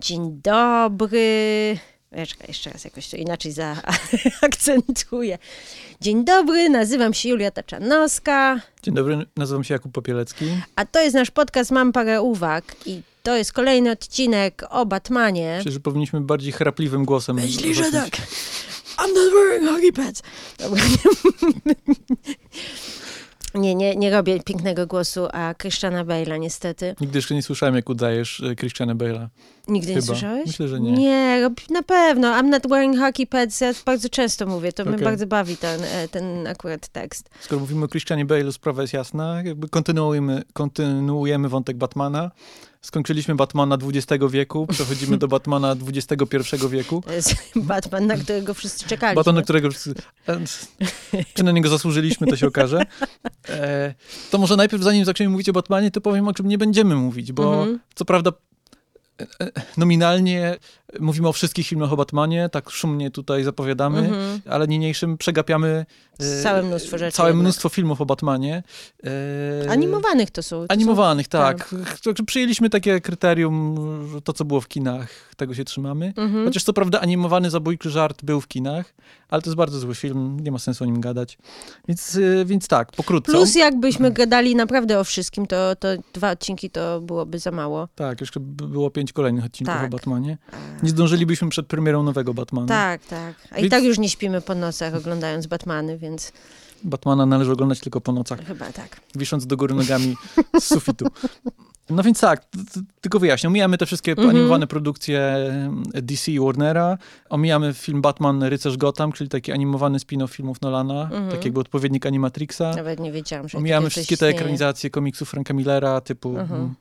Dzień dobry. Czekaj, jeszcze raz jakoś to inaczej zaakcentuję. Dzień dobry, nazywam się Julia Taczanowska. Dzień dobry, nazywam się Jakub Popielecki. A to jest nasz podcast Mam parę uwag i to jest kolejny odcinek o Batmanie. Myślę, że powinniśmy bardziej chrapliwym głosem. Myślę, że tak. I'm not wearing hockey pads. Dobra. Nie, nie, nie robię pięknego głosu, a Christiana Bale'a niestety. Nigdy jeszcze nie słyszałem, jak udajesz e, Christiana Bale'a. Nigdy Chyba. nie słyszałeś? Myślę, że nie. Nie, na pewno. I'm not wearing hockey pads. Ja bardzo często mówię. To mnie Okej. bardzo bawi ten, e, ten akurat tekst. Skoro mówimy o Christianie Bale'u, sprawa jest jasna. Jakby kontynuujemy, kontynuujemy wątek Batmana. Skończyliśmy Batmana XX wieku, przechodzimy do Batmana XXI wieku. To jest Batman, na którego wszyscy czekali. Batman, na którego wszyscy... e, Czy na niego zasłużyliśmy, to się okaże. E, to może najpierw, zanim zaczniemy mówić o Batmanie, to powiem, o czym nie będziemy mówić, bo Mhm. co prawda nominalnie mówimy o wszystkich filmach o Batmanie, tak szumnie tutaj zapowiadamy, Mhm. ale niniejszym przegapiamy e, Całe mnóstwo rzeczy Całe mnóstwo filmów o Batmanie. E, Animowanych to są. To Animowanych, są, tak. Także przyjęliśmy takie kryterium, że to co było w kinach, tego się trzymamy. Mhm. Chociaż co prawda animowany zabójczy żart był w kinach, ale to jest bardzo zły film, nie ma sensu o nim gadać. Więc, e, więc tak, pokrótce. Plus jakbyśmy gadali naprawdę o wszystkim, to, to dwa odcinki to byłoby za mało. Tak, jeszcze by było pięć kolejnych odcinków Tak. o Batmanie. Nie zdążylibyśmy przed premierą nowego Batmana. Tak, tak. A i Więc- tak już nie śpimy po nocach oglądając Batmany, więc Batmana należy oglądać tylko po nocach, chyba tak. wisząc do góry nogami z sufitu. No więc tak, tylko wyjaśnię. Omijamy te wszystkie Mhm. animowane produkcje e, DC i Warnera. Omijamy film Batman Rycerz Gotham, czyli taki animowany spin-off filmów Nolana, Mhm. taki jakby odpowiednik Animatrixa. Nawet nie wiedziałam, że Omijamy wszystkie te ekranizacje komiksów Franka Millera, typu mm,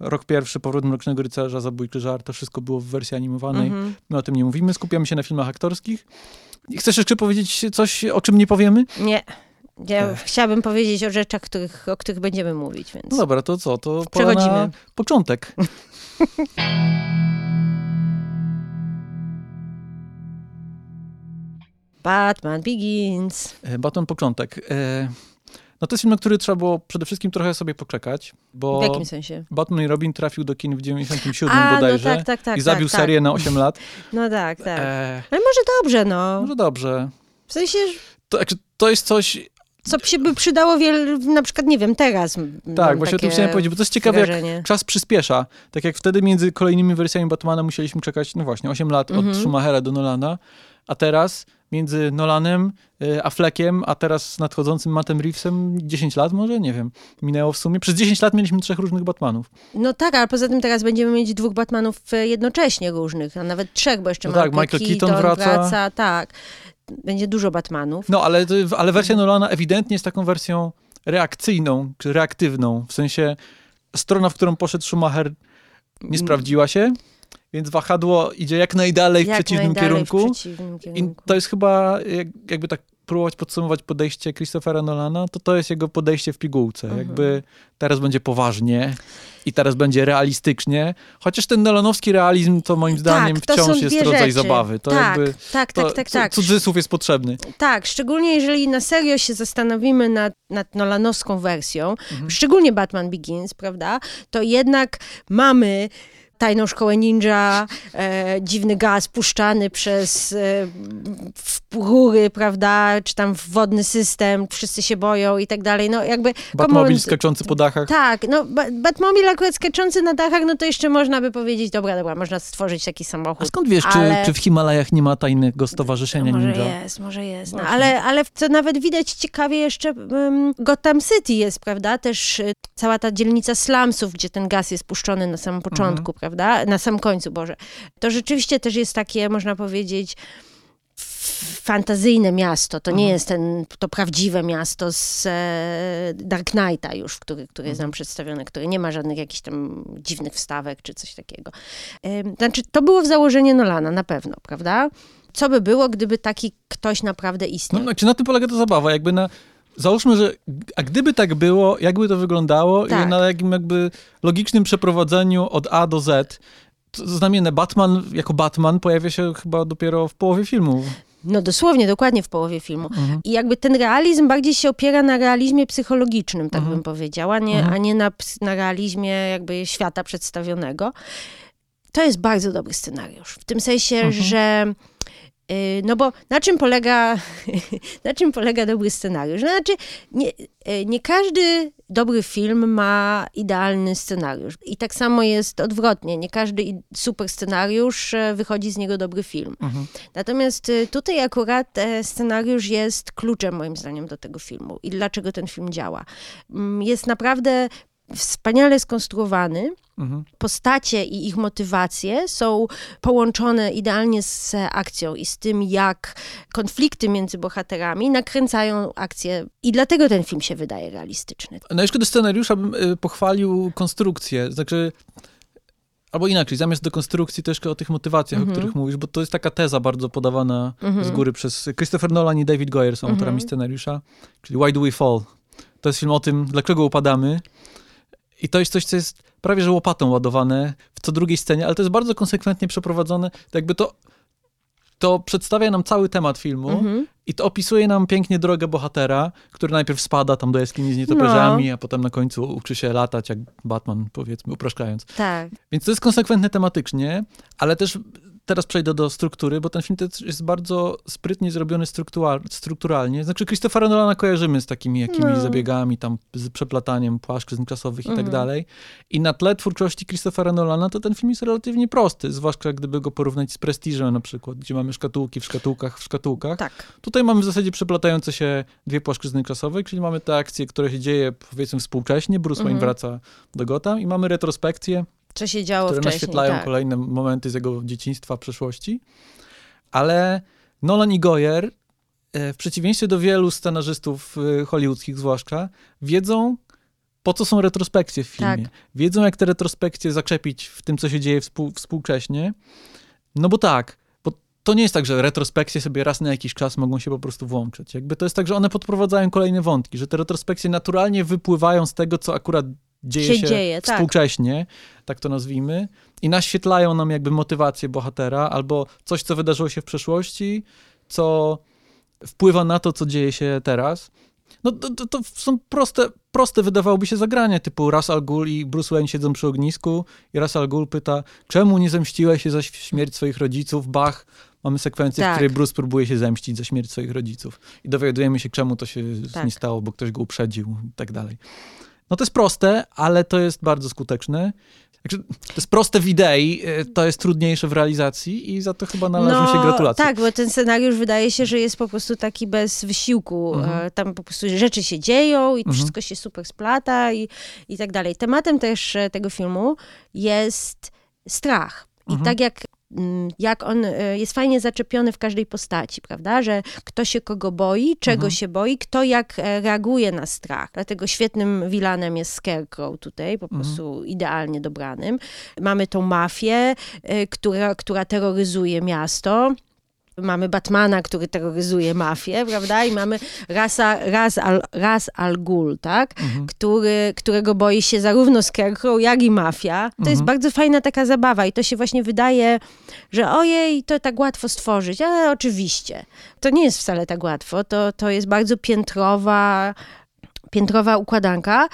Rok pierwszy, Powrót Mrocznego Rycerza, Zabójczy Żart, to wszystko było w wersji animowanej. Mhm. My o tym nie mówimy, skupiamy się na filmach aktorskich. Chcesz jeszcze powiedzieć coś, o czym nie powiemy? Nie. Ja Ech. chciałabym powiedzieć o rzeczach, których, o których będziemy mówić, więc... No dobra, to co? To pora na Przechodzimy. początek. Batman Begins. E, Batman Początek. No to jest film, na który trzeba było przede wszystkim trochę sobie poczekać, bo W jakim sensie? Batman i Robin trafił do kin w 97 A, no bodajże tak, tak, tak. i zabił tak, serię na 8 lat. Tak. No tak, tak. E, Ale może dobrze, no. Może dobrze. W sensie, To, to jest coś, co się by przydało wiele, na przykład, nie wiem, teraz. tak, właśnie o tym chciałem powiedzieć, bo to jest ciekawe, jak wrażenie. czas przyspiesza. Tak jak wtedy między kolejnymi wersjami Batmana musieliśmy czekać, no właśnie, 8 lat Mhm. od Schumachera do Nolana, a teraz między Nolanem, y, Affleckiem, a teraz z nadchodzącym Mattem Reevesem 10 lat może? Nie wiem. Minęło w sumie. Przez 10 lat mieliśmy trzech różnych Batmanów. No tak, ale poza tym teraz będziemy mieć dwóch Batmanów e, jednocześnie różnych, a nawet trzech, bo jeszcze No tak, Michael, Michael Keaton wraca. Tak, będzie dużo Batmanów. No, ale, ale wersja Nolana ewidentnie jest taką wersją reakcyjną, czy reaktywną. W sensie strona, w którą poszedł Schumacher nie Mm. sprawdziła się, więc wahadło idzie jak najdalej w Jak przeciwnym najdalej kierunku. W przeciwnym I kierunku. to jest chyba, jak, jakby tak próbować podsumować podejście Christophera Nolana, to to jest jego podejście w pigułce. Mhm. Jakby teraz będzie poważnie i teraz będzie realistycznie, chociaż ten nolanowski realizm to moim zdaniem to są wciąż jest rodzaj rzeczy. zabawy. To tak, jakby tak, to, tak, tak, tak. cudzysłów jest potrzebny. Tak, szczególnie jeżeli na serio się zastanowimy nad, nad nolanowską wersją, Mhm. szczególnie Batman Begins, prawda, to jednak mamy tajną szkołę ninja, e, dziwny gaz puszczany przez e, w rury, prawda, czy tam w wodny system, wszyscy się boją i tak dalej, no jakby... Batmobil on, skaczący po dachach. Tak, no ba- Batmobil akurat skaczący na dachach, no to jeszcze można by powiedzieć, dobra, dobra, można stworzyć taki A samochód. skąd wiesz, ale- czy, czy w Himalajach nie ma tajnego stowarzyszenia może ninja? jest, może jest. No, ale, ale co nawet widać ciekawie jeszcze um, Gotham City jest, prawda? Też y, cała ta dzielnica slumsów, gdzie ten gaz jest puszczony na samym początku, prawda? Na samym końcu, Boże. To rzeczywiście też jest takie, można powiedzieć, fantazyjne miasto. To nie Mhm. jest ten, to prawdziwe miasto z e, Dark Knighta już, który, który jest nam Mhm. przedstawione, który nie ma żadnych jakichś tam dziwnych wstawek czy coś takiego. Znaczy, to było w założeniu Nolana, na pewno, prawda? Co by było, gdyby taki ktoś naprawdę No, istniał? znaczy na tym polega ta zabawa. Jakby na, załóżmy, że a gdyby tak było, jakby to wyglądało Tak. i na jakim jakby logicznym przeprowadzeniu od A do Z, to znamienne Batman jako Batman pojawia się chyba dopiero w połowie filmu. No dosłownie, dokładnie w połowie filmu. Mhm. I jakby ten realizm bardziej się opiera na realizmie psychologicznym, tak Mhm. bym powiedziała, nie, Mhm. a nie na, na realizmie jakby świata przedstawionego. to jest bardzo dobry scenariusz. W tym sensie, Mhm. że no bo na czym polega, na czym polega dobry scenariusz? Znaczy, nie, y, nie każdy dobry film ma idealny scenariusz. I tak samo jest odwrotnie. Nie każdy super scenariusz e, wychodzi z niego dobry film. Mhm. Natomiast y, tutaj akurat e, scenariusz jest kluczem moim zdaniem do tego filmu i dlaczego ten film działa. Mm, Jest naprawdę wspaniale skonstruowany. Mhm. Postacie i ich motywacje są połączone idealnie z akcją i z tym, jak konflikty między bohaterami nakręcają akcję. I dlatego ten film się wydaje realistyczny. No jeszcze do scenariusza bym y, pochwalił konstrukcję. Znaczy, albo inaczej, zamiast do konstrukcji jeszcze o tych motywacjach, Mhm. o których mówisz, bo to jest taka teza bardzo podawana Mhm. z góry przez Christopher Nolan i David Goyer są autorami Mhm. scenariusza, czyli Why Do We Fall? To jest film o tym, dlaczego upadamy. I to jest coś, co jest prawie że łopatą ładowane w co drugiej scenie, ale to jest bardzo konsekwentnie przeprowadzone. To jakby to, to przedstawia nam cały temat filmu Mhm. i to opisuje nam pięknie drogę bohatera, który najpierw spada tam do jaskini z nietoperzami, a potem na końcu uczy się latać jak Batman, powiedzmy, upraszczając. Tak. Więc to jest konsekwentne tematycznie, ale też teraz przejdę do struktury, bo ten film też jest bardzo sprytnie zrobiony struktural, strukturalnie. Znaczy Christophera Nolana kojarzymy z takimi jakimiś No. zabiegami, tam z przeplataniem płaszczyzn czasowych i tak Mhm. dalej. I na tle twórczości Christophera Nolana to ten film jest relatywnie prosty, zwłaszcza gdyby go porównać z Prestiżem na przykład, gdzie mamy szkatułki w szkatułkach w szkatułkach. Tak. Tutaj mamy w zasadzie przeplatające się dwie płaszczyzny czasowe, czyli mamy tę akcję, która się dzieje powiedzmy współcześnie, Bruce Wayne Mhm. wraca do Gotham i mamy retrospekcję, Co się działo które wcześniej. naświetlają tak. kolejne momenty z jego dzieciństwa, przeszłości. Ale Nolan i Goyer, e, w przeciwieństwie do wielu scenarzystów e, hollywoodzkich zwłaszcza, wiedzą, po co są retrospekcje w filmie. Tak. Wiedzą, jak te retrospekcje zaczepić w tym, co się dzieje współ, współcześnie. No bo tak, bo to nie jest tak, że retrospekcje sobie raz na jakiś czas mogą się po prostu włączyć. Jakby to jest tak, że one podprowadzają kolejne wątki, że te retrospekcje naturalnie wypływają z tego, co akurat dzieje Się się, dzieje, tak. współcześnie, tak to nazwijmy, i naświetlają nam jakby motywację bohatera albo coś, co wydarzyło się w przeszłości, co wpływa na to, co dzieje się teraz. No to, to, to są proste, proste wydawałoby się zagrania, typu Ras Al Ghul i Bruce Wayne siedzą przy ognisku i Ras Al Ghul pyta, czemu nie zemściłeś się za śmierć swoich rodziców? Bach, mamy sekwencję, w Tak. której Bruce próbuje się zemścić za śmierć swoich rodziców. I dowiadujemy się, czemu to się Tak. nie stało, bo ktoś go uprzedził i tak dalej. No to jest proste, ale to jest bardzo skuteczne. Także to jest proste w idei, e, to jest trudniejsze w realizacji i za to chyba należą się gratulacje. Tak, bo ten scenariusz wydaje się, że jest po prostu taki bez wysiłku. Mhm. E, Tam po prostu rzeczy się dzieją i Mhm. wszystko się super splata i, i tak dalej. Tematem też e, tego filmu jest strach. I Mhm. tak jak jak on e, jest fajnie zaczepiony w każdej postaci, prawda? Że kto się kogo boi, czego Mhm. się boi, kto jak e, reaguje na strach. Dlatego świetnym vilanem jest Scarecrow tutaj, po Mhm. prostu idealnie dobranym. Mamy tą mafię, e, która, która terroryzuje miasto. Mamy Batmana, który terroryzuje mafię, prawda? I mamy Rasa, Ras, al, Ras Al Ghul, tak? Mhm. Który, którego boi się zarówno Scarecrow, jak i mafia. To jest Mhm. bardzo fajna taka zabawa i to się właśnie wydaje, że ojej, to tak łatwo stworzyć. Ale oczywiście. To nie jest wcale tak łatwo. To, to jest bardzo piętrowa, piętrowa układanka.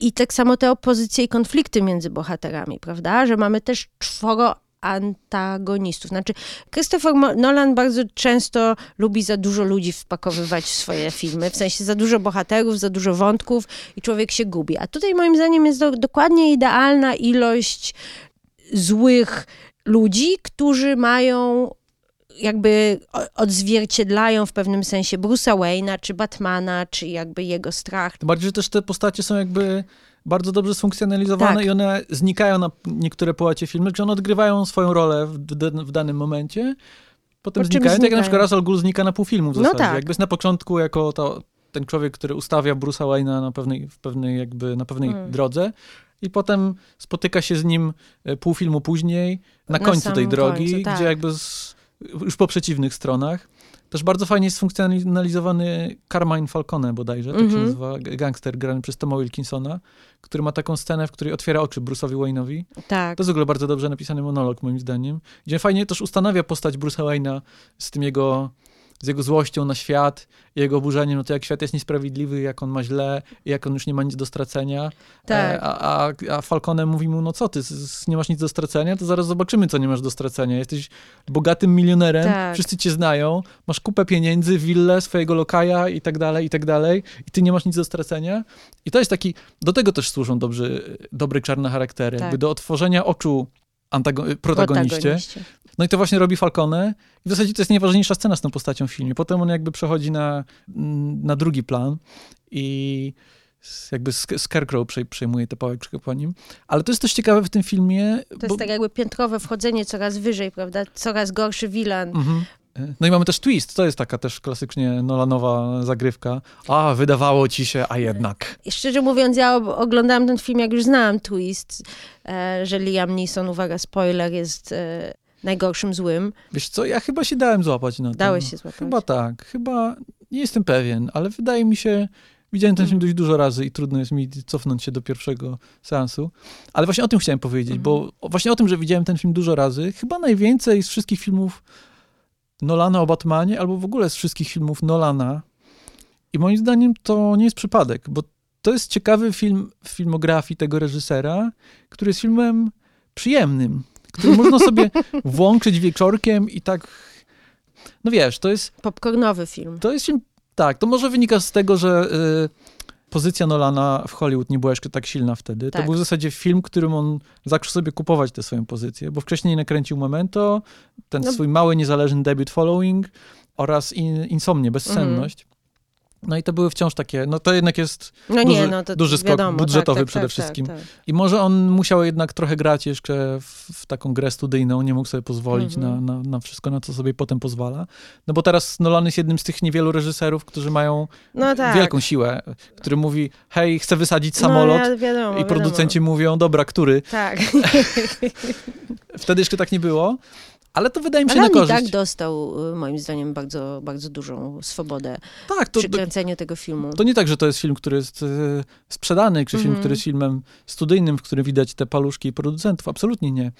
I tak samo te opozycje i konflikty między bohaterami, prawda? Że mamy też czworo antagonistów. Znaczy, Christopher Nolan bardzo często lubi za dużo ludzi wpakowywać w swoje filmy, w sensie za dużo bohaterów, za dużo wątków i człowiek się gubi. A tutaj moim zdaniem jest do, dokładnie idealna ilość złych ludzi, którzy mają jakby odzwierciedlają w pewnym sensie Bruce'a Wayne'a, czy Batmana, czy jakby jego strach. Bardziej, że też te postacie są jakby bardzo dobrze sfunkcjonalizowane Tak. i one znikają na niektóre połacie filmu, czy one odgrywają swoją rolę w, w danym momencie, potem Po czym znikają, tak jak na znikają? przykład Russell Gould znika na pół filmu w No zasadzie. tak. Jakby jest na początku jako to, ten człowiek, który ustawia Bruce'a Wayne'a na pewnej, w pewnej jakby, na pewnej Mm. drodze i potem spotyka się z nim e, pół filmu później, na, Na końcu tej drogi, końcu, tak. gdzie jakby z, już po przeciwnych stronach. Też bardzo fajnie jest funkcjonalizowany Carmine Falcone bodajże, tak się Mhm. nazywa, gangster grany przez Toma Wilkinsona, który ma taką scenę, w której otwiera oczy Bruce'owi Wayne'owi. Tak. To jest w ogóle bardzo dobrze napisany monolog, moim zdaniem, gdzie fajnie też ustanawia postać Bruce'a Wayne'a z tym jego z jego złością na świat, jego oburzeniem, no to jak świat jest niesprawiedliwy, jak on ma źle, jak on już nie ma nic do stracenia. Tak. E, a, a, a Falconem mówi mu, no co ty, nie masz nic do stracenia, to zaraz zobaczymy, co nie masz do stracenia. Jesteś bogatym milionerem, Tak. wszyscy cię znają, masz kupę pieniędzy, willę, swojego lokaja i tak dalej, i tak dalej, i ty nie masz nic do stracenia. I to jest taki, do tego też służą dobrzy, dobre czarne charaktery, Tak. jakby do otworzenia oczu antago- protagoniście. Protagoniście. No i to właśnie robi Falcone. I w zasadzie to jest najważniejsza scena z tą postacią w filmie. Potem on jakby przechodzi na, na drugi plan i jakby Scarecrow przej- przejmuje tę pałeczkę po nim. Ale to jest też ciekawe w tym filmie. To jest tak jakby piętrowe wchodzenie coraz wyżej, prawda? Coraz gorszy wilan. Mhm. No i mamy też twist. To jest taka też klasycznie Nolanowa zagrywka. A, wydawało ci się, a jednak. I Szczerze mówiąc, ja oglądałam ten film, jak już znałam twist, e, że Liam Neeson, uwaga, spoiler, jest e, najgorszym złym. Wiesz co, ja chyba się dałem złapać na to. Dałeś się złapać. Chyba tak. Chyba nie jestem pewien, ale wydaje mi się, widziałem ten film dość dużo razy i trudno jest mi cofnąć się do pierwszego seansu. Ale właśnie o tym chciałem powiedzieć, bo właśnie o tym, że widziałem ten film dużo razy, chyba najwięcej z wszystkich filmów Nolana o Batmanie, albo w ogóle z wszystkich filmów Nolana. I moim zdaniem to nie jest przypadek, bo to jest ciekawy film w filmografii tego reżysera, który jest filmem przyjemnym, który można sobie włączyć wieczorkiem i tak. No wiesz, to jest, Popcornowy film. to jest film. Tak, to może wynika z tego, że y, pozycja Nolana w Hollywood nie była jeszcze tak silna wtedy. Tak. To był w zasadzie film, którym on zaczął sobie kupować tę swoją pozycję, bo wcześniej nakręcił Memento, ten No. swój mały, niezależny debiut Following oraz in, Insomnię, bezsenność. Mhm. No i to były wciąż takie, no to jednak jest No nie, duży- no to duży skok wiadomo, budżetowy tak, tak, przede tak, wszystkim. Tak, tak. I może on musiał jednak trochę grać jeszcze w, w taką grę studyjną, nie mógł sobie pozwolić Mhm. na, na, na wszystko, na co sobie potem pozwala. No bo teraz Nolan jest jednym z tych niewielu reżyserów, którzy mają No tak. wielką siłę, który mówi, hej, chcę wysadzić samolot No, ja, wiadomo, i producenci mówią, dobra, który? Tak. Wtedy jeszcze tak nie było, ale to wydaje mi się Ale na korzyść. tak dostał, y, moim zdaniem, bardzo, bardzo dużą swobodę tak, to, przy kręceniu tego filmu. to nie tak, że to jest film, który jest e, sprzedany, czy film, Mhm. który jest filmem studyjnym, w którym widać te paluszki producentów. Absolutnie nie.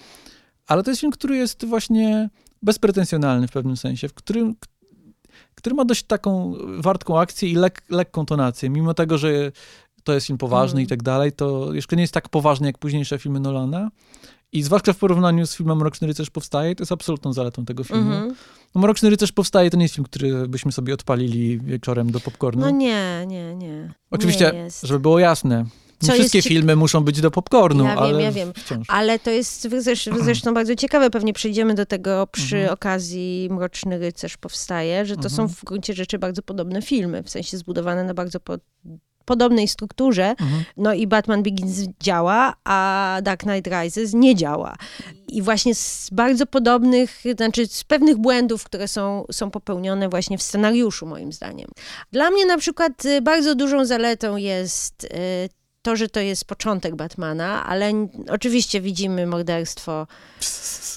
Ale to jest film, który jest właśnie bezpretensjonalny w pewnym sensie, w którym, który ma dość taką wartką akcję i lek, lekką tonację. Mimo tego, że to jest film poważny Mhm. i tak dalej, to jeszcze nie jest tak poważny jak późniejsze filmy Nolana. I zwłaszcza w porównaniu z filmem Mroczny Rycerz powstaje, to jest absolutną zaletą tego filmu. Mhm. No, Mroczny Rycerz powstaje, to nie jest film, który byśmy sobie odpalili wieczorem do popcornu. No nie, nie, nie. Oczywiście, Nie żeby było jasne, nie Co wszystkie filmy muszą być do popcornu, Ja wiem, ale ja wiem. wciąż. Ale to jest zresz- zresztą bardzo ciekawe, pewnie przejdziemy do tego przy Mhm. okazji Mroczny Rycerz powstaje, że to są Mhm. w gruncie rzeczy bardzo podobne filmy, w sensie zbudowane na bardzo po- podobnej strukturze. Mhm. No i Batman Begins działa, a Dark Knight Rises nie działa. I właśnie z bardzo podobnych, znaczy z pewnych błędów, które są, są popełnione właśnie w scenariuszu, moim zdaniem. Dla mnie na przykład y, bardzo dużą zaletą jest y, to, że to jest początek Batmana, ale oczywiście widzimy morderstwo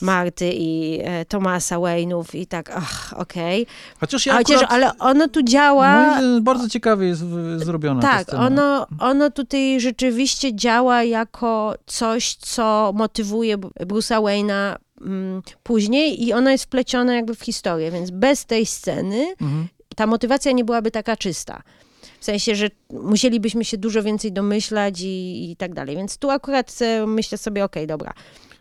Marty i e, Tomasa Wayne'ów i tak, ach, okej. Chociaż ja Chociaż, akurat, ale ono tu działa... zdaniem bardzo ciekawie jest ta Tak, ono, ono tutaj rzeczywiście działa jako coś, co motywuje Bruce'a Wayne'a mm, później i ono jest wplecione jakby w historię, więc bez tej sceny Mhm. ta motywacja nie byłaby taka czysta. W sensie, że musielibyśmy się dużo więcej domyślać i, i tak dalej. Więc tu akurat e, myślę sobie, okej, dobra.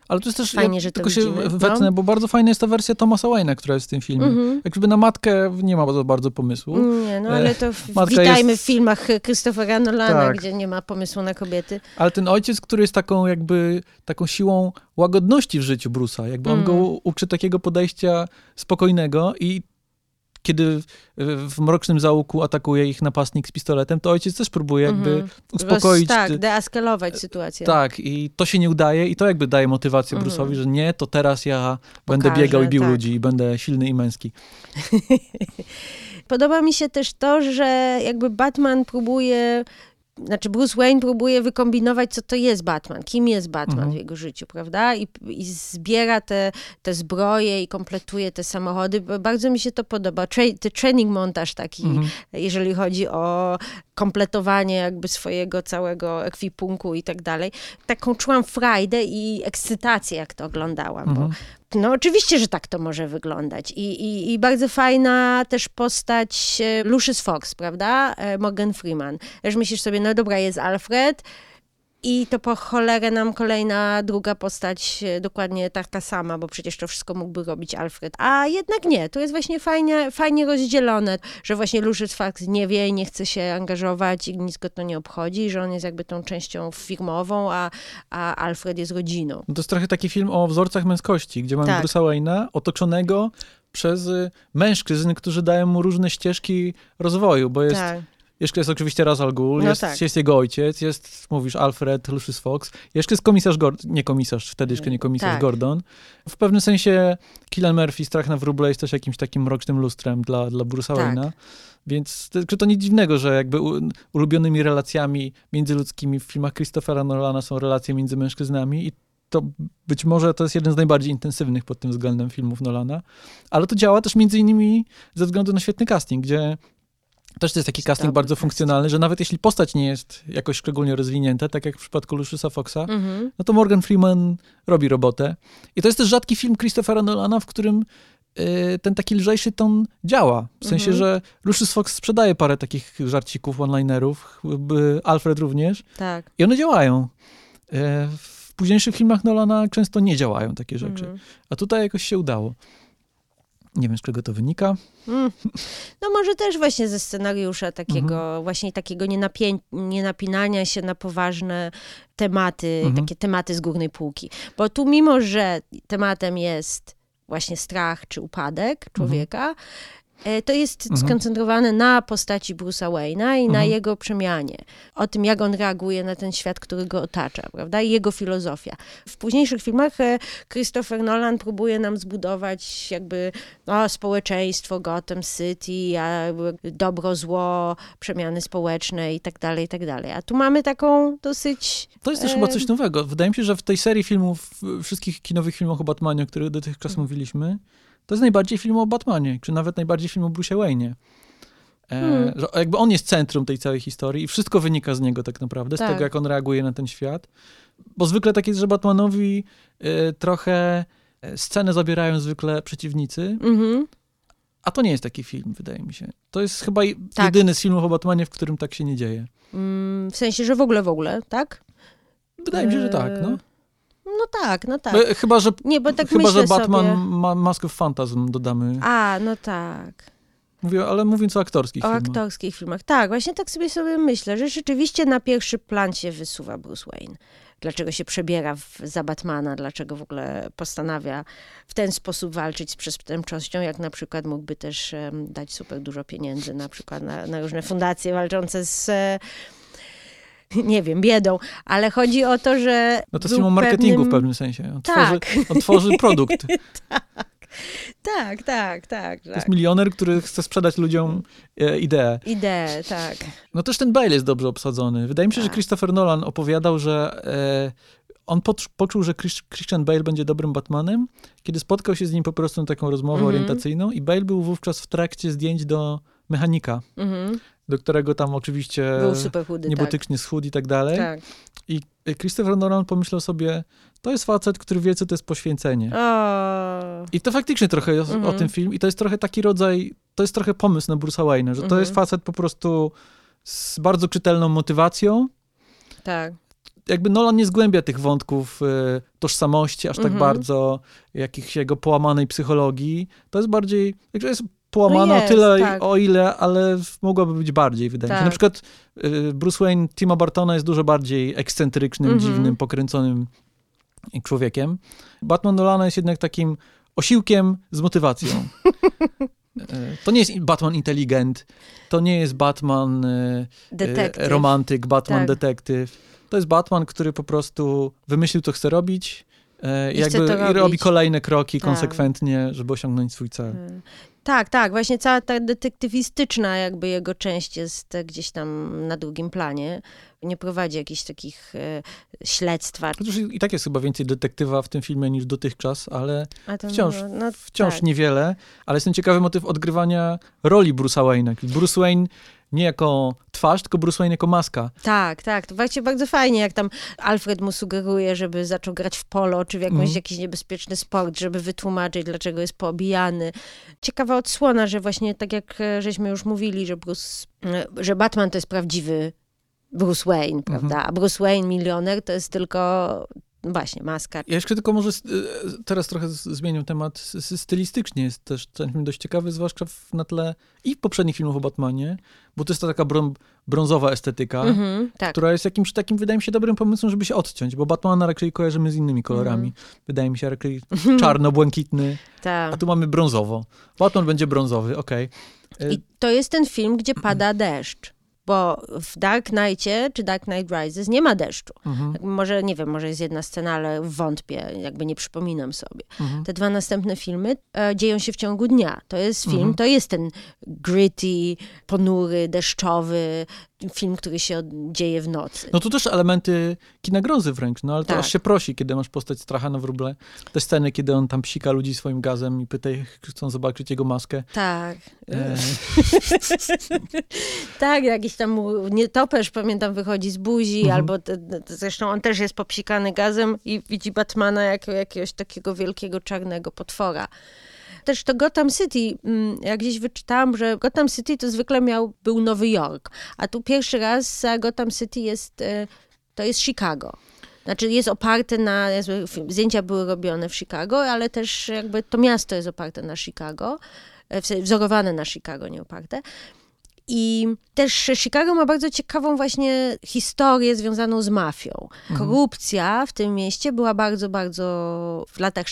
Ale to jest też, Fajnie, ja że tylko się widzimy, no. wetnę, bo bardzo fajna jest ta wersja Thomasa Wayne'a, która jest w tym filmie. Mhm. Jakby na matkę nie ma za bardzo pomysłu. Nie, no ale to w- Matka witajmy jest- w filmach Christophera Nolana, Tak. gdzie nie ma pomysłu na kobiety. Ale ten ojciec, który jest taką jakby taką siłą łagodności w życiu Bruce'a, jakby on Mm. go uczy takiego podejścia spokojnego i kiedy w mrocznym załuku atakuje ich napastnik z pistoletem, to ojciec też próbuje jakby Mhm. uspokoić. Roz, tak, ty- deeskalować sytuację. tak, i to się nie udaje i to jakby daje motywację Mhm. Bruce'owi, że nie, to teraz ja będę Pokażę, biegał i bił tak. ludzi i będę silny i męski. Podoba mi się też to, że jakby Batman próbuje, znaczy Bruce Wayne próbuje wykombinować, co to jest Batman, kim jest Batman Mhm. w jego życiu, prawda? I, i zbiera te, te zbroje i kompletuje te samochody. Bardzo mi się to podoba. Tra- te training montaż taki, Mhm. jeżeli chodzi o kompletowanie jakby swojego całego ekwipunku i tak dalej. Taką czułam frajdę i ekscytację, jak to oglądałam, bo Mhm. No oczywiście, że tak to może wyglądać. I, i, i bardzo fajna też postać e, Lucius Fox, prawda? E, Morgan Freeman. Też myślisz sobie, no dobra, jest Alfred, i to po cholerę nam kolejna druga postać e, dokładnie taka sama, bo przecież to wszystko mógłby robić Alfred. A jednak nie, tu jest właśnie fajnie, fajnie rozdzielone, że właśnie Lucius Fox nie wie i nie chce się angażować i nic go to nie obchodzi, że on jest jakby tą częścią firmową, a, a Alfred jest rodziną. No to jest trochę taki film o wzorcach męskości, gdzie mamy Tak. Bruce'a Wayne'a otoczonego przez y, mężczyzn, którzy dają mu różne ścieżki rozwoju, bo jest Tak. Jeszcze jest oczywiście Ra's al Ghul, No jest, tak. jest jego ojciec, jest, mówisz, Alfred, Lucius Fox, jeszcze jest komisarz Gordon, nie komisarz, wtedy jeszcze nie komisarz Tak. Gordon. W pewnym sensie Killian Murphy, Strach na wróble jest też jakimś takim mrocznym lustrem dla, dla Bruce'a Tak. Wayne'a. Więc to, to nic dziwnego, że jakby ulubionymi relacjami międzyludzkimi w filmach Christophera Nolana są relacje między mężczyznami i to być może to jest jeden z najbardziej intensywnych pod tym względem filmów Nolana, ale to działa też między innymi ze względu na świetny casting, gdzie też to jest taki casting bardzo funkcjonalny, że nawet jeśli postać nie jest jakoś szczególnie rozwinięta, tak jak w przypadku Luciusa Foxa, Mhm. no to Morgan Freeman robi robotę. I to jest też rzadki film Christophera Nolana, w którym y, ten taki lżejszy ton działa. W sensie, Mhm. że Lucius Fox sprzedaje parę takich żarcików, one-linerów, y, Alfred również, Tak. i one działają. Y, w późniejszych filmach Nolana często nie działają takie rzeczy. Mhm. A tutaj jakoś się udało. Nie wiem, z czego to wynika. Mm. No może też właśnie ze scenariusza takiego, Mhm. właśnie takiego nienapię- nienapinania się na poważne tematy, Mhm. takie tematy z górnej półki. Bo tu mimo, że tematem jest właśnie strach czy upadek człowieka, e, to jest Mhm. skoncentrowane na postaci Bruce'a Wayne'a i na Mhm. jego przemianie. O tym, jak on reaguje na ten świat, który go otacza, prawda? I jego filozofia. W późniejszych filmach e, Christopher Nolan próbuje nam zbudować jakby no, społeczeństwo, Gotham City, dobro, zło, przemiany społeczne i tak dalej, i tak dalej. A tu mamy taką dosyć... To jest też e, chyba coś nowego. Wydaje mi się, że w tej serii filmów, wszystkich kinowych filmach o Batmanie, o których dotychczas Mhm. mówiliśmy, to jest najbardziej film o Batmanie, czy nawet najbardziej film o Bruce'ie Wayne'ie. E, Hmm. że jakby on jest centrum tej całej historii i wszystko wynika z niego tak naprawdę, z Tak. tego jak on reaguje na ten świat. Bo zwykle tak jest, że Batmanowi e, trochę e, scenę zabierają zwykle przeciwnicy, Mhm. a to nie jest taki film, wydaje mi się. To jest chyba Tak. jedyny z filmów o Batmanie, w którym tak się nie dzieje. Mm, w sensie, że w ogóle, w ogóle, tak? Wydaje mi się, że tak, no. No tak, no tak. Bo, chyba, że Nie, bo tak Chyba, że Batman sobie... ma Mask of Phantasm dodamy. A, no tak. Mówię, ale mówiąc o aktorskich O filmach. aktorskich filmach. Tak, właśnie tak sobie sobie myślę, że rzeczywiście na pierwszy plan się wysuwa Bruce Wayne. Dlaczego się przebiera w, za Batmana, dlaczego w ogóle postanawia w ten sposób walczyć z przestępczością, jak na przykład mógłby też em, dać super dużo pieniędzy na przykład na, na różne fundacje walczące z, e, nie wiem, biedą, ale chodzi o to, że No to jest o marketingu w pewnym- pewnym sensie. On, Tak. tworzy, on tworzy produkt. Tak, tak, tak. To tak. jest milioner, który chce sprzedać ludziom e, ideę. Ideę, tak. No też ten Bale jest dobrze obsadzony. Wydaje mi się, że Tak. Christopher Nolan opowiadał, że e, on pocz- poczuł, że Chris, Christian Bale będzie dobrym Batmanem, kiedy spotkał się z nim po prostu na taką rozmowę Mhm. orientacyjną i Bale był wówczas w trakcie zdjęć do mechanika, Mhm. Do którego tam oczywiście Był super chudy, tak. niebotycznie schudł i tak dalej. tak. I Christopher Nolan pomyślał sobie, to jest facet, który wie, co to jest poświęcenie. O, I to faktycznie trochę jest Mhm. o tym film i to jest trochę taki rodzaj, to jest trochę pomysł na Bruce'a Wayne'a, że to Mhm. jest facet po prostu z bardzo czytelną motywacją. tak. Jakby Nolan nie zgłębia tych wątków y, tożsamości aż tak Mhm. bardzo, jakichś jego połamanej psychologii. To jest bardziej, jest połamana No jest, o tyle, tak. o ile, ale mogłaby być bardziej, wydaje mi się. Tak. Na przykład y, Bruce Wayne Tima Bartona jest dużo bardziej ekscentrycznym, Mhm. dziwnym, pokręconym człowiekiem. Batman Nolana jest jednak takim osiłkiem z motywacją. E, To nie jest Batman inteligent, to nie jest Batman e, Detektyw. romantyk, Batman Tak. detektyw. To jest Batman, który po prostu wymyślił, co chce robić e, jakby i robi kolejne kroki Tak. konsekwentnie, żeby osiągnąć swój cel. Y, Tak, tak, właśnie cała ta detektywistyczna jakby jego część jest e, gdzieś tam na drugim planie. Nie prowadzi jakichś takich e, śledztwa. Chociaż i tak jest chyba więcej detektywa w tym filmie niż dotychczas, ale to, Wciąż, no, no, wciąż tak. niewiele. Ale jest ten ciekawy motyw odgrywania roli Bruce'a Wayne'a. Bruce Wayne nie jako twarz, tylko Bruce Wayne jako maska. Tak, tak. To właśnie bardzo fajnie, jak tam Alfred mu sugeruje, żeby zaczął grać w polo, czy w jakąś, Mhm. jakiś niebezpieczny sport, żeby wytłumaczyć, dlaczego jest poobijany. Ciekawa odsłona, że właśnie tak jak e, żeśmy już mówili, że Bruce, e, że Batman to jest prawdziwy Bruce Wayne, prawda? A Bruce Wayne, milioner, to jest tylko właśnie maska. Ja jeszcze tylko może y, teraz trochę zmienię temat. Stylistycznie jest też ten film dość ciekawy, zwłaszcza w, na tle i poprzednich filmów o Batmanie, bo to jest ta taka brą, brązowa estetyka, Mhm, tak. która jest jakimś takim, wydaje mi się, dobrym pomysłem, żeby się odciąć, bo Batmana raczej kojarzymy z innymi kolorami. Wydaje mi się raczej czarno-błękitny, a tu mamy brązowo. Batman będzie brązowy, okej. Y, I to jest ten film, gdzie pada deszcz. Bo w Dark Knightie czy Dark Knight Rises nie ma deszczu. mhm, Może, nie wiem, może jest jedna scena, ale wątpię, jakby nie przypominam sobie. mhm. Te dwa następne filmy e, dzieją się w ciągu dnia. To jest film, Mhm. to jest ten gritty, ponury, deszczowy film, który się dzieje w nocy. No tu też elementy kina grozy wręcz, no ale to Tak. aż się prosi, kiedy masz postać stracha na wróble. Te sceny, kiedy on tam psika ludzi swoim gazem i pyta ich, czy chcą zobaczyć jego maskę. Tak. E, Tak, jakiś tam nietoperz, pamiętam, wychodzi z buzi, Mhm. albo te, zresztą on też jest popsikany gazem i widzi Batmana jako jakiegoś takiego wielkiego czarnego potwora. Też to Gotham City, mm, jak gdzieś wyczytałam, że Gotham City to zwykle miał, był Nowy Jork, a tu pierwszy raz Gotham City jest, e, to jest Chicago. Znaczy jest oparte na, zdjęcia były robione w Chicago, ale też jakby to miasto jest oparte na Chicago, e, wzorowane na Chicago, nie oparte. I też Chicago ma bardzo ciekawą właśnie historię związaną z mafią. Korupcja w tym mieście była bardzo, bardzo w latach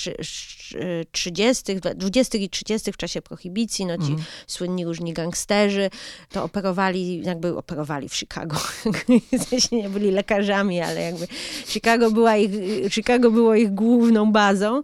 30., 20. i 30. w czasie prohibicji, no ci słynni różni gangsterzy, to operowali, jakby operowali w Chicago. w sensie nie byli lekarzami, ale jakby Chicago, była ich, Chicago było ich główną bazą.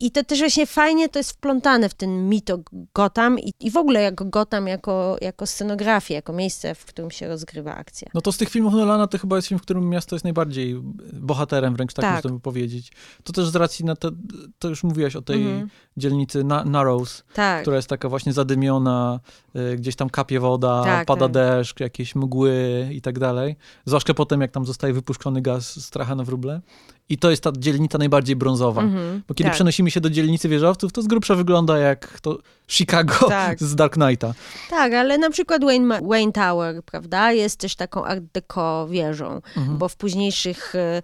I to też właśnie fajnie to jest wplątane w ten mit o Gotham i, i w ogóle jako Gotham, jako, jako scenografię, jako miejsce, w którym się rozgrywa akcja. No to z tych filmów Nolana to chyba jest film, w którym miasto jest najbardziej bohaterem, wręcz tak, Tak. można by powiedzieć. To też z racji na to, to już mówiłaś o tej Mhm. dzielnicy na, Narrows, Tak. która jest taka właśnie zadymiona, y, gdzieś tam kapie woda, Tak, pada tak. deszcz, jakieś mgły i tak dalej. Zwłaszcza potem, jak tam zostaje wypuszczony gaz stracha na wróble. I to jest ta dzielnica najbardziej brązowa. Mhm. Bo kiedy tak. przenosimy się do dzielnicy wieżowców, to z grubsza wygląda jak to Chicago Tak. z Dark Knighta. Tak, ale na przykład Wayne, Wayne Tower, prawda, jest też taką art deco wieżą, Mhm. bo w późniejszych, e,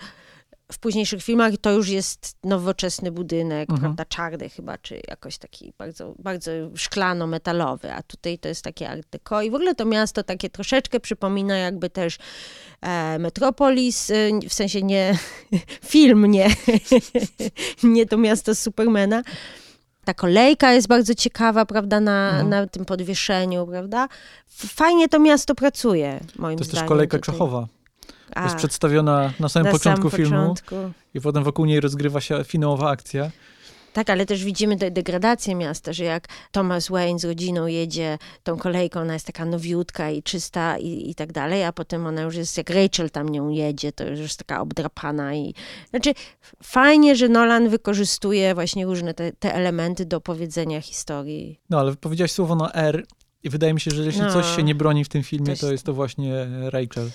w późniejszych filmach to już jest nowoczesny budynek, Mhm. prawda, czarny chyba, czy jakoś taki bardzo, bardzo szklano-metalowy, a tutaj to jest takie art deco i w ogóle to miasto takie troszeczkę przypomina jakby też e, Metropolis, e, w sensie nie film, nie, nie to miasto Supermana, ta kolejka jest bardzo ciekawa, prawda, na, Mhm. na tym podwieszeniu, prawda? Fajnie to miasto pracuje, moim To jest zdaniem. też kolejka tutaj. Czechowa. A, jest przedstawiona na samym na początku samym filmu początku. i potem wokół niej rozgrywa się finałowa akcja. Tak, ale też widzimy de- degradację miasta, że jak Thomas Wayne z rodziną jedzie tą kolejką, ona jest taka nowiutka i czysta i, i tak dalej, a potem ona już jest, jak Rachel tam nią jedzie, to już jest taka obdrapana i... Znaczy, fajnie, że Nolan wykorzystuje właśnie różne te, te elementy do powiedzenia historii. No, ale powiedziałaś słowo na R i wydaje mi się, że jeśli No. coś się nie broni w tym filmie, to jest to właśnie Rachel.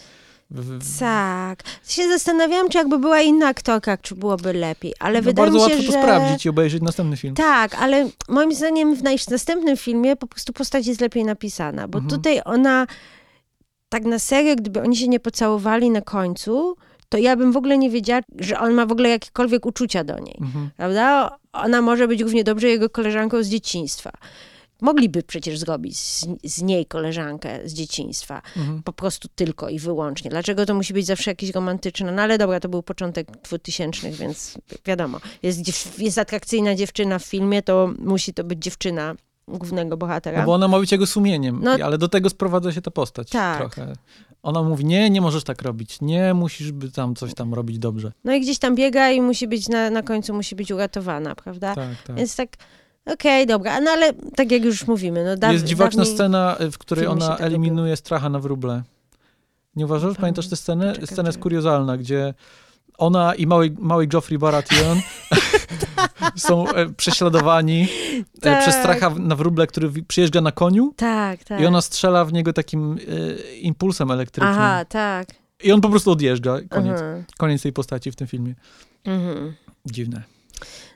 Tak. Się zastanawiałam, czy jakby była inna aktorka, czy byłoby lepiej, ale no, wydaje bardzo mi się, łatwo że... to sprawdzić i obejrzeć następny film. Tak, ale moim zdaniem w następnym filmie po prostu postać jest lepiej napisana, bo Mhm. tutaj ona tak na serio, gdyby oni się nie pocałowali na końcu, to ja bym w ogóle nie wiedziała, że on ma w ogóle jakiekolwiek uczucia do niej, Mhm. prawda? Ona może być równie dobrze jego koleżanką z dzieciństwa. Mogliby przecież zrobić z, z niej koleżankę z dzieciństwa. Mhm. Po prostu tylko i wyłącznie. Dlaczego to musi być zawsze jakieś romantyczne? No ale dobra, to był początek 2000, więc wiadomo. Jest, jest atrakcyjna dziewczyna w filmie, to musi to być dziewczyna głównego bohatera. No bo ona ma być jego sumieniem, No- ale do tego sprowadza się ta postać Tak. trochę. Ona mówi, nie, nie możesz tak robić, nie, musisz by tam coś tam robić dobrze. No i gdzieś tam biega i musi być, na, na końcu musi być uratowana, prawda? Tak, tak. Więc tak, okej, dobra, no ale tak jak już mówimy, no Jest dziwaczna dawniej... scena, w której filmy ona eliminuje stracha na wróble. Nie uważasz? Pamiętasz tę scenę? Scena jest kuriozalna, gdzie ona i mały, mały Geoffrey Baratheon są e, prześladowani e, Tak. przez stracha na wróble, który przyjeżdża na koniu Tak, tak. i ona strzela w niego takim e, impulsem elektrycznym. Aha, tak. I on po prostu odjeżdża. Koniec. Koniec tej postaci w tym filmie. Mhm. Dziwne.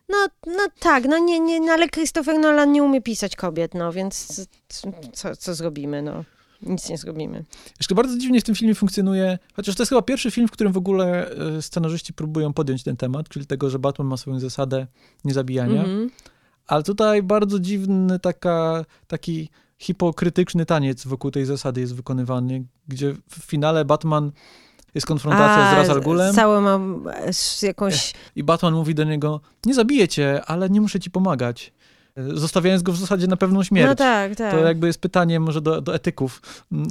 No, no tak, no nie, nie, no ale Christopher Nolan nie umie pisać kobiet, no więc co, co zrobimy, no. Nic nie zrobimy. Jeszcze bardzo dziwnie w tym filmie funkcjonuje, chociaż to jest chyba pierwszy film, w którym w ogóle e, scenarzyści próbują podjąć ten temat, czyli tego, że Batman ma swoją zasadę niezabijania. Mhm. Ale tutaj bardzo dziwny taka, taki hipokrytyczny taniec wokół tej zasady jest wykonywany, gdzie w finale Batman jest konfrontacja z Ra's al Ghulem Całą mam jakąś... i Batman mówi do niego, nie zabiję cię, ale nie muszę ci pomagać. Zostawiając go w zasadzie na pewną śmierć. No tak, tak. To jakby jest pytanie może do, do etyków.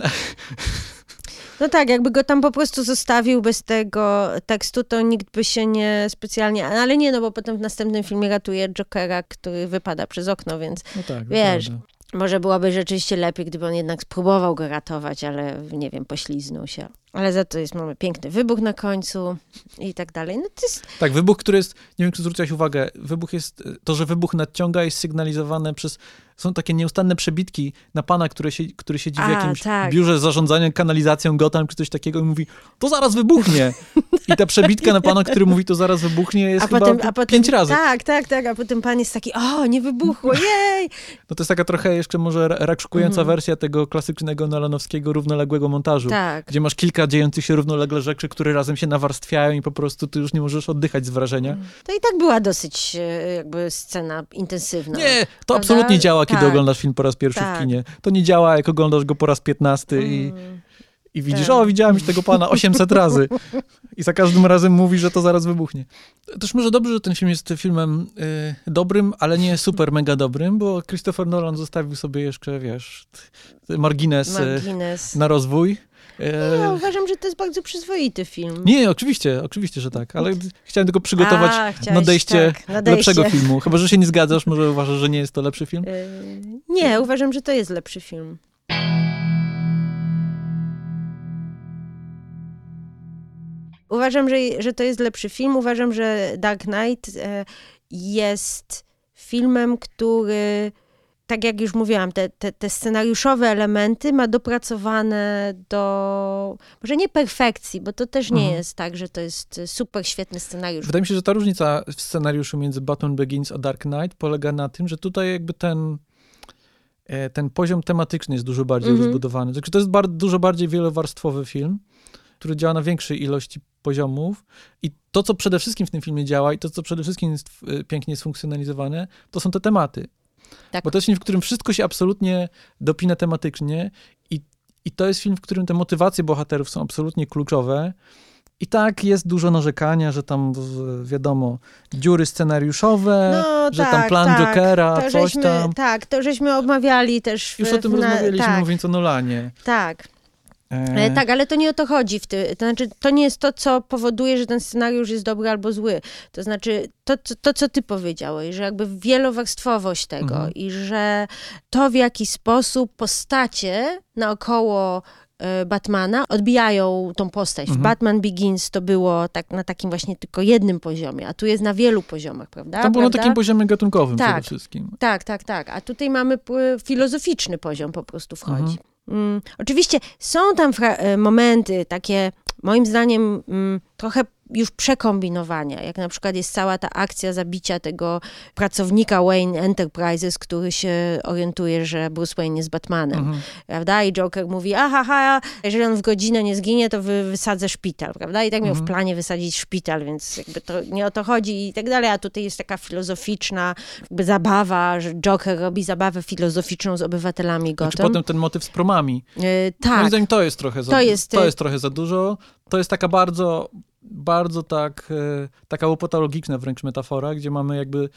No tak, jakby go tam po prostu zostawił bez tego tekstu, to nikt by się nie specjalnie... Ale nie, no bo potem w następnym filmie ratuje Jokera, który wypada przez okno, więc No tak, Wiesz. Może byłoby rzeczywiście lepiej, gdyby on jednak spróbował go ratować, ale nie wiem, pośliznął się. Ale za to jest, mamy piękny wybuch na końcu i tak dalej. No to jest... Tak, wybuch, który jest, nie wiem, czy zwróciłaś uwagę, wybuch jest, to, że wybuch nadciąga jest sygnalizowane przez, są takie nieustanne przebitki na pana, który, się, który siedzi w A, jakimś tak. biurze zarządzania kanalizacją Gotham, czy coś takiego i mówi, to zaraz wybuchnie. I ta przebitka na pana, który mówi, to zaraz wybuchnie, jest chyba pięć razy. Tak, tak, tak, a potem pan jest taki, o, nie wybuchło, jej! No to jest taka trochę jeszcze może rakszukująca Mhm. wersja tego klasycznego nolanowskiego równoległego montażu. Tak. Gdzie masz kilka dziejących się równolegle rzeczy, które razem się nawarstwiają i po prostu ty już nie możesz oddychać z wrażenia. To i tak była dosyć e, jakby scena intensywna. Nie, to. Prawda? absolutnie działa, kiedy Tak. oglądasz film po raz pierwszy Tak. w kinie. To nie działa, jak oglądasz go po raz piętnasty i, Mm. i widzisz, Tak. o, widziałem już tego pana 800 razy. I za każdym razem mówi, że to zaraz wybuchnie. Też może dobrze, że ten film jest filmem y, dobrym, ale nie super mega dobrym, bo Christopher Nolan zostawił sobie jeszcze, wiesz, margines, y, Margines. na rozwój. Y, Ja uważam, że to jest bardzo przyzwoity film. nie, oczywiście, oczywiście, że tak, ale chciałem tylko przygotować A, nadejście tak, nadejście. lepszego filmu. Chyba, że się nie zgadzasz, może uważasz, że nie jest to lepszy film? Yy, Nie, uważam, że to jest lepszy film. Uważam, że, że to jest lepszy film. Uważam, że Dark Knight e, jest filmem, który, tak jak już mówiłam, te, te, te scenariuszowe elementy ma dopracowane do, może nie perfekcji, bo to też nie Mhm. jest tak, że to jest super świetny scenariusz. Wydaje mi się, że ta różnica w scenariuszu między Batman Begins a Dark Knight polega na tym, że tutaj jakby ten, e, ten poziom tematyczny jest dużo bardziej Mhm. rozbudowany. Także to jest bar- dużo bardziej wielowarstwowy film, który działa na większej ilości poziomów i to, co przede wszystkim w tym filmie działa i to, co przede wszystkim jest e, pięknie sfunkcjonalizowane, to są te tematy. Tak. Bo to jest film, w którym wszystko się absolutnie dopina tematycznie i, i to jest film, w którym te motywacje bohaterów są absolutnie kluczowe. I tak jest dużo narzekania, że tam wiadomo, dziury scenariuszowe, No, że tam tak, plan tak. To To coś żeśmy, tam. Tak, to żeśmy omawiali też. W, Już o tym na- rozmawialiśmy, tak, mówiąc o Nolanie. Tak, E, E, tak, ale to nie o to chodzi. W ty, to znaczy, to nie jest to, co powoduje, że ten scenariusz jest dobry albo zły. To znaczy, to, to, to co ty powiedziałeś, że jakby wielowarstwowość tego Mhm. i że to, w jaki sposób postacie naokoło e, Batmana odbijają tą postać. W Mhm. Batman Begins to było tak na takim właśnie tylko jednym poziomie, a tu jest na wielu poziomach, prawda? tam było na prawda? takim poziomie gatunkowym Tak. przede wszystkim. Tak, tak, tak. A tutaj mamy filozoficzny poziom po prostu wchodzi. Mhm. Mm, oczywiście są tam e, momenty takie, moim zdaniem, mm, trochę już przekombinowania, jak na przykład jest cała ta akcja zabicia tego pracownika Wayne Enterprises, który się orientuje, że Bruce Wayne jest Batmanem, Mhm. prawda? I Joker mówi, aha, ha, jeżeli on w godzinę nie zginie, to wy, wysadzę szpital, prawda? I tak miał Mhm. w planie wysadzić szpital, więc jakby to nie o to chodzi i tak dalej, a tutaj jest taka filozoficzna jakby zabawa, że Joker robi zabawę filozoficzną z obywatelami Znaczy Gotham. potem ten motyw z promami. E, Moim tak, zdaniem to jest trochę za, To jest, to y- jest trochę za dużo. To jest taka bardzo, bardzo tak, e, taka łopatologiczna wręcz metafora, gdzie mamy jakby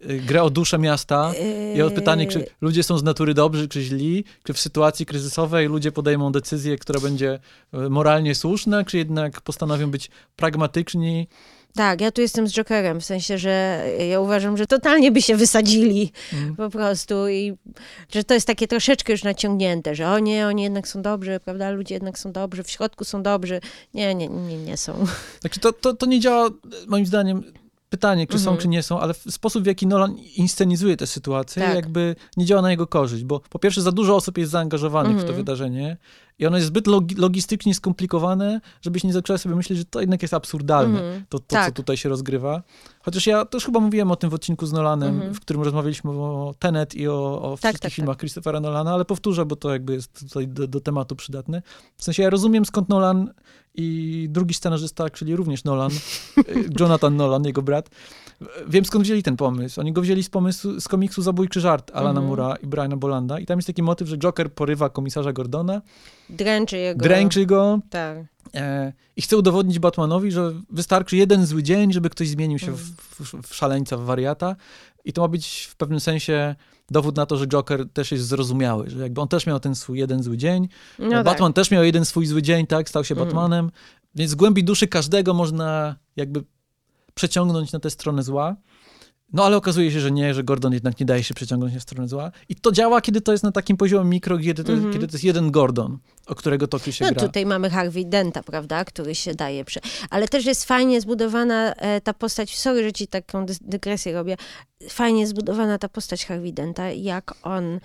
e, grę o duszę miasta i o pytanie, czy ludzie są z natury dobrzy, czy źli, czy w sytuacji kryzysowej ludzie podejmą decyzję, która będzie e, moralnie słuszna, czy jednak postanowią być pragmatyczni. Tak, ja tu jestem z Jokerem, w sensie, że ja uważam, że totalnie by się wysadzili Mm. po prostu i że to jest takie troszeczkę już naciągnięte, że o nie, oni jednak są dobrzy, prawda, ludzie jednak są dobrzy, w środku są dobrzy. Nie, nie, nie, nie są. Znaczy to, to, to nie działa, moim zdaniem, pytanie, czy są, Mhm. czy nie są, ale w sposób, w jaki Nolan inscenizuje tę sytuację, Tak. jakby nie działa na jego korzyść, bo po pierwsze za dużo osób jest zaangażowanych w to Mhm. wydarzenie i ono jest zbyt logi- logistycznie skomplikowane, żebyś nie zaczęła sobie myśleć, że to jednak jest absurdalne, Mhm. to, to Tak. co tutaj się rozgrywa. Chociaż ja też chyba mówiłem o tym w odcinku z Nolanem, Mhm. w którym rozmawialiśmy o Tenet i o, o wszystkich tak, filmach Christophera Nolana, ale powtórzę, bo to jakby jest tutaj do, do tematu przydatne. W sensie ja rozumiem skąd Nolan i drugi scenarzysta, czyli również Nolan, y, Jonathan Nolan, jego brat, wiem skąd wzięli ten pomysł. Oni go wzięli z pomysłu, z komiksu Zabójczy Żart Alana Mhm. Moore'a i Briana Bolanda i tam jest taki motyw, że Joker porywa komisarza Gordona, Dręczy jego... dręczy go Tak. e, i chce udowodnić Batmanowi, że wystarczy jeden zły dzień, żeby ktoś zmienił się w, Mhm. w, w szaleńca, w wariata i to ma być w pewnym sensie dowód na to, że Joker też jest zrozumiały, że jakby on też miał ten swój jeden zły dzień, No tak. Batman też miał jeden swój zły dzień, tak, stał się Mhm. Batmanem, więc z głębi duszy każdego można jakby przeciągnąć na tę stronę zła. No ale okazuje się, że nie, że Gordon jednak nie daje się przeciągnąć na stronę zła. I to działa, kiedy to jest na takim poziomie mikro, kiedy to, Mhm. kiedy to jest jeden Gordon, o którego toczy się No gra. tutaj mamy Harvey Denta, prawda, który się daje przy... Ale też jest fajnie zbudowana e, ta postać, sorry, że ci taką dygresję robię, fajnie zbudowana ta postać Harvey Denta, jak on,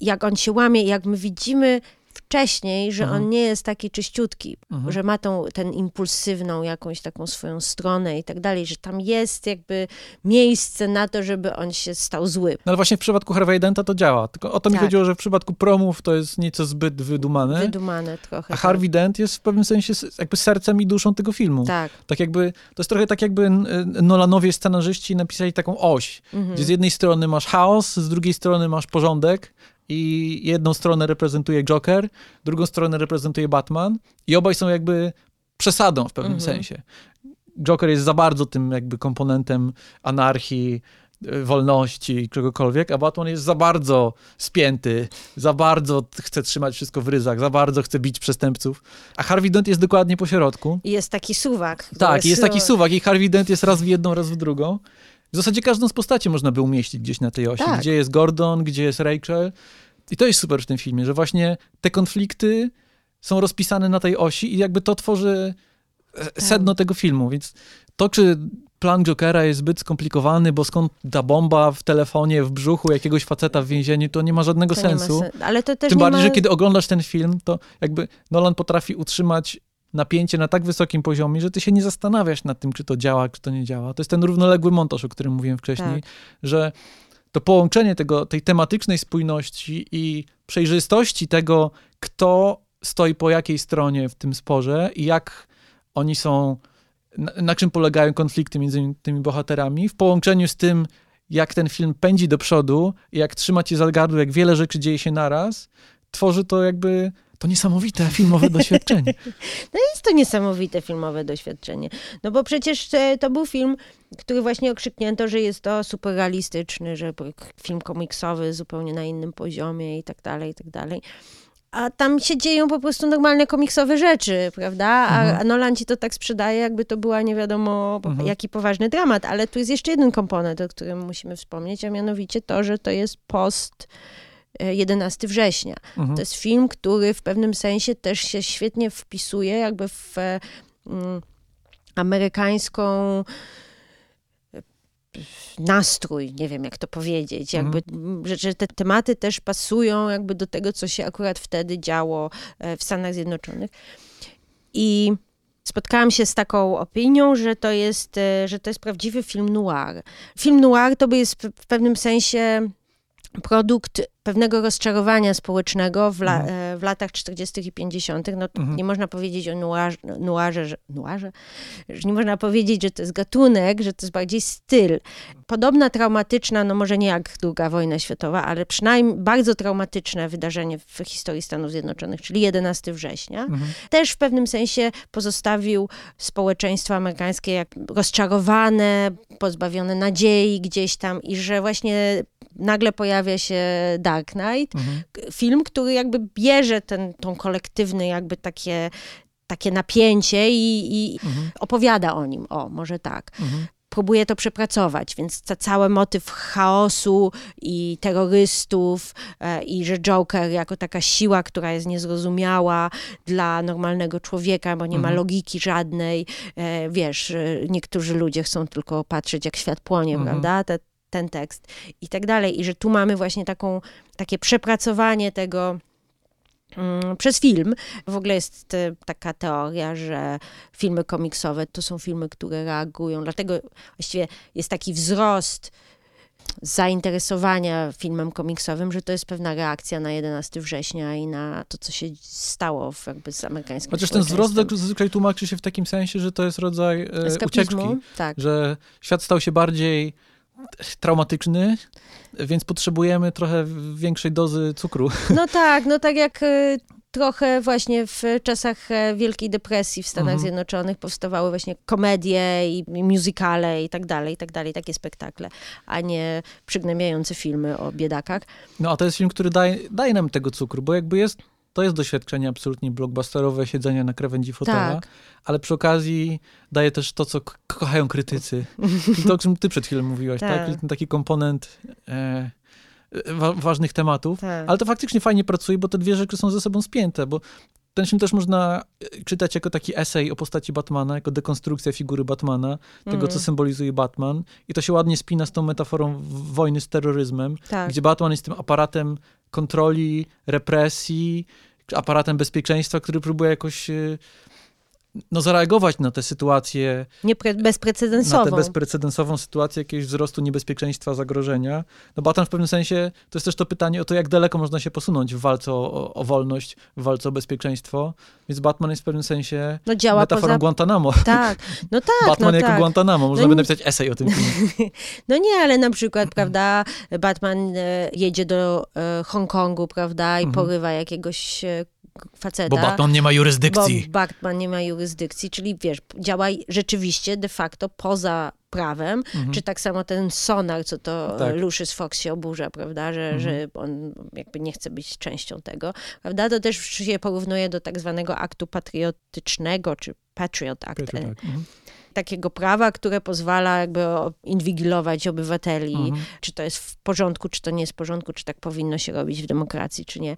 jak on się łamie, jak my widzimy wcześniej, że Mhm. on nie jest taki czyściutki, Mhm. że ma tą, ten impulsywną jakąś taką swoją stronę i tak dalej, że tam jest jakby miejsce na to, żeby on się stał zły. No ale właśnie w przypadku Harvey Denta to działa. Tylko o to mi Tak. chodziło, że w przypadku promów to jest nieco zbyt wydumane. Wydumane trochę. A Harvey Dent jest w pewnym sensie jakby sercem i duszą tego filmu. Tak. Tak jakby, to jest trochę tak jakby n- Nolanowie scenarzyści napisali taką oś, Mhm. gdzie z jednej strony masz chaos, z drugiej strony masz porządek i jedną stronę reprezentuje Joker, drugą stronę reprezentuje Batman i obaj są jakby przesadą w pewnym Mhm. sensie. Joker jest za bardzo tym jakby komponentem anarchii, y, wolności, czegokolwiek, a Batman jest za bardzo spięty, za bardzo chce trzymać wszystko w ryzach, za bardzo chce bić przestępców, a Harvey Dent jest dokładnie po środku. Jest taki suwak. Tak, jest taki no, suwak i Harvey Dent jest raz w jedną, raz w drugą. W zasadzie każdą z postaci można by umieścić gdzieś na tej osi. Tak. Gdzie jest Gordon, gdzie jest Rachel. I to jest super w tym filmie, że właśnie te konflikty są rozpisane na tej osi i jakby to tworzy e, sedno tego filmu. Więc to, czy plan Jokera jest zbyt skomplikowany, bo skąd ta bomba w telefonie, w brzuchu jakiegoś faceta w więzieniu, to nie ma żadnego To nie ma sensu. sen- Ale to też Tym bardziej, ma... że kiedy oglądasz ten film, to jakby Nolan potrafi utrzymać napięcie na tak wysokim poziomie, że ty się nie zastanawiasz nad tym, czy to działa, czy to nie działa. To jest ten równoległy montaż, o którym mówiłem wcześniej, Tak. że to połączenie tego, tej tematycznej spójności i przejrzystości tego, kto stoi po jakiej stronie w tym sporze i jak oni są, na, na czym polegają konflikty między tymi bohaterami, w połączeniu z tym, jak ten film pędzi do przodu jak trzyma cię za gardło, jak wiele rzeczy dzieje się naraz, tworzy to jakby to niesamowite filmowe doświadczenie. Jest to niesamowite filmowe doświadczenie. No bo przecież e, to był film, który właśnie okrzyknięto, że jest to super realistyczny, że film komiksowy zupełnie na innym poziomie i tak dalej, i tak dalej. A tam się dzieją po prostu normalne komiksowe rzeczy, prawda? A, Mhm. a Nolan ci to tak sprzedaje, jakby to była nie wiadomo Mhm. jaki poważny dramat. Ale tu jest jeszcze jeden komponent, o którym musimy wspomnieć, a mianowicie to, że to jest post 11 września. Mhm. To jest film, który w pewnym sensie też się świetnie wpisuje jakby w e, mm, amerykańską e, nastrój, nie wiem jak to powiedzieć, jakby, m, że, że te tematy też pasują jakby do tego, co się akurat wtedy działo e, w Stanach Zjednoczonych. I spotkałam się z taką opinią, że to jest, e, że to jest prawdziwy film noir. Film noir to by jest w pewnym sensie produkt pewnego rozczarowania społecznego w, la, e, w latach 40. i 50. No, Mhm. Nie można powiedzieć o noirze, noirze, że, nie można powiedzieć, że to jest gatunek, że to jest bardziej styl. Podobna traumatyczna, no może nie jak II wojna światowa, ale przynajmniej bardzo traumatyczne wydarzenie w historii Stanów Zjednoczonych, czyli 11 września, Mhm. też w pewnym sensie pozostawił społeczeństwo amerykańskie jak rozczarowane, pozbawione nadziei gdzieś tam i że właśnie nagle pojawia się Dark Knight, Mhm. film, który jakby bierze ten, tą kolektywny jakby takie, takie napięcie i, i Mhm. opowiada o nim, o, może tak. Mhm. próbuje to przepracować, więc ca cały motyw chaosu i terrorystów e, i że Joker jako taka siła, która jest niezrozumiała dla normalnego człowieka, bo nie ma Mhm. logiki żadnej, e, wiesz, e, niektórzy ludzie chcą tylko patrzeć jak świat płonie, Mhm. prawda? Te, ten tekst i tak dalej. I że tu mamy właśnie taką, takie przepracowanie tego mm, przez film. W ogóle jest e, taka teoria, że filmy komiksowe to są filmy, które reagują. Dlatego właściwie jest taki wzrost zainteresowania filmem komiksowym, że to jest pewna reakcja na 11 września i na to, co się stało w, jakby z amerykańskim Chociaż ten wzrost zazwyczaj tłumaczy się w takim sensie, że to jest rodzaj e, ucieczki. Tak. Że świat stał się bardziej traumatyczny, więc potrzebujemy trochę większej dozy cukru. No tak, no tak jak y, trochę właśnie w czasach e, Wielkiej Depresji w Stanach Mhm. Zjednoczonych powstawały właśnie komedie i musicale i tak dalej, i tak dalej, takie spektakle, a nie przygnębiające filmy o biedakach. No a to jest film, który daje, daje nam tego cukru, bo jakby jest, to jest doświadczenie absolutnie blockbusterowe, siedzenie na krawędzi fotela, Tak. ale przy okazji daje też to, co kochają krytycy. I to, o czym ty przed chwilą mówiłaś, tak? Tak. Taki komponent e, wa- ważnych tematów. Tak. Ale to faktycznie fajnie pracuje, bo te dwie rzeczy są ze sobą spięte, bo ten film też można e, czytać jako taki esej o postaci Batmana, jako dekonstrukcja figury Batmana, tego, Mhm. co symbolizuje Batman. I to się ładnie spina z tą metaforą wojny z terroryzmem, tak. gdzie Batman jest tym aparatem kontroli, represji, aparatem bezpieczeństwa, który próbuje jakoś e, no, zareagować na tę sytuację, Nie pre- na bezprecedensową. tę bezprecedensową sytuację jakiegoś wzrostu niebezpieczeństwa, zagrożenia. No Batman w pewnym sensie, to jest też to pytanie o to, jak daleko można się posunąć w walce o, o, wolność, w walce o bezpieczeństwo. Więc Batman jest w pewnym sensie no działa metaforą poza... Guantanamo. Tak, no tak, Batman no jako tak. Guantanamo. Można No by napisać esej o tym filmie. No nie, ale na przykład, prawda, Batman e, jedzie do e, Hongkongu, prawda, i Mhm. porywa jakiegoś faceta. nie ma Bo Batman nie ma jurysdykcji, czyli wiesz, działa rzeczywiście de facto poza prawem, Mhm. czy tak samo ten sonar, co to Tak. Lucius Fox się oburza, prawda, że, Mhm. że on jakby nie chce być częścią tego, prawda, to też się porównuje do tak zwanego aktu patriotycznego, czy Patriot Act, Piotr, e, tak. Mhm. takiego prawa, które pozwala jakby inwigilować obywateli, Mhm. czy to jest w porządku, czy to nie jest w porządku, czy tak powinno się robić w demokracji, czy nie.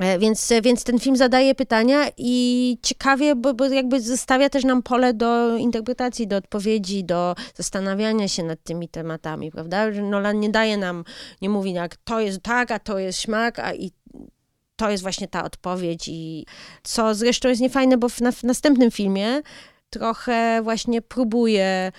E, Więc, więc ten film zadaje pytania i ciekawie, bo, bo jakby zostawia też nam pole do interpretacji, do odpowiedzi, do zastanawiania się nad tymi tematami, prawda? Nolan nie daje nam, nie mówi jak to jest tak, a to jest śmak, a i to jest właśnie ta odpowiedź i co zresztą jest niefajne, bo w, na, w następnym filmie trochę właśnie próbuje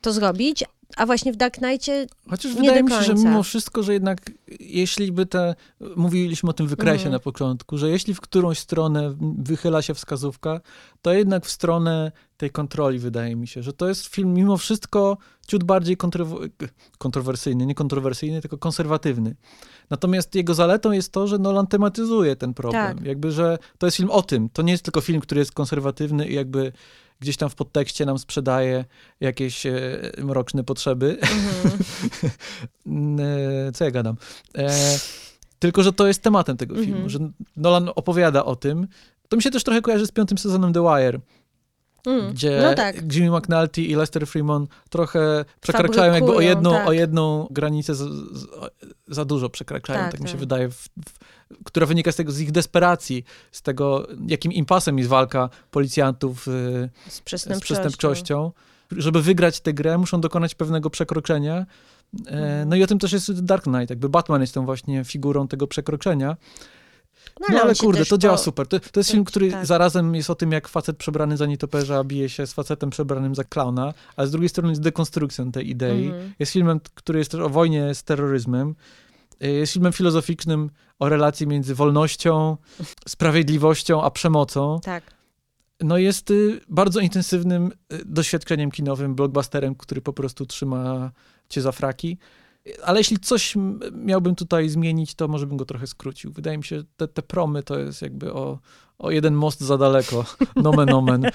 to zrobić, a właśnie w Dark Knightie Chociaż Nie wydaje mi się, że mimo wszystko, że jednak jeśli by te, mówiliśmy o tym wykresie Mhm. na początku, że jeśli w którąś stronę wychyla się wskazówka, to jednak w stronę tej kontroli wydaje mi się, że to jest film mimo wszystko ciut bardziej kontrow- kontrowersyjny, nie kontrowersyjny, tylko konserwatywny. Natomiast jego zaletą jest to, że Nolan tematyzuje ten problem. Tak. Jakby, że to jest film o tym. To nie jest tylko film, który jest konserwatywny i jakby gdzieś tam w podtekście nam sprzedaje jakieś e, mroczne potrzeby. E, Co ja gadam? E, tylko, że to jest tematem tego filmu, Mhm. że Nolan opowiada o tym. To mi się też trochę kojarzy z piątym sezonem The Wire, mm, gdzie no tak, Jimmy McNulty i Lester Freeman trochę przekraczają jakby o Fabrykują, jedną, tak. o jedną granicę, za, za, za dużo przekraczają, tak, Tak, mi się tak. wydaje, w, w, która wynika z tego, z ich desperacji, z tego, jakim impasem jest walka policjantów y, z z przestępczością. przestępczością. Żeby wygrać tę grę, muszą dokonać pewnego przekroczenia. E, No i o tym też jest Dark Knight. Jakby Batman jest tą właśnie figurą tego przekroczenia. No on ale kurde, to działa po- super. To, to jest film, który tak. zarazem jest o tym, jak facet przebrany za nietoperza bije się z facetem przebranym za klauna, a z drugiej strony jest dekonstrukcją tej idei. Mhm. Jest filmem, który jest też o wojnie z terroryzmem. E, Jest filmem filozoficznym o relacji między wolnością, sprawiedliwością, a przemocą. Tak. No jest y, bardzo intensywnym y, doświadczeniem kinowym, blockbusterem, który po prostu trzyma cię za fraki. Ale jeśli coś miałbym tutaj zmienić, to może bym go trochę skrócił. Wydaje mi się, że te, te promy to jest jakby o, o jeden most za daleko. Nomen omen.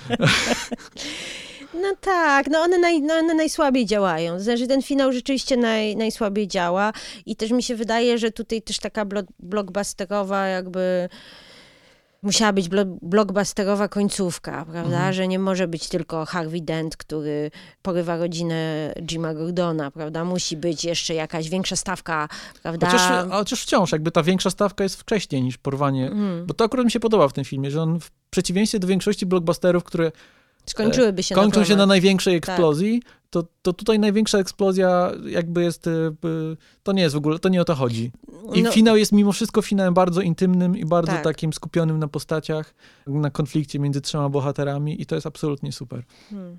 No tak, no one, naj, no one najsłabiej działają. Znaczy ten finał rzeczywiście naj, najsłabiej działa i też mi się wydaje, że tutaj też taka blo, blockbusterowa jakby musiała być blo- blockbusterowa końcówka, prawda? Mhm. Że nie może być tylko Harvey Dent, który porywa rodzinę Jima Gordona, prawda? Musi być jeszcze jakaś większa stawka, prawda? Chociaż, chociaż wciąż jakby ta większa stawka jest wcześniej niż porwanie. Mm. Bo to akurat mi się podoba w tym filmie, że on w przeciwieństwie do większości blockbusterów, które Skończyłyby się kończą na się na największej eksplozji, to, to tutaj największa eksplozja jakby jest, e, to nie jest w ogóle, to nie o to chodzi. I No, finał jest mimo wszystko finałem bardzo intymnym i bardzo Tak. takim skupionym na postaciach, na konflikcie między trzema bohaterami i to jest absolutnie super. hmm.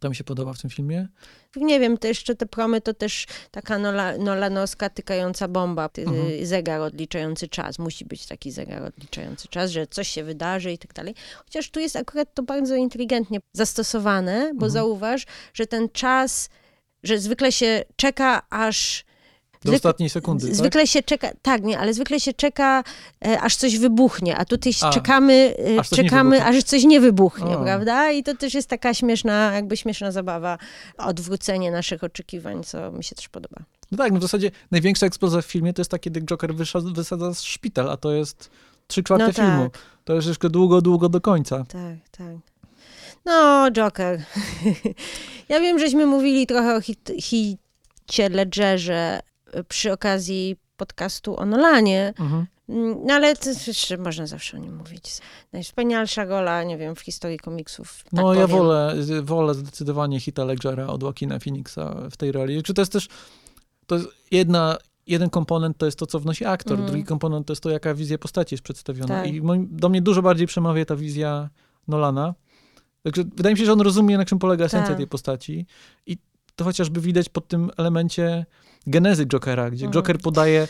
To mi się podoba w tym filmie. Nie wiem, to jeszcze te promy to też taka nola, nolanowska tykająca bomba, ty, Mhm. zegar odliczający czas. Musi być taki zegar odliczający czas, że coś się wydarzy i tak dalej. Chociaż tu jest akurat to bardzo inteligentnie zastosowane, bo Mhm. zauważ, że ten czas, że zwykle się czeka aż Do Zwykle- ostatniej sekundy, tak? Zwykle się czeka, tak, nie, ale zwykle się czeka, e, aż coś wybuchnie, a tutaj A, czekamy, e, aż coś nie czekamy, wybuchnie. aż coś nie wybuchnie, O. prawda? I to też jest taka śmieszna, jakby śmieszna zabawa, odwrócenie naszych oczekiwań, co mi się też podoba. No tak, no w zasadzie największa eksplozja w filmie to jest takie, gdy Joker wysza- wysadza z szpital, a to jest trzy czwarte No tak. filmu. To jest jeszcze długo, długo do końca. Tak, tak. No, Joker. ja wiem, żeśmy mówili trochę o hit, hicie Ledgerze przy okazji podcastu o Nolanie, Mhm. Mm, No ale to jeszcze można zawsze o nim mówić. Najwspanialsza rola, nie wiem, w historii komiksów. Tak No ja powiem. wolę, wolę zdecydowanie Hita Ledgera od Joaquina Phoenixa w tej roli. Czy to jest też, to jest jedna, jeden komponent to jest to, co wnosi aktor, Mhm. drugi komponent to jest to, jaka wizja postaci jest przedstawiona. Tak. I do mnie dużo bardziej przemawia ta wizja Nolana. Także wydaje mi się, że on rozumie, na czym polega esencja Tak. tej postaci. I to chociażby widać pod tym elemencie genezy Jokera, gdzie Mhm. Joker podaje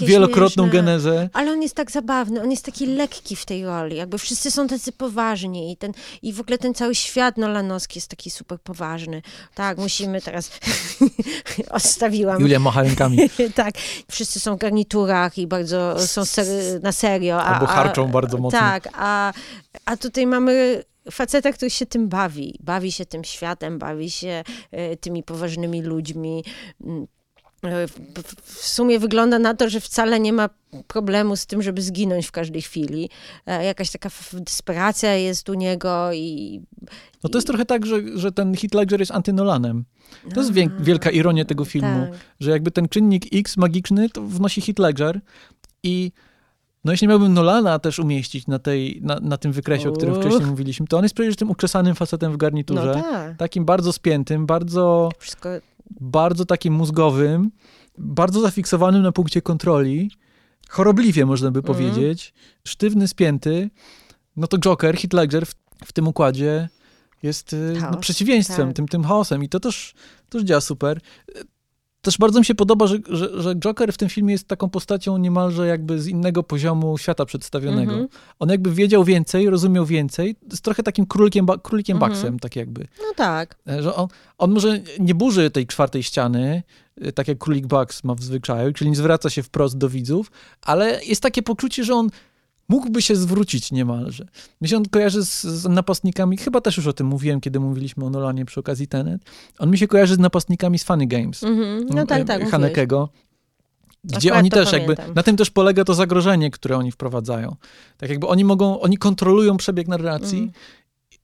wielokrotną śmieszne. genezę. Ale on jest tak zabawny, on jest taki lekki w tej roli, jakby wszyscy są tacy poważni i, ten, i w ogóle ten cały świat nolanowski jest taki super poważny. Tak, musimy teraz... Odstawiłam. Julia macha rękami. tak, wszyscy są w garniturach i bardzo są ser- na serio. A, Albo harczą a, bardzo mocno. Tak, a, a tutaj mamy faceta, który się tym bawi. Bawi się tym światem, bawi się e, tymi poważnymi ludźmi. E, w- sumie wygląda na to, że wcale nie ma problemu z tym, żeby zginąć w każdej chwili. E, Jakaś taka desperacja jest u niego i... No to jest trochę tak, że, że ten Heath Ledger jest antynolanem. To jest wielka ironia tego filmu, Tak. że jakby ten czynnik X magiczny to wnosi Heath Ledger i no jeśli miałbym Nolana też umieścić na, tej, na, na tym wykresie, o którym wcześniej mówiliśmy, to on jest przecież tym ukrzesanym facetem w garniturze, No tak. takim bardzo spiętym, bardzo, Wszystko... bardzo takim mózgowym, bardzo zafiksowanym na punkcie kontroli, chorobliwie można by Mhm. powiedzieć, sztywny, spięty, no to Joker, Heath Ledger w, w tym układzie jest y, no, przeciwieństwem, tak. tym, tym chaosem i to też, też działa super. Też bardzo mi się podoba, że, że, że Joker w tym filmie jest taką postacią niemalże jakby z innego poziomu świata przedstawionego. Mhm. On jakby wiedział więcej, rozumiał więcej, jest trochę takim królikiem, ba- królikiem Mhm. baksem, tak jakby. No tak. E, Że on, on może nie burzy tej czwartej ściany, e, tak jak królik Bugs ma w zwyczaju, czyli nie zwraca się wprost do widzów, ale jest takie poczucie, że on mógłby się zwrócić niemalże. Mi się on kojarzy z, z napastnikami, chyba też już o tym mówiłem, kiedy mówiliśmy o Nolanie przy okazji Tenet. On mi się kojarzy z napastnikami z Funny Games. Mhm. No tak, e, tak. mówiłeś. Hanekego. Gdzie Akurat oni też jakby, pamiętam. na tym też polega to zagrożenie, które oni wprowadzają. Tak jakby oni mogą, oni kontrolują przebieg narracji Mhm.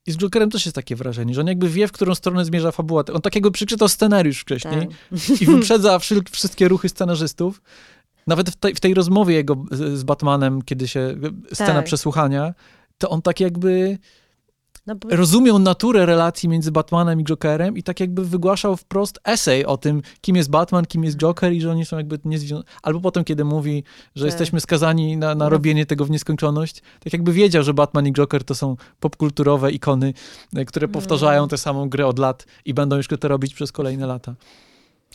i z Jokerem też jest takie wrażenie, że on jakby wie, w którą stronę zmierza fabuła. On takiego przeczytał scenariusz wcześniej Tak. i wyprzedza wszy- wszystkie ruchy scenarzystów. Nawet w tej, w tej rozmowie jego z, z Batmanem, kiedy się, scena Tak. przesłuchania, to on tak jakby No, bo, rozumiał naturę relacji między Batmanem i Jokerem i tak jakby wygłaszał wprost esej o tym, kim jest Batman, kim jest Joker i że oni są jakby niezwiązani. Albo potem, kiedy mówi, że Tak. jesteśmy skazani na, na No. robienie tego w nieskończoność, tak jakby wiedział, że Batman i Joker to są popkulturowe ikony, e, które Mm. powtarzają tę samą grę od lat i będą jeszcze to robić przez kolejne lata.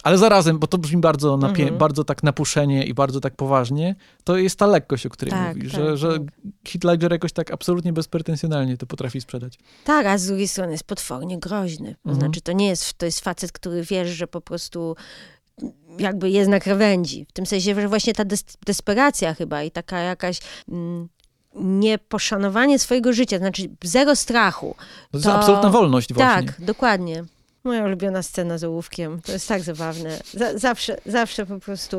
Ale zarazem, bo to brzmi bardzo, napie- Mhm. bardzo tak napuszenie i bardzo tak poważnie, to jest ta lekkość, o której Tak, mówisz, tak, że, że tak. Ledger jakoś tak absolutnie bezpretensjonalnie to potrafi sprzedać. tak, a z drugiej strony jest potwornie groźny. To Mhm. znaczy, to nie jest, to jest facet, który wiesz, że po prostu jakby jest na krawędzi. W tym sensie, że właśnie ta des- desperacja chyba i taka jakaś mm, nieposzanowanie swojego życia, znaczy zero strachu. To jest To- absolutna wolność właśnie. Tak, dokładnie. Moja ulubiona scena z ołówkiem. To jest tak zabawne. Za, zawsze, zawsze po prostu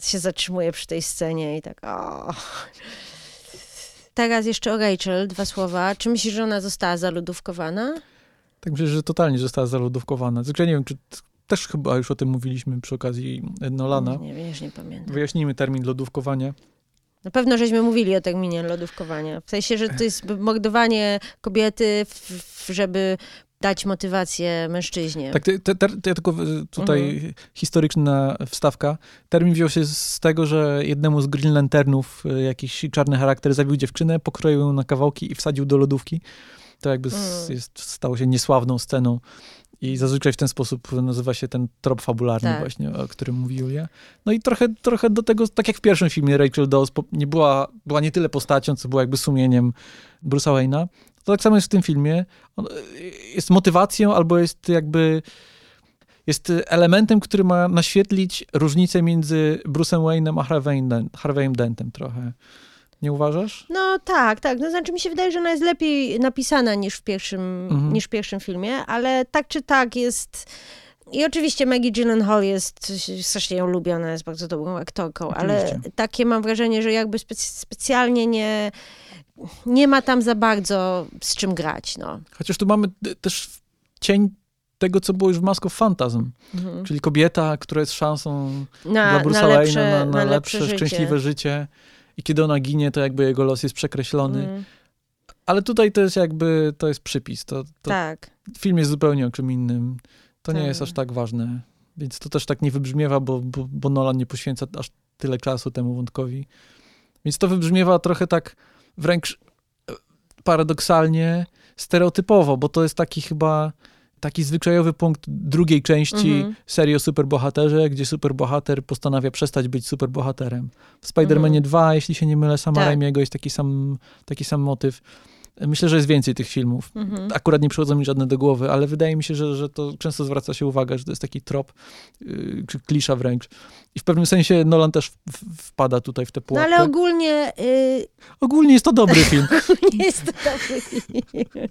się zatrzymuję przy tej scenie i tak o. teraz jeszcze o Rachel, dwa słowa. Czy myślisz, że ona została zalodówkowana? Tak myślę, że totalnie została zalodówkowana. Tylko ja nie wiem, czy też chyba już o tym mówiliśmy przy okazji Nolana. Nie, nie, nie pamiętam. Wyjaśnijmy termin lodówkowania. Na pewno żeśmy mówili o terminie lodówkowania. W sensie, że to jest mordowanie kobiety, żeby dać motywację mężczyźnie. Tak, te, te, te, tylko tutaj mhm. historyczna wstawka. Termin wziął się z tego, że jednemu z Green Lanternów e, jakiś czarny charakter zabił dziewczynę, pokroił ją na kawałki i wsadził do lodówki. To jakby mhm. jest, stało się niesławną sceną. I zazwyczaj w ten sposób nazywa się ten trop fabularny tak. właśnie, o którym mówi Julia. No i trochę, trochę do tego, tak jak w pierwszym filmie Rachel Dawes nie była, była nie tyle postacią, co była jakby sumieniem Bruce'a Wayne'a, to tak samo jest w tym filmie. On jest motywacją albo jest jakby jest elementem, który ma naświetlić różnicę między Bruce'em Wayne'em a Harvey'em Dentem trochę. Nie uważasz? No tak, tak. No, znaczy mi się wydaje, że ona jest lepiej napisana niż w pierwszym, mhm. niż w pierwszym filmie, ale tak czy tak jest... I oczywiście Maggie Gyllenhaal jest, strasznie ją lubię, ona jest bardzo dobrą aktorką, oczywiście. ale takie mam wrażenie, że jakby specjalnie nie, nie ma tam za bardzo z czym grać, no. Chociaż tu mamy też cień tego, co było już w Mask of Phantasm, mhm. czyli kobieta, która jest szansą na, dla Bruce'a na lepsze, na, na, na lepsze, lepsze szczęśliwe życie i kiedy ona ginie, to jakby jego los jest przekreślony. Mm. Ale tutaj to jest jakby, to jest przypis. To, to tak. Film jest zupełnie o czym innym. To tak. nie jest aż tak ważne. Więc to też tak nie wybrzmiewa, bo, bo, bo Nolan nie poświęca aż tyle czasu temu wątkowi. Więc to wybrzmiewa trochę tak wręcz e, paradoksalnie, stereotypowo, bo to jest taki chyba taki zwyczajowy punkt drugiej części mhm. serii o superbohaterze, gdzie superbohater postanawia przestać być superbohaterem. W Spider-Manie mhm. 2, jeśli się nie mylę, sama tak. Raimiego jest taki sam, taki sam motyw. Myślę, że jest więcej tych filmów. Mhm. Akurat nie przychodzą mi żadne do głowy, ale wydaje mi się, że, że to często zwraca się uwagę, że to jest taki trop, yy, czy klisza wręcz. I w pewnym sensie Nolan też wpada tutaj w te pułapkę. No ale ogólnie... Yy... Ogólnie jest to dobry film. ogólnie jest to dobry film.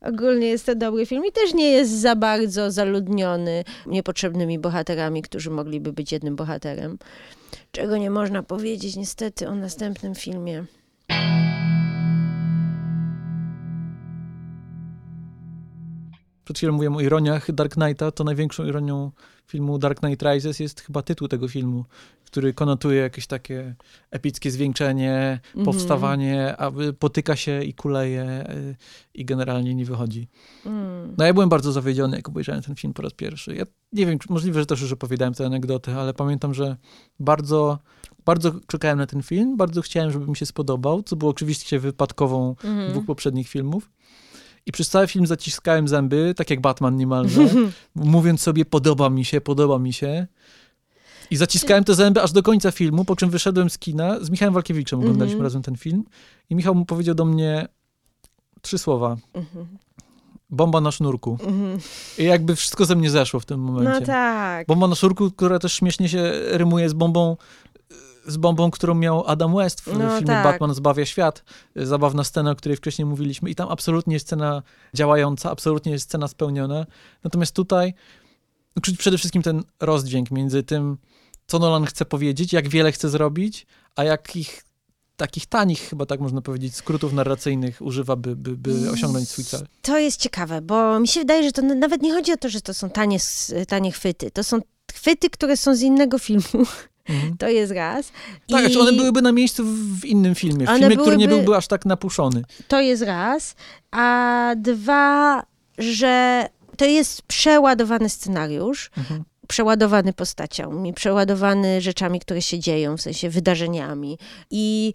ogólnie jest to dobry film i też nie jest za bardzo zaludniony niepotrzebnymi bohaterami, którzy mogliby być jednym bohaterem. Czego nie można powiedzieć niestety o następnym filmie. Przed chwilą mówiłem o ironiach Dark Knighta, to największą ironią filmu Dark Knight Rises jest chyba tytuł tego filmu, który konotuje jakieś takie epickie zwieńczenie, mm-hmm. powstawanie, a potyka się i kuleje i generalnie nie wychodzi. Mm. No ja byłem bardzo zawiedziony, jak obejrzałem ten film po raz pierwszy. Ja nie wiem, możliwe, że też już opowiadałem tę anegdotę, ale pamiętam, że bardzo bardzo czekałem na ten film, bardzo chciałem, żeby mi się spodobał, co było oczywiście wypadkową mm-hmm. dwóch poprzednich filmów. I przez cały film zaciskałem zęby, tak jak Batman niemalże, mówiąc sobie podoba mi się, podoba mi się. I zaciskałem te zęby aż do końca filmu, po czym wyszedłem z kina, z Michałem Walkiewiczem oglądaliśmy mm -hmm. razem ten film i Michał mu powiedział do mnie trzy słowa. Mm -hmm. Bomba na sznurku. Mm -hmm. I jakby wszystko ze mnie zeszło w tym momencie. No tak. Bomba na sznurku, która też śmiesznie się rymuje z bombą z bombą, którą miał Adam West w no, filmie tak. Batman zbawia świat. Zabawna scena, o której wcześniej mówiliśmy i tam absolutnie jest scena działająca, absolutnie jest scena spełniona. Natomiast tutaj czuć przede wszystkim ten rozdźwięk między tym, co Nolan chce powiedzieć, jak wiele chce zrobić, a jakich takich tanich, chyba tak można powiedzieć, skrótów narracyjnych używa, by, by, by osiągnąć swój cel. To jest ciekawe, bo mi się wydaje, że to nawet nie chodzi o to, że to są tanie, tanie chwyty. To są chwyty, które są z innego filmu. Mhm. To jest raz. Tak, I... one byłyby na miejscu w innym filmie, w filmie, byłyby... który nie byłby aż tak napuszony. To jest raz. A dwa, że to jest przeładowany scenariusz, mhm. przeładowany postaciami, przeładowany rzeczami, które się dzieją, w sensie wydarzeniami. I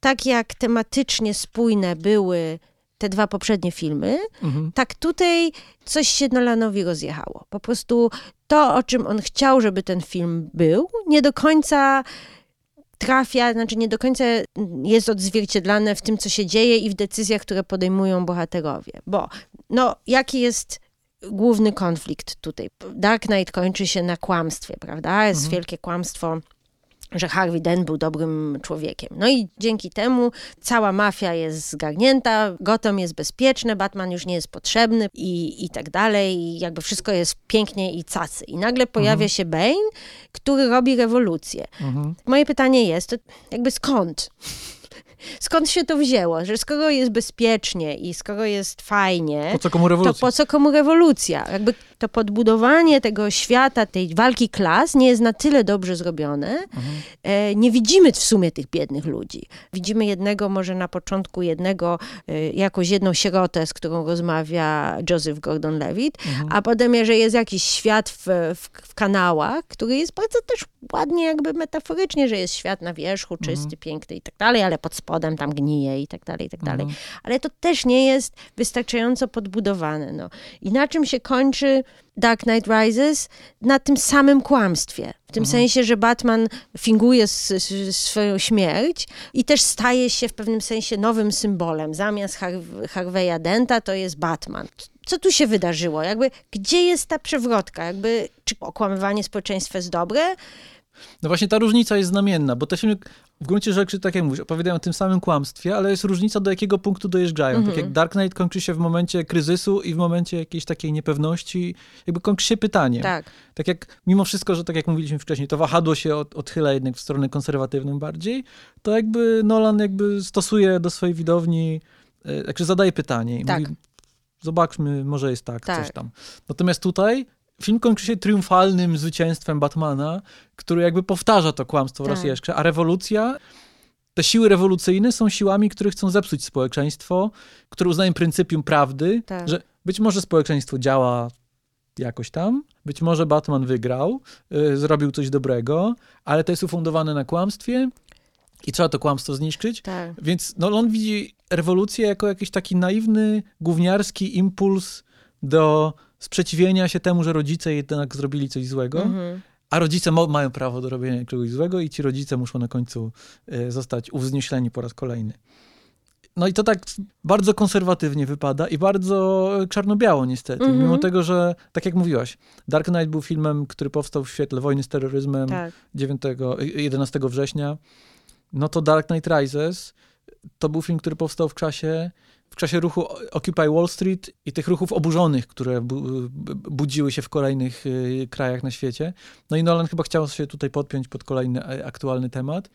tak jak tematycznie spójne były te dwa poprzednie filmy, mhm. tak tutaj coś się Nolanowi rozjechało. Po prostu to, o czym on chciał, żeby ten film był, nie do końca trafia, znaczy nie do końca jest odzwierciedlane w tym, co się dzieje i w decyzjach, które podejmują bohaterowie. Bo, no, jaki jest główny konflikt tutaj? Dark Knight kończy się na kłamstwie, prawda? Jest mhm. wielkie kłamstwo że Harvey Dent był dobrym człowiekiem. No i dzięki temu cała mafia jest zgarnięta, Gotham jest bezpieczne, Batman już nie jest potrzebny i, i tak dalej. I jakby wszystko jest pięknie i cacy. I nagle pojawia mhm. się Bane, który robi rewolucję. Mhm. Moje pytanie jest, to jakby skąd? skąd się to wzięło, że skoro jest bezpiecznie i skoro jest fajnie, po co komu rewolucja? to po co komu rewolucja? Jakby to podbudowanie tego świata, tej walki klas nie jest na tyle dobrze zrobione. Mhm. E, nie widzimy w sumie tych biednych ludzi. Widzimy jednego, może na początku jednego, e, jakąś jedną sierotę, z którą rozmawia Joseph Gordon-Levitt, mhm. a potem, że jest jakiś świat w, w, w, kanałach, który jest bardzo też ładnie jakby metaforycznie, że jest świat na wierzchu, czysty, mhm. piękny i tak dalej, ale pod spodem tam gnije i tak dalej, i tak dalej. Mhm. Ale to też nie jest wystarczająco podbudowane. No. I na czym się kończy Dark Knight Rises? Na tym samym kłamstwie. W tym mhm. sensie, że Batman finguje swoją śmierć i też staje się w pewnym sensie nowym symbolem. Zamiast Har Harveya Denta to jest Batman. Co tu się wydarzyło? Jakby, gdzie jest ta przewrotka? Jakby, czy okłamywanie społeczeństwa jest dobre? No właśnie ta różnica jest znamienna, bo te filmy w gruncie rzeczy, tak jak mówisz, opowiadają o tym samym kłamstwie, ale jest różnica, do jakiego punktu dojeżdżają. Mm -hmm. Tak jak mhm. Dark Knight kończy się w momencie kryzysu i w momencie jakiejś takiej niepewności, jakby kończy się pytanie. Tak. Tak jak, mimo wszystko, że tak jak mówiliśmy wcześniej, to wahadło się od, odchyla jednak w stronę konserwatywną bardziej, to jakby Nolan jakby stosuje do swojej widowni, e, także zadaje pytanie i tak. mówi, zobaczmy, może jest tak, tak, coś tam. Natomiast tutaj film kończy się triumfalnym zwycięstwem Batmana, który jakby powtarza to kłamstwo tak. raz jeszcze, a rewolucja, te siły rewolucyjne są siłami, które chcą zepsuć społeczeństwo, które uznają pryncypium prawdy, tak. że być może społeczeństwo działa jakoś tam, być może Batman wygrał, yy, zrobił coś dobrego, ale to jest ufundowane na kłamstwie i trzeba to kłamstwo zniszczyć. Tak. Więc no, on widzi rewolucję jako jakiś taki naiwny, gówniarski impuls do sprzeciwienia się temu, że rodzice jednak zrobili coś złego, mhm. a rodzice mają prawo do robienia czegoś złego i ci rodzice muszą na końcu e, zostać uwznieśleni po raz kolejny. No i to tak bardzo konserwatywnie wypada i bardzo czarno-biało niestety. Mm -hmm. Mimo tego, że tak jak mówiłaś, Dark Knight był filmem, który powstał w świetle wojny z terroryzmem tak. 9, 11 września. No to Dark Knight Rises to był film, który powstał w czasie w czasie ruchu Occupy Wall Street i tych ruchów oburzonych, które bu budziły się w kolejnych y, krajach na świecie. No i Nolan chyba chciał się tutaj podpiąć pod kolejny e, aktualny temat.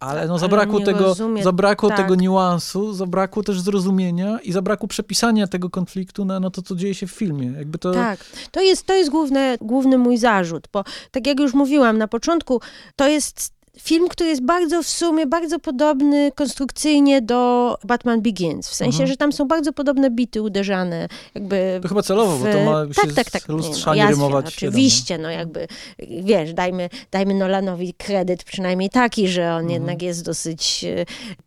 Ale no zabrakło, ale tego, zabrakło tak. tego niuansu, zabrakło też zrozumienia i zabrakło przepisania tego konfliktu na, na to, co dzieje się w filmie. Jakby to... Tak, to jest, to jest główny, główny mój zarzut, bo tak jak już mówiłam na początku, to jest film, który jest bardzo w sumie, bardzo podobny konstrukcyjnie do Batman Begins. W sensie, mhm. że tam są bardzo podobne bity uderzane. Jakby to chyba celowo, w... bo to ma tak, się tak, tak. lustrzanie no, rymować. Oczywiście, no jakby, wiesz, dajmy, dajmy Nolanowi kredyt przynajmniej taki, że on mhm. jednak jest dosyć,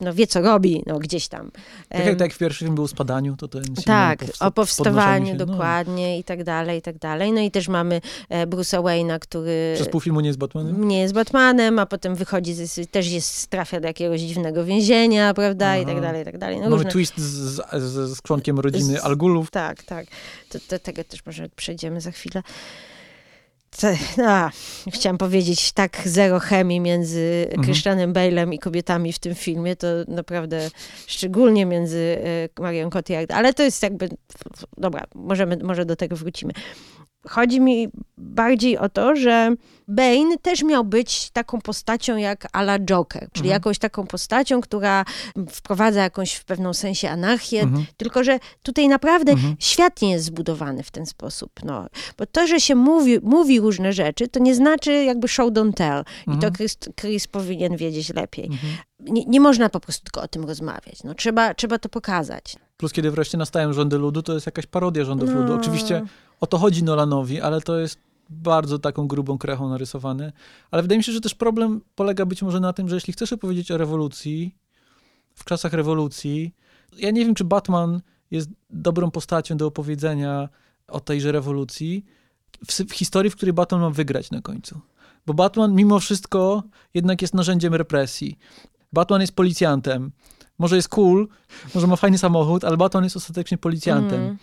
no wie co robi, no gdzieś tam. Tak jak, tak jak w pierwszym był o spadaniu, to ten Tak, powsta- o powstawaniu się, no. dokładnie no. i tak dalej, i tak dalej. No i też mamy e, Bruce'a Wayne'a, który... Przez pół filmu nie jest Batmanem? Nie jest Batmanem, a potem wychodzi, z, też jest, trafia do jakiegoś dziwnego więzienia, prawda, Aha. i tak dalej, i tak dalej. No Mamy różne... twist z, z, z członkiem rodziny z, Algulów. Tak, tak. To, to, tego też może przejdziemy za chwilę. A, chciałam powiedzieć, tak zero chemii między mhm. Christianem Bale'em i kobietami w tym filmie, to naprawdę szczególnie między e, Marią Cotillard, ale to jest jakby, dobra, możemy, może do tego wrócimy. Chodzi mi bardziej o to, że Bane też miał być taką postacią jak ala Joker, czyli mhm. jakąś taką postacią, która wprowadza jakąś w pewnym sensie anarchię, mhm. tylko że tutaj naprawdę mhm. świat nie jest zbudowany w ten sposób. No. Bo to, że się mówi, mówi różne rzeczy, to nie znaczy jakby show don't tell. I to mhm. Chris, Chris powinien wiedzieć lepiej. Mhm. Nie, nie można po prostu tylko o tym rozmawiać. No, trzeba, trzeba to pokazać. Plus kiedy wreszcie nastają rządy ludu, to jest jakaś parodia rządów no. ludu. Oczywiście o to chodzi Nolanowi, ale to jest bardzo taką grubą krechą narysowane. Ale wydaje mi się, że też problem polega być może na tym, że jeśli chcesz opowiedzieć o rewolucji, w czasach rewolucji, ja nie wiem, czy Batman jest dobrą postacią do opowiedzenia o tejże rewolucji w, w historii, w której Batman ma wygrać na końcu. Bo Batman mimo wszystko jednak jest narzędziem represji. Batman jest policjantem. Może jest cool, może ma fajny samochód, ale Batman jest ostatecznie policjantem. Mm.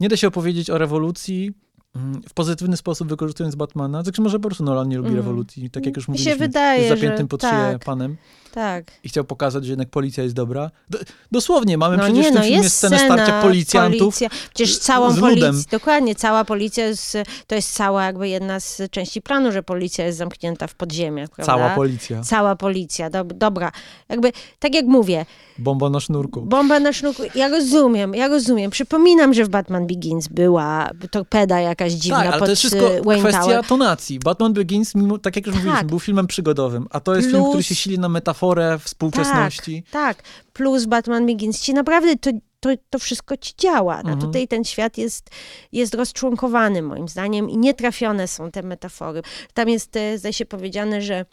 Nie da się opowiedzieć o rewolucji mm, w pozytywny sposób wykorzystując Batmana. Znaczy może po prostu Nolan nie lubi mm. rewolucji, tak jak już mówiliśmy. Się wydaje, jest zapiętym że, pod tak, panem. Tak. i chciał pokazać, że jednak policja jest dobra. D- dosłownie, mamy No przecież nie, w tym no filmie scenę scena, starcia policjantów. Policja, przecież całą policję, dokładnie, cała policja, jest, to jest cała jakby jedna z części planu, że policja jest zamknięta w podziemiach, prawda? Cała policja. Cała policja, dob- dobra. Jakby, tak jak mówię, Bomba na sznurku. bomba na sznurku, ja rozumiem, ja rozumiem. Przypominam, że w Batman Begins była torpeda jakaś dziwna Tak, ale pod to jest wszystko y, Wayne kwestia Tower. tonacji. Batman Begins, mimo, tak jak już Tak. mówiliśmy, był filmem przygodowym, a to jest film, Plus- który się sili na metaforę współczesności. Tak, plus Batman Begins ci naprawdę to, to, to wszystko ci działa. A Mhm. tutaj ten świat jest, jest rozczłonkowany moim zdaniem i nietrafione są te metafory. Tam jest, e, zdaje się, powiedziane, że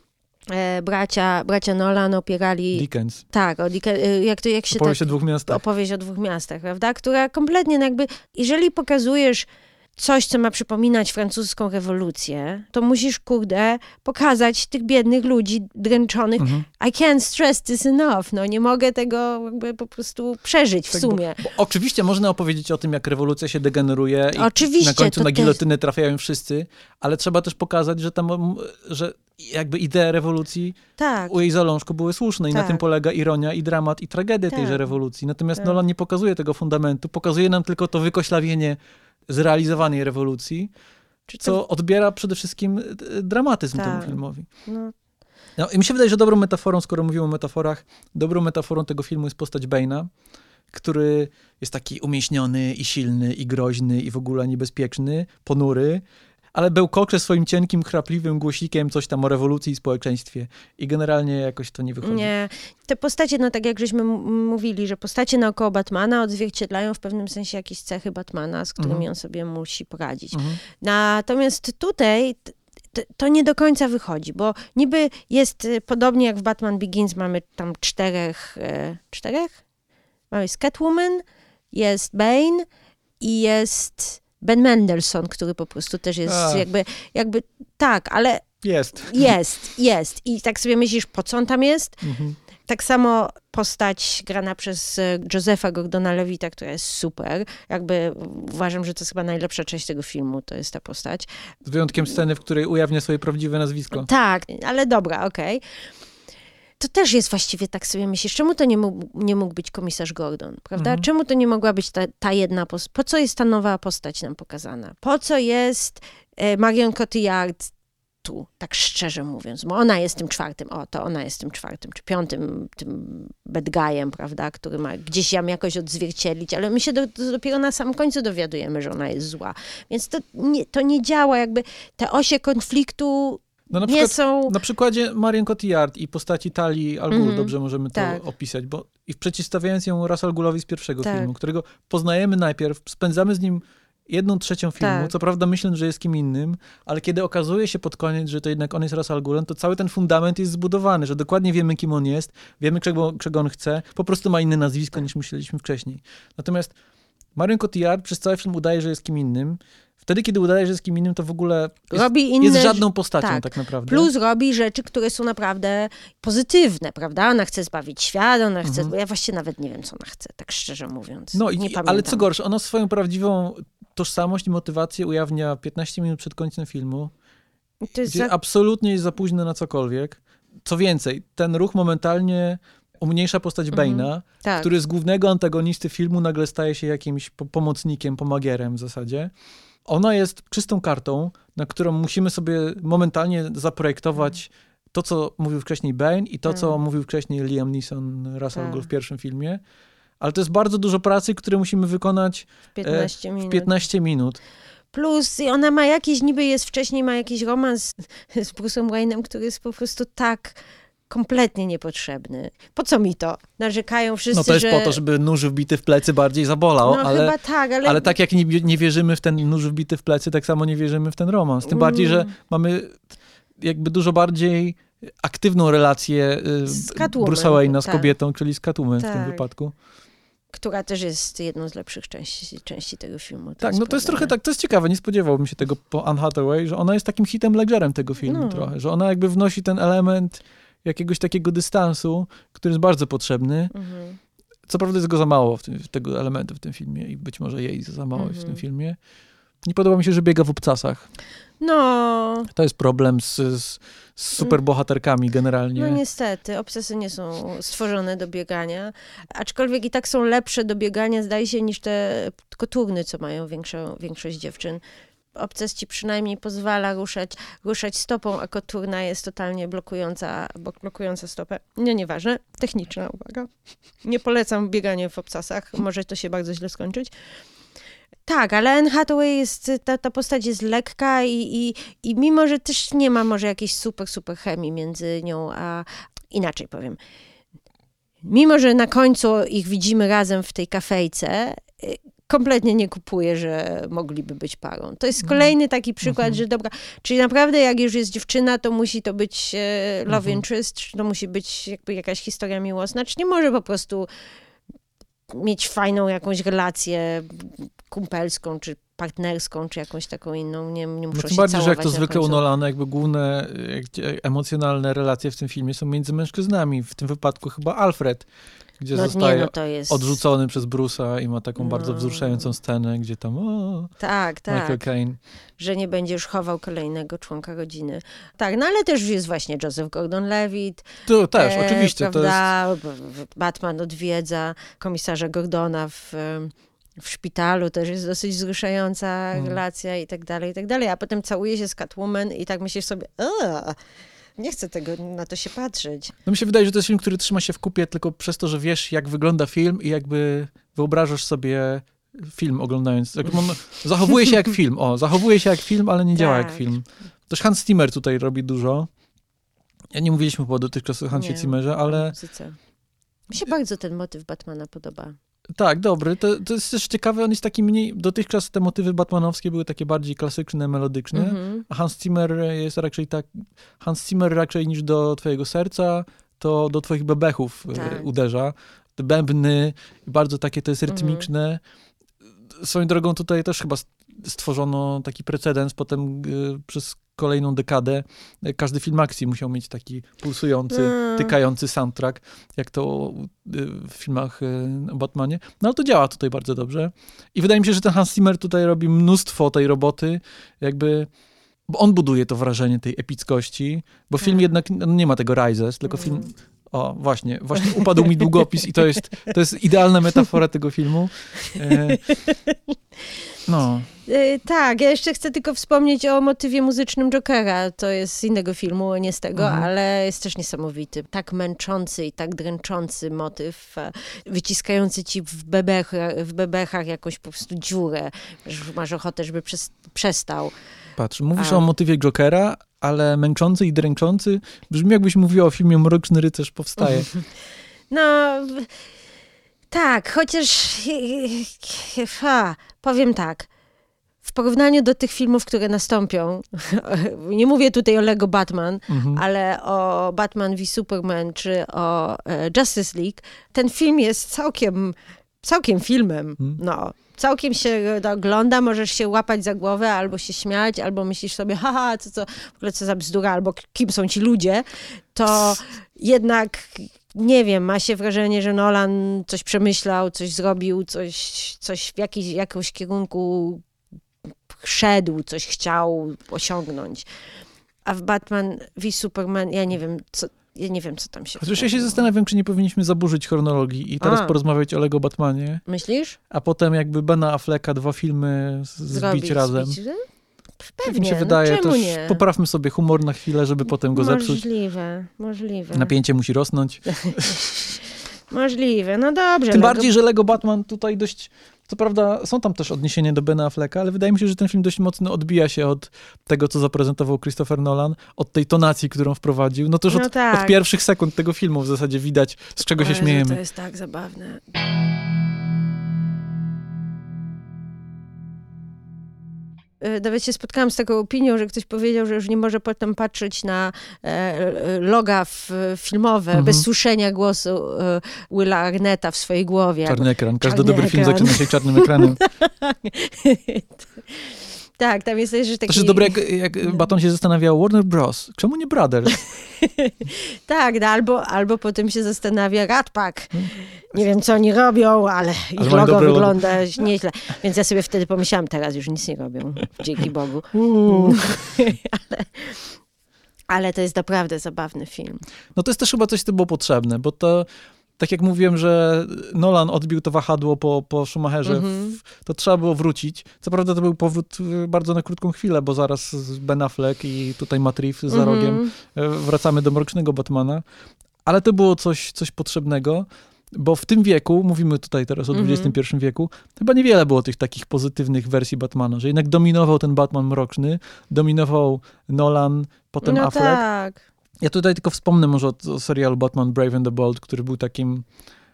e, bracia, bracia Nolan opierali... Dickens. tak, o, Dick- e, jak, to, jak się Opowieść tak, o dwóch miastach. opowieść o dwóch miastach, prawda? Która kompletnie no jakby, jeżeli pokazujesz coś, co ma przypominać francuską rewolucję, to musisz, kurde, pokazać tych biednych ludzi dręczonych. Mhm. I can't stress this enough. No nie mogę tego jakby po prostu przeżyć w Tak, bo- sumie. Bo oczywiście można opowiedzieć o tym, jak rewolucja się degeneruje i Oczywiście, na końcu na też- gilotynę trafiają wszyscy, ale trzeba też pokazać, że tam, że jakby idee rewolucji Tak. u jej zalążku były słuszne i na Tak. tym polega ironia i dramat i tragedia Tak. tejże rewolucji. Natomiast Tak. Nolan nie pokazuje tego fundamentu, pokazuje nam tylko to wykoślawienie zrealizowanej rewolucji, Czy to- co odbiera przede wszystkim e, dramatyzm Tak. temu filmowi. no, No, I mi się wydaje, że dobrą metaforą, skoro mówimy o metaforach, dobrą metaforą tego filmu jest postać Bane'a, który jest taki umieśniony i silny i groźny i w ogóle niebezpieczny, ponury, ale bełkocze swoim cienkim, chrapliwym głosikiem coś tam o rewolucji i społeczeństwie. I generalnie jakoś to nie wychodzi. nie. Te postacie, no tak jak żeśmy mówili, że postacie naokoło Batmana odzwierciedlają w pewnym sensie jakieś cechy Batmana, z którymi Mhm. on sobie musi poradzić. Mhm. Natomiast tutaj to nie do końca wychodzi, bo niby jest y, podobnie jak w Batman Begins, mamy tam czterech, e, czterech? Mamy jest Catwoman, jest Bane i jest Ben Mendelsohn, który po prostu też jest jakby, jakby, tak, ale Jest. jest, jest. I tak sobie myślisz, po co on tam jest? Mhm. Tak samo postać grana przez e, Josepha Gordona-Levita, która jest super. Jakby uważam, że to jest chyba najlepsza część tego filmu, to jest ta postać. Z wyjątkiem sceny, w której ujawnia swoje prawdziwe nazwisko. Tak, ale dobra, okej. To też jest właściwie tak sobie myślisz, czemu to nie mógł, nie mógł być komisarz Gordon, prawda? Mhm. Czemu to nie mogła być ta, ta jedna postać? Po co jest ta nowa postać nam pokazana? Po co jest e, Marion Cotillard tu, tak szczerze mówiąc? Bo ona jest tym czwartym, o, to ona jest tym czwartym, czy piątym, tym bad guyem, prawda? Który ma gdzieś ją jakoś odzwierciedlić, ale my się do, do, dopiero na samym końcu dowiadujemy, że ona jest zła. Więc to nie, to nie działa, jakby te osie konfliktu No na przykład są... Na przykładzie Marion Cotillard i postaci Tali Al Ghul, Mhm. dobrze możemy to Tak. opisać, bo i przeciwstawiając ją Russell Ghulowi z pierwszego Tak. filmu, którego poznajemy najpierw, spędzamy z nim jedną trzecią filmu, Tak. co prawda myśląc, że jest kim innym, ale kiedy okazuje się pod koniec, że to jednak on jest Russell Ghulem, to cały ten fundament jest zbudowany, że dokładnie wiemy, kim on jest, wiemy, czego, czego on chce, po prostu ma inne nazwisko niż myśleliśmy wcześniej. Natomiast Marion Cotillard przez cały film udaje, że jest kim innym. Wtedy, kiedy udaje, że jest kim innym, to w ogóle jest, robi inne... jest żadną postacią tak, tak. naprawdę. Plus robi rzeczy, które są naprawdę pozytywne, prawda? Ona chce zbawić świat, ona chce... Mhm. Ja właściwie nawet nie wiem, co ona chce, tak szczerze mówiąc. No, nie i, pamiętam. ale co gorsze, ona swoją prawdziwą tożsamość i motywację ujawnia 15 minut przed końcem filmu, To jest gdzie za... absolutnie jest za późno na cokolwiek. Co więcej, ten ruch momentalnie umniejsza postać Mhm. Bane'a, tak. który z głównego antagonisty filmu nagle staje się jakimś po pomocnikiem, pomagierem w zasadzie. Ona jest czystą kartą, na którą musimy sobie momentalnie zaprojektować to, co mówił wcześniej Bane i to, co Mhm. mówił wcześniej Liam Neeson, Russell. Gould w pierwszym filmie. Ale to jest bardzo dużo pracy, które musimy wykonać w 15 w minut. 15 minut. Plus i ona ma jakiś, niby jest wcześniej, ma jakiś romans z Bruce'em Wayne'em, który jest po prostu tak kompletnie niepotrzebny. Po co mi to? Narzekają wszyscy, No to jest że... po to, żeby nóż wbity w plecy bardziej zabolał, No ale, chyba tak, ale... ale tak jak nie, nie wierzymy w ten nóż wbity w plecy, tak samo nie wierzymy w ten romans. Tym bardziej, że Mm. mamy jakby dużo bardziej aktywną relację y, Bruce'a Wayne'a z tak. kobietą, czyli z Catwoman w tym Tak. wypadku. Która też jest jedną z lepszych części, części tego filmu. Tak, no to jest trochę tak, to jest ciekawe, nie spodziewałbym się tego po Anne Hathaway, że ona jest takim hitem ledgerem tego filmu No. trochę, że ona jakby wnosi ten element jakiegoś takiego dystansu, który jest bardzo potrzebny. Mhm. Co prawda jest go za mało w tym, tego elementu w tym filmie i być może jej za mało jest w tym Mhm. filmie. Nie podoba mi się, że biega w obcasach. No, To jest problem z, z, z superbohaterkami generalnie. no niestety, obsesy nie są stworzone do biegania, aczkolwiek i tak są lepsze do biegania, zdaje się, niż te koturny, co mają większą, większość dziewczyn. Obces ci przynajmniej pozwala ruszać, ruszać stopą, a koturna jest totalnie blokująca, blok- blokująca stopę. No nieważne, techniczna uwaga. Nie polecam biegania w obcasach, może to się bardzo źle skończyć. Tak, ale Anne Hathaway jest, ta, ta postać jest lekka i, i, i mimo, że też nie ma może jakiejś super, super chemii między nią a... Inaczej powiem. Mimo, że na końcu ich widzimy razem w tej kafejce, kompletnie nie kupuję, że mogliby być parą. To jest kolejny taki przykład, Mhm. że dobra, czyli naprawdę jak już jest dziewczyna, to musi to być e, love Mhm. interest, to musi być jakby jakaś historia miłosna, czy nie może po prostu mieć fajną jakąś relację kumpelską, czy partnerską, czy jakąś taką inną, nie, nie muszą No się bardziej, że jak to zwykle u końcu. Nolana, jakby główne jak- emocjonalne relacje w tym filmie są między mężczyznami. W tym wypadku chyba Alfred, gdzie No zostaje nie, no jest... odrzucony przez Bruce'a i ma taką bardzo No. wzruszającą scenę, gdzie tam o, Tak, tak. Michael Caine. że nie będziesz chował kolejnego członka rodziny. Tak, no ale też jest właśnie Joseph Gordon-Levitt. To też, e, oczywiście, to jest... Batman odwiedza komisarza Gordona w, em, w szpitalu, też jest dosyć wzruszająca Mm. relacja i tak dalej, i tak dalej. A potem całuje się z Catwoman i tak myślisz sobie, "Eee, nie chcę tego, na to się patrzeć. No mi się wydaje, że to jest film, który trzyma się w kupie tylko przez to, że wiesz, jak wygląda film i jakby wyobrażasz sobie film oglądając. Jak zachowuje się jak film, o, zachowuje się jak film, ale nie działa jak Tak. film. Też Hans Zimmer tutaj robi dużo. Ja nie mówiliśmy chyba dotychczas o Hansie Nie. Zimmerze, ale Muzyce. Mi się bardzo ten motyw Batmana podoba. Tak, dobry. To, to jest też ciekawe, on jest taki mniej, dotychczas te motywy batmanowskie były takie bardziej klasyczne, melodyczne, Mhm. a Hans Zimmer jest raczej tak, Hans Zimmer raczej niż do twojego serca, to do twoich bebechów e, Tak. uderza. Te bębny, bardzo takie to jest Mhm. rytmiczne. Swoją drogą tutaj też chyba stworzono taki precedens, potem e, przez kolejną dekadę e, każdy film akcji musiał mieć taki pulsujący, Mm. tykający soundtrack, jak to e, w filmach o Batmanie. No ale to działa tutaj bardzo dobrze. I wydaje mi się, że ten Hans Zimmer tutaj robi mnóstwo tej roboty, jakby, bo on buduje to wrażenie tej epickości, bo film Tak. jednak no, nie ma tego Rises, tylko film, Mm. o właśnie, właśnie upadł mi długopis i to jest, to jest idealna metafora tego filmu. No, E, tak, ja jeszcze chcę tylko wspomnieć o motywie muzycznym Jokera. To jest z innego filmu, nie z tego, Mhm. ale jest też niesamowity. Tak męczący i tak dręczący motyw, e, wyciskający ci w, bebech, w bebechach jakąś po prostu dziurę, że masz ochotę, żeby przes- przestał. patrz, mówisz A. o motywie Jokera, ale męczący i dręczący brzmi jakbyś mówiła o filmie Mroczny Rycerz powstaje. No, tak, chociaż ha, powiem tak. W porównaniu do tych filmów, które nastąpią, nie mówię tutaj o Lego Batman, Mhm. ale o Batman v Superman czy o e, Justice League, ten film jest całkiem, całkiem filmem. Mhm. No, całkiem się go ogląda, możesz się łapać za głowę, albo się śmiać, albo myślisz sobie, haha, co, co, w ogóle co za bzdura, albo kim są ci ludzie, to jednak, nie wiem, ma się wrażenie, że Nolan coś przemyślał, coś zrobił, coś, coś w jakiś, jakimś kierunku szedł, coś chciał osiągnąć. A w Batman v Superman, ja nie wiem, co, ja nie wiem, co tam się Chociaż ja się zastanawiam, czy nie powinniśmy zaburzyć chronologii i teraz A. porozmawiać o Lego Batmanie, Myślisz? a potem jakby Bena Afflecka dwa filmy z- zbić Zrobić, razem. Zbić, Tak Pewnie, mi się no wydaje, też nie? poprawmy sobie humor na chwilę, żeby potem go zepsuć. Możliwe, możliwe. Napięcie musi rosnąć. Możliwe, no dobrze. Tym Lego- bardziej, że Lego Batman tutaj dość, co prawda są tam też odniesienia do Bena Afflecka, ale wydaje mi się, że ten film dość mocno odbija się od tego, co zaprezentował Christopher Nolan, od tej tonacji, którą wprowadził. No to już No od, tak. od pierwszych sekund tego filmu w zasadzie widać, z czego się Ale To śmiejemy. jest tak zabawne. Nawet się spotkałam z taką opinią, że ktoś powiedział, że już nie może potem patrzeć na e, loga filmowe Mhm. bez słyszenia głosu e, Willa Arnetta w swojej głowie. Czarny ekran. Każdy Czarny dobry film ekran. zaczyna się czarnym ekranem. tak, tam jest też że taki... Też jest dobre, jak, jak Baton się zastanawiał, Warner Bros., czemu nie Brothers? Tak, no, albo, albo potem się zastanawia Rat Pack. Nie wiem, co oni robią, ale ich Ale logo dobre logo. wygląda nieźle. Więc ja sobie wtedy pomyślałam, teraz już nic nie robią, dzięki Bogu. ale, ale to jest naprawdę zabawny film. No to jest też chyba coś, co było potrzebne, bo to, tak jak mówiłem, że Nolan odbił to wahadło po, po Schumacherze, Mhm. w, to trzeba było wrócić. Co prawda to był powrót y, bardzo na krótką chwilę, bo zaraz Ben Affleck i tutaj Matt Reeves za Mhm. rogiem y, wracamy do Mrocznego Batmana, ale to było coś, coś potrzebnego. Bo w tym wieku, mówimy tutaj teraz o Mhm. XXI wieku, chyba niewiele było tych takich pozytywnych wersji Batmana, że jednak dominował ten Batman mroczny, dominował Nolan, potem no Affleck. tak. Ja tutaj tylko wspomnę może o, o serialu Batman Brave and the Bold, który był takim,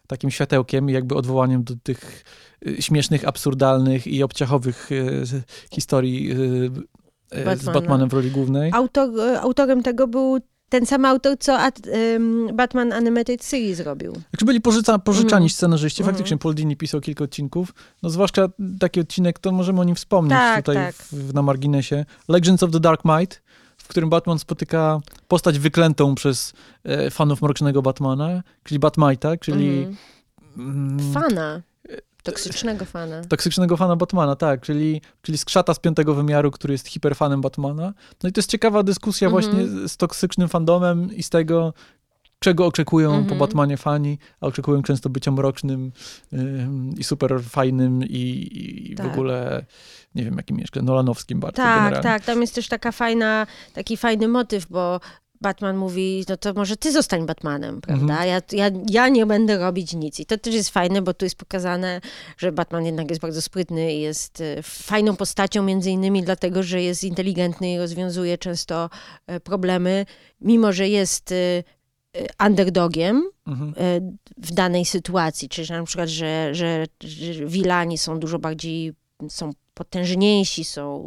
takim światełkiem, jakby odwołaniem do tych y, śmiesznych, absurdalnych i obciachowych y, historii y, z. Batmanem w roli głównej. Autor, autorem tego był ten sam autor, co at, ym, Batman Animated Series zrobił. Jakby byli pożyca, pożyczani Mhm. scenarzyści, Mhm. faktycznie Paul Dini pisał kilka odcinków, no zwłaszcza taki odcinek, to możemy o nim wspomnieć Tak, tutaj tak. W, na marginesie. Legends of the Dark Might, którym Batman spotyka postać wyklętą przez e, fanów Mrocznego Batmana, czyli Batmite'a, czyli... Mhm. mm, Fana. Toksycznego fana. Toksycznego fana Batmana, tak, czyli, czyli skrzata z piątego wymiaru, który jest hiperfanem Batmana. No i to jest ciekawa dyskusja Mhm. właśnie z toksycznym fandomem i z tego, czego oczekują po Mhm. Batmanie fani, a oczekują często bycia mrocznym ym, i super fajnym i, i w Tak. ogóle, nie wiem, jakim jeszcze, nolanowskim bardzo Tak, generalnie. tak. Tam jest też taka fajna, taki fajny motyw, bo Batman mówi, no to może ty zostań Batmanem, prawda? Mhm. Ja, ja, ja nie będę robić nic. I to też jest fajne, bo tu jest pokazane, że Batman jednak jest bardzo sprytny i jest e, fajną postacią, między innymi dlatego, że jest inteligentny i rozwiązuje często e, problemy, mimo że jest e, underdogiem, Mhm. w danej sytuacji, czyli na przykład, że, że, że wilani są dużo bardziej, są potężniejsi, są,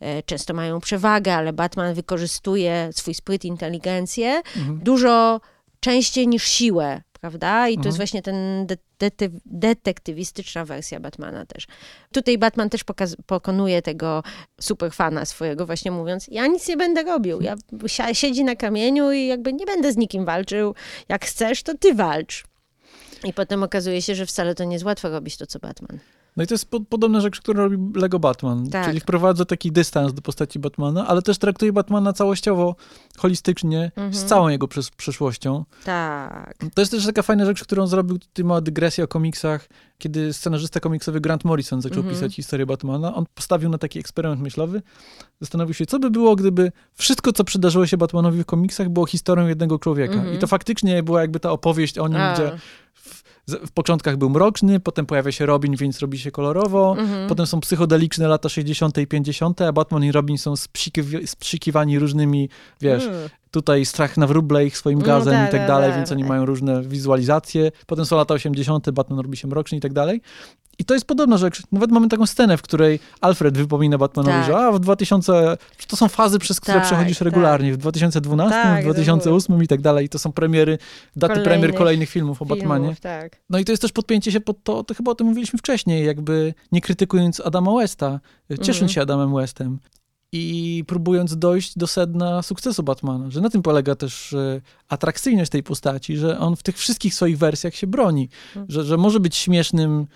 e, często mają przewagę, ale Batman wykorzystuje swój spryt, inteligencję Mhm. dużo częściej niż siłę, prawda? I to Mhm. jest właśnie ten de- detyw- detektywistyczna wersja Batmana też. Tutaj Batman też pokonuje tego superfana swojego, właśnie mówiąc, ja nic nie będę robił, ja si- siedzi na kamieniu i jakby nie będę z nikim walczył, jak chcesz, to ty walcz. I potem okazuje się, że wcale to nie jest łatwo robić to, co Batman. No i to jest po, podobna rzecz, którą robi Lego Batman. Tak. Czyli wprowadza taki dystans do postaci Batmana, ale też traktuje Batmana całościowo, holistycznie, Mhm. z całą jego przesz- przeszłością. Tak. To jest też taka fajna rzecz, którą zrobił, tutaj mała dygresja o komiksach, kiedy scenarzysta komiksowy Grant Morrison zaczął Mhm. pisać historię Batmana. On postawił na taki eksperyment myślowy. Zastanowił się, co by było, gdyby wszystko, co przydarzyło się Batmanowi w komiksach, było historią jednego człowieka. Mhm. I to faktycznie była jakby ta opowieść o nim, A. gdzie w, początkach był mroczny, potem pojawia się Robin, więc robi się kolorowo. Mhm. Potem są psychodeliczne lata 60. i 50., a Batman i Robin są spsikiw- spsikiwani różnymi, wiesz, Mm. Tutaj strach na wróble ich swoim No gazem tak, i tak tak, dalej, tak, więc oni tak. mają różne wizualizacje. Potem są lata 80., Batman robi się mroczny i tak dalej. I to jest podobna rzecz. Nawet mamy taką scenę, w której Alfred wypomina Batmanowi, Tak. że a w 2000, że to są fazy, przez które Tak, przechodzisz tak. regularnie, w 2012, Tak, w 2008 i tak dalej. I to są premiery, daty premier Kolejnych kolejnych filmów o Batmanie. Filmów, tak. No i to jest też podpięcie się pod to, to chyba o tym mówiliśmy wcześniej, jakby nie krytykując Adama Westa, ciesząc Mhm. się Adamem Westem i próbując dojść do sedna sukcesu Batmana, że na tym polega też e, atrakcyjność tej postaci, że on w tych wszystkich swoich wersjach się broni, Mhm. że, że może być śmiesznym,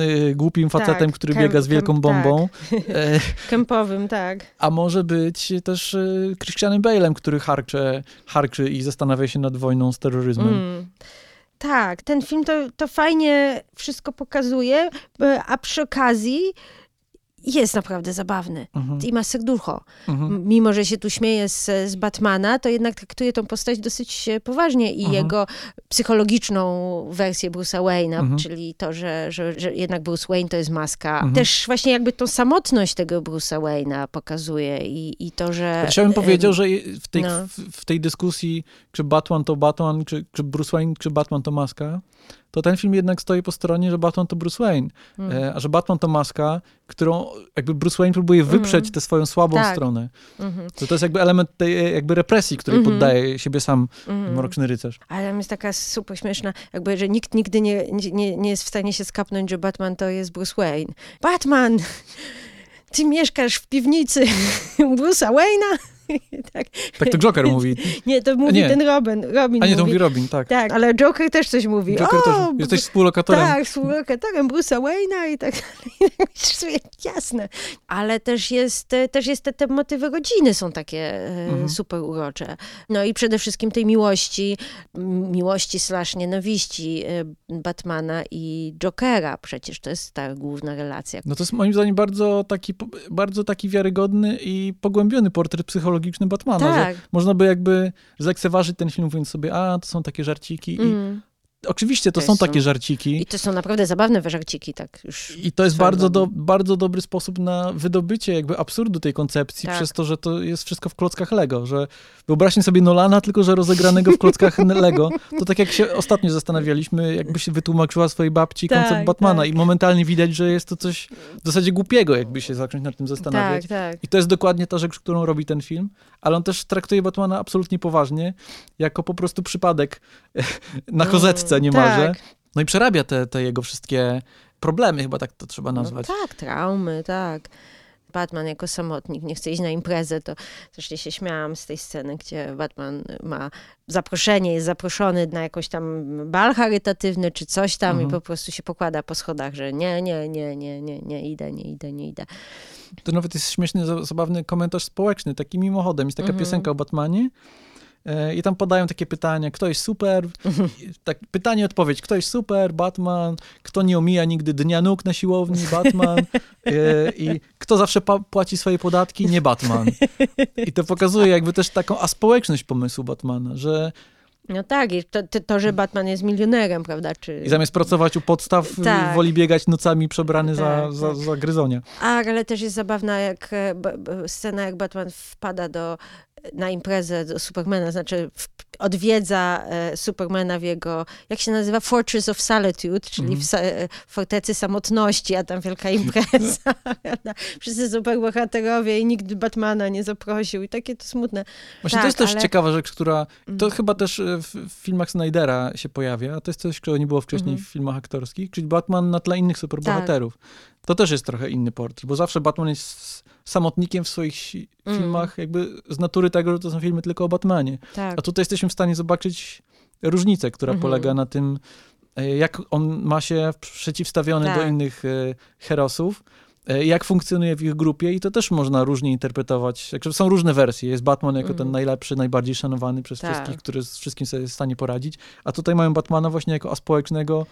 y, głupim facetem, Tak, który biega z wielką bombą, e, Kępowym, tak. a może być też e, Christianem Bale'em, który harcze, harczy i zastanawia się nad wojną z terroryzmem. Mm. Tak, ten film to, to fajnie wszystko pokazuje, e, a przy okazji jest naprawdę zabawny Mhm, i ma serducho. mhm. Mimo, że się tu śmieje z, z Batmana, to jednak traktuje tą postać dosyć e, poważnie i Mhm. jego psychologiczną wersję Bruce'a Wayne'a, Mhm. czyli to, że, że, że jednak Bruce Wayne to jest maska. Mhm. Też właśnie jakby tą samotność tego Bruce'a Wayne'a pokazuje i, i to, że... Ja bym powiedział, że w tej, no. w, w tej dyskusji, czy Batman to Batman, czy, czy Bruce Wayne, czy Batman to maska, to ten film jednak stoi po stronie, że Batman to Bruce Wayne, Mm. e, a że Batman to maska, którą jakby Bruce Wayne próbuje wyprzeć Mhm. tę swoją słabą Tak. stronę. Mhm, To, to jest jakby element tej e, jakby represji, której Mhm. poddaje siebie sam mhm. Mroczny Rycerz. Ale tam jest taka super śmieszna, jakby, że nikt nigdy nie, nie, nie jest w stanie się skapnąć, że Batman to jest Bruce Wayne. Batman! Ty mieszkasz w piwnicy Bruce'a Wayne'a? tak. tak to Joker mówi. Nie, to mówi nie. ten Robin. Robin A nie, to mówi Robin, tak. Tak, ale Joker też coś mówi. Joker o, też. Jesteś współlokatorem. Tak, współlokatorem Bruce'a Wayne'a i tak dalej. Jasne. Ale też jest, też jest te, te motywy rodziny są takie e, mhm. super urocze. No i przede wszystkim tej miłości, miłości slash nienawiści e, Batmana i Jokera. Przecież to jest ta główna relacja. No to jest moim zdaniem bardzo taki, bardzo taki wiarygodny i pogłębiony portret psychologiczny Batmana. Tak. Że można by jakby zlekceważyć ten film, mówiąc sobie, a to są takie żarciki. Mm. Oczywiście to, są, są takie żarciki. I to są naprawdę zabawne żarciki, tak już. I to jest bardzo, do, bardzo dobry sposób na wydobycie jakby absurdu tej koncepcji, tak. przez to, że to jest wszystko w klockach Lego, że wyobraźmy sobie Nolana, tylko że rozegranego w klockach Lego. To tak jak się ostatnio zastanawialiśmy, jakby się wytłumaczyła swojej babci tak, koncept Batmana tak. i momentalnie widać, że jest to coś w zasadzie głupiego, jakby się zacząć nad tym zastanawiać. Tak, tak. I to jest dokładnie ta rzecz, którą robi ten film, ale on też traktuje Batmana absolutnie poważnie, jako po prostu przypadek na kozetce Polsce niemalże. Tak. No i przerabia te, te jego wszystkie problemy, chyba tak to trzeba no nazwać. No tak, traumy, tak. Batman jako samotnik nie chce iść na imprezę, to zresztą się śmiałam z tej sceny, gdzie Batman ma zaproszenie, jest zaproszony na jakoś tam bal charytatywny czy coś tam mhm. i po prostu się pokłada po schodach, że nie, nie, nie, nie, nie, nie idę, nie idę, nie idę. To nawet jest śmieszny, zabawny komentarz społeczny, taki mimochodem. Jest taka mhm. piosenka o Batmanie, I tam podają takie pytania, kto jest super, tak, pytanie, odpowiedź, kto jest super, Batman, kto nie omija nigdy dnia nóg na siłowni, Batman e, i kto zawsze płaci swoje podatki, nie Batman. I to pokazuje jakby też taką aspołeczność pomysłu Batmana, że no tak, i to, to, że Batman jest milionerem, prawda? Czy... I zamiast pracować u podstaw, tak. woli biegać nocami przebrany tak, za, tak. Za, za gryzonia. A, ale też jest zabawna jak e, scena, jak Batman wpada do na imprezę do Supermana, znaczy w, odwiedza e, Supermana w jego, jak się nazywa, Fortress of Solitude, czyli mm. w e, fortecy samotności, a tam wielka impreza. Wszyscy superbohaterowie i nikt Batmana nie zaprosił i takie to smutne. Właśnie tak, to jest też ale... ciekawa rzecz, która, to mm. chyba też e, w, w, filmach Snydera się pojawia, a to jest coś, czego nie było wcześniej mm. w filmach aktorskich, czyli Batman na tle innych superbohaterów. Tak. To też jest trochę inny portret, bo zawsze Batman jest samotnikiem w swoich mm. filmach, jakby z natury tego, że to są filmy tylko o Batmanie. Tak. A tutaj jesteśmy w stanie zobaczyć różnicę, która mm -hmm. polega na tym, e, jak on ma się przeciwstawiony tak. do innych e, herosów, jak funkcjonuje w ich grupie i to też można różnie interpretować. Są różne wersje. Jest Batman jako mm. ten najlepszy, najbardziej szanowany przez tak. wszystkich, który z wszystkim sobie jest w stanie poradzić, a tutaj mają Batmana właśnie jako aspołecznego,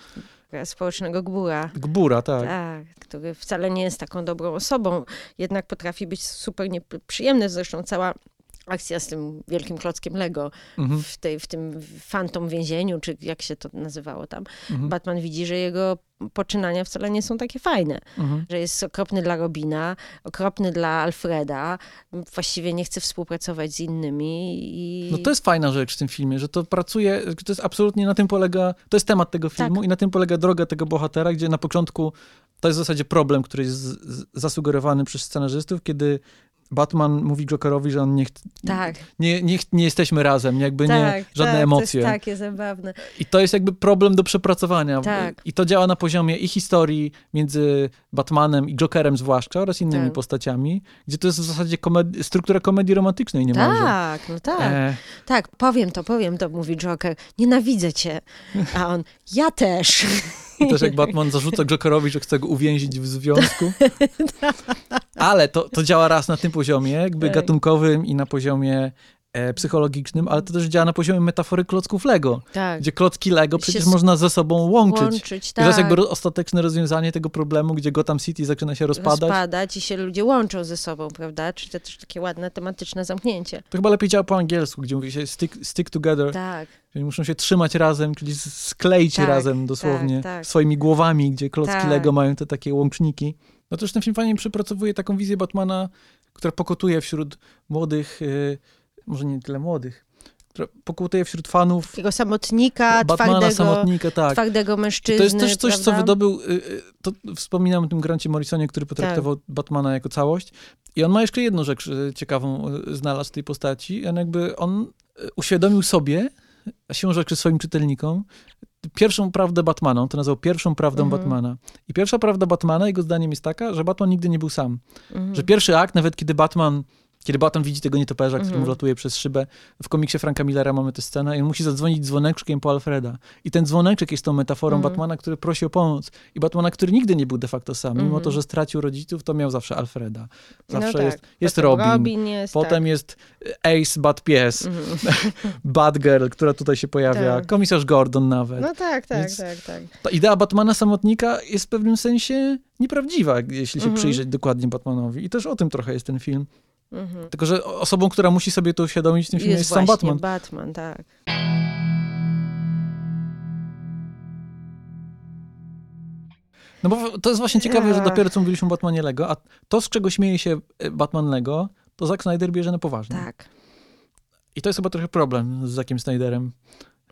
społecznego gbura. Gbura, tak. Tak, który wcale nie jest taką dobrą osobą, jednak potrafi być super nieprzyjemny. Zresztą cała akcja z tym wielkim klockiem Lego mhm. w, tej, w tym fantom więzieniu, czy jak się to nazywało tam. Mhm. Batman widzi, że jego poczynania wcale nie są takie fajne. Mhm. Że jest okropny dla Robina, okropny dla Alfreda, właściwie nie chce współpracować z innymi. I... No to jest fajna rzecz w tym filmie, że to pracuje, to jest absolutnie na tym polega, to jest temat tego filmu tak. i na tym polega droga tego bohatera, gdzie na początku to jest w zasadzie problem, który jest zasugerowany przez scenarzystów, kiedy Batman mówi Jokerowi, że on nie, tak. nie, nie, nie jesteśmy razem, jakby tak, nie, żadne tak, emocje. To jest takie zabawne. I to jest jakby problem do przepracowania. Tak. I to działa na poziomie i historii między Batmanem i Jokerem zwłaszcza oraz innymi tak. postaciami, gdzie to jest w zasadzie komedi struktura komedii romantycznej niemalże. Tak, no tak. E... Tak, powiem to, powiem to, mówi Joker. Nienawidzę cię. A on, ja też. I też jak Batman zarzuca Jokerowi, że chce go uwięzić w związku. Ale to, to działa raz na tym poziomie, jakby tak. gatunkowym i na poziomie psychologicznym, ale to też działa na poziomie metafory klocków Lego, tak. gdzie klocki Lego przecież można ze sobą łączyć. łączyć tak. I to jest tak. jakby ostateczne rozwiązanie tego problemu, gdzie Gotham City zaczyna się rozpadać. Rozpadać i się ludzie łączą ze sobą, prawda? Czyli to też takie ładne, tematyczne zamknięcie. To chyba lepiej działa po angielsku, gdzie mówi się stick, stick together. Tak. Czyli muszą się trzymać razem, czyli skleić tak, razem dosłownie tak, tak. swoimi głowami, gdzie klocki tak. Lego mają te takie łączniki. No też ten film fajnie przepracowuje taką wizję Batmana, która pokotuje wśród młodych, yy, może nie tyle młodych, która pokutuje wśród fanów. Takiego samotnika, Batmana, twardego, samotnika, tak. twardego mężczyzny. I to jest też coś, prawda? co wydobył, yy, to wspominam o tym Grancie Morrisonie, który potraktował tak. Batmana jako całość. I on ma jeszcze jedną rzecz y, ciekawą, y, znalazł w tej postaci. On jakby, on uświadomił sobie, a siłą rzeczy swoim czytelnikom, pierwszą prawdę Batmana. On to nazwał pierwszą prawdą mhm. Batmana. I pierwsza prawda Batmana, jego zdaniem, jest taka, że Batman nigdy nie był sam. Mhm. Że pierwszy akt, nawet kiedy Batman kiedy Batman widzi tego nietoperza, który Mhm. latuje przez szybę. W komiksie Franka Millera mamy tę scenę i on musi zadzwonić dzwoneczkiem po Alfreda. I ten dzwoneczek jest tą metaforą Mhm. Batmana, który prosi o pomoc. I Batmana, który nigdy nie był de facto sam. Mimo Mhm. to, że stracił rodziców, to miał zawsze Alfreda. Zawsze no tak. jest, jest Robin. Robin jest, Potem jest Ace, Bad Pies, Mhm. Bad Girl, która tutaj się pojawia, Tak. komisarz Gordon nawet. No tak, tak, Więc- tak, tak. Ta idea Batmana samotnika jest w pewnym sensie nieprawdziwa, jeśli się Mhm. przyjrzeć dokładnie Batmanowi. I też o tym trochę jest ten film. Mhm. Tylko, że osobą, która musi sobie to uświadomić w tym filmie jest, sam właśnie Batman. Batman, tak. No bo to jest właśnie ciekawe, że Ach. dopiero co mówiliśmy o Batmanie Lego, a to, z czego śmieje się e, Batman Lego, to Zack Snyder bierze na poważnie. Tak. I to jest chyba trochę problem z Zackiem Snyderem.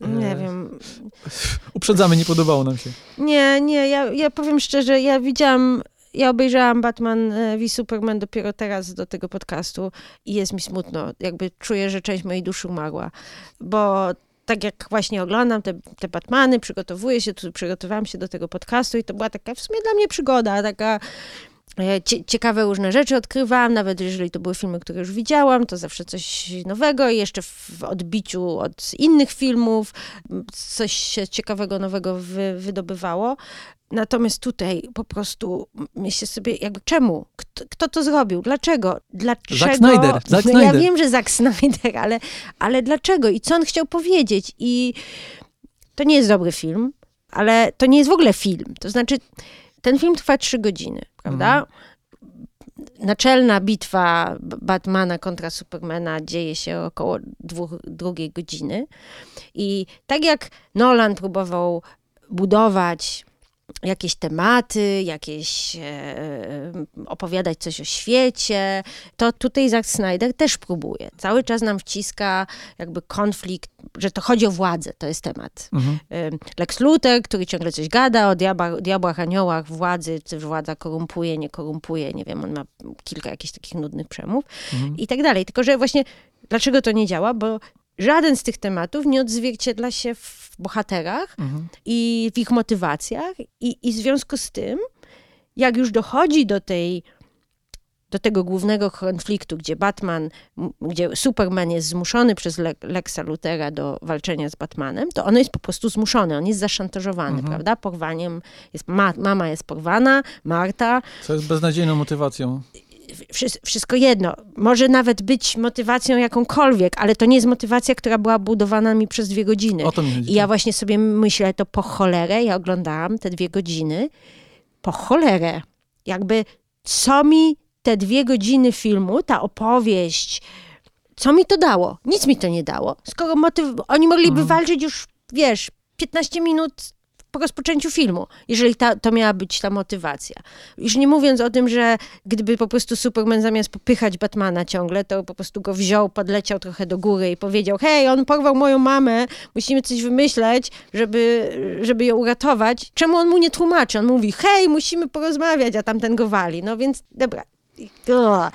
Nie E, wiem. Uprzedzamy, nie podobało nam się. Nie, nie, ja, ja powiem szczerze, ja widziałam, ja obejrzałam Batman e, v Superman dopiero teraz do tego podcastu i jest mi smutno. Jakby czuję, że część mojej duszy umarła. Bo tak jak właśnie oglądam te, te Batmany, przygotowuję się, tu przygotowałam się do tego podcastu i to była taka w sumie dla mnie przygoda, taka e, cie, ciekawe różne rzeczy odkrywałam, nawet jeżeli to były filmy, które już widziałam, to zawsze coś nowego i jeszcze w odbiciu od innych filmów coś się ciekawego, nowego wy, wydobywało. Natomiast tutaj po prostu myślę sobie, jakby czemu? Kto, kto to zrobił? Dlaczego? Dlaczego? Zack Snyder, Zack no ja Snyder. wiem, że Zack Snyder, ale, ale dlaczego? I co on chciał powiedzieć? I to nie jest dobry film, ale to nie jest w ogóle film. To znaczy, ten film trwa trzy godziny, prawda? Naczelna bitwa Batmana kontra Supermana dzieje się około dwóch, drugiej godziny. I tak jak Nolan próbował budować jakieś tematy, jakieś e, opowiadać coś o świecie, to tutaj Zack Snyder też próbuje. Cały czas nam wciska jakby konflikt, że to chodzi o władzę, to jest temat. Mhm. Ym, Lex Luthor, który ciągle coś gada o diabłach, diabłach aniołach, władzy, czy władza korumpuje, nie korumpuje, nie wiem, on ma kilka jakichś takich nudnych przemów Mhm. i tak dalej. Tylko, że właśnie dlaczego to nie działa? Bo żaden z tych tematów nie odzwierciedla się w bohaterach Mhm. i w ich motywacjach i, i w związku z tym, jak już dochodzi do tej do tego głównego konfliktu, gdzie Batman, gdzie Superman jest zmuszony przez Le Lexa Luthera do walczenia z Batmanem, to on jest po prostu zmuszony, on jest zaszantażowany, Mhm. prawda? Porwaniem, jest, ma, mama jest porwana, Marta, Co jest beznadziejną motywacją. Wszy- wszystko jedno. Może nawet być motywacją jakąkolwiek, ale to nie jest motywacja, która była budowana mi przez dwie godziny. O to mi chodzi. I ja właśnie sobie myślę, to po cholerę, ja oglądałam te dwie godziny, po cholerę. Jakby co mi te dwie godziny filmu, ta opowieść, co mi to dało? Nic mi to nie dało. Skoro motyw, oni mogliby Mhm. walczyć już, wiesz, 15 minut po rozpoczęciu filmu, jeżeli ta, to miała być ta motywacja. Już nie mówiąc o tym, że gdyby po prostu Superman zamiast popychać Batmana ciągle, to po prostu go wziął, podleciał trochę do góry i powiedział, hej, on porwał moją mamę, musimy coś wymyśleć, żeby, żeby ją uratować. Czemu on mu nie tłumaczy? On mówi, hej, musimy porozmawiać, a tamten go wali. No więc, dobra. Ugh.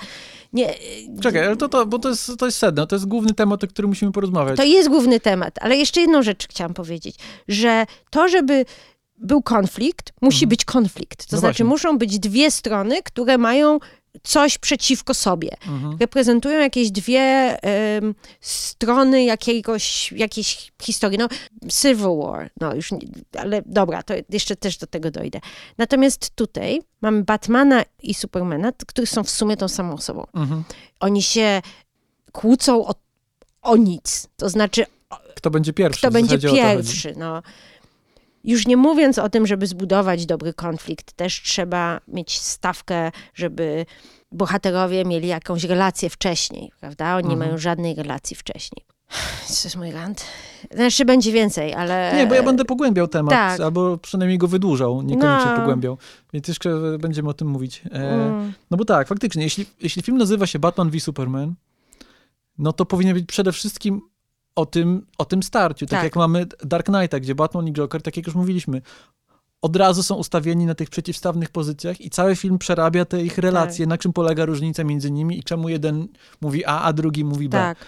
Nie, Czekaj, ale to, to, bo to jest, to jest sedno, to jest główny temat, o którym musimy porozmawiać. To jest główny temat, ale jeszcze jedną rzecz chciałam powiedzieć, że to, żeby był konflikt, musi Mhm. być konflikt. To No znaczy, właśnie. muszą być dwie strony, które mają coś przeciwko sobie. Mhm. Reprezentują jakieś dwie strony jakiegoś, jakiejś historii. No, Civil War, no już, nie, ale dobra, to jeszcze też do tego dojdę. Natomiast tutaj mamy Batmana i Supermana, którzy są w sumie tą samą osobą. Mhm. Oni się kłócą o, o nic. To znaczy, Kto będzie pierwszy? kto będzie pierwszy. No. Już nie mówiąc o tym, żeby zbudować dobry konflikt, też trzeba mieć stawkę, żeby bohaterowie mieli jakąś relację wcześniej, prawda? Oni nie Mhm. mają żadnej relacji wcześniej. To jest mój rant. Znaczy będzie więcej, ale... Nie, bo ja będę pogłębiał temat, tak. albo przynajmniej go wydłużał, niekoniecznie No. pogłębiał. Więc jeszcze będziemy o tym mówić. E, Mm, No bo tak, faktycznie, jeśli, jeśli film nazywa się Batman v Superman, no to powinien być przede wszystkim o tym, o tym starciu. Tak, Tak. jak mamy Dark Knighta, gdzie Batman i Joker, tak jak już mówiliśmy, od razu są ustawieni na tych przeciwstawnych pozycjach i cały film przerabia te ich relacje, Tak. na czym polega różnica między nimi i czemu jeden mówi A, a drugi mówi B. tak.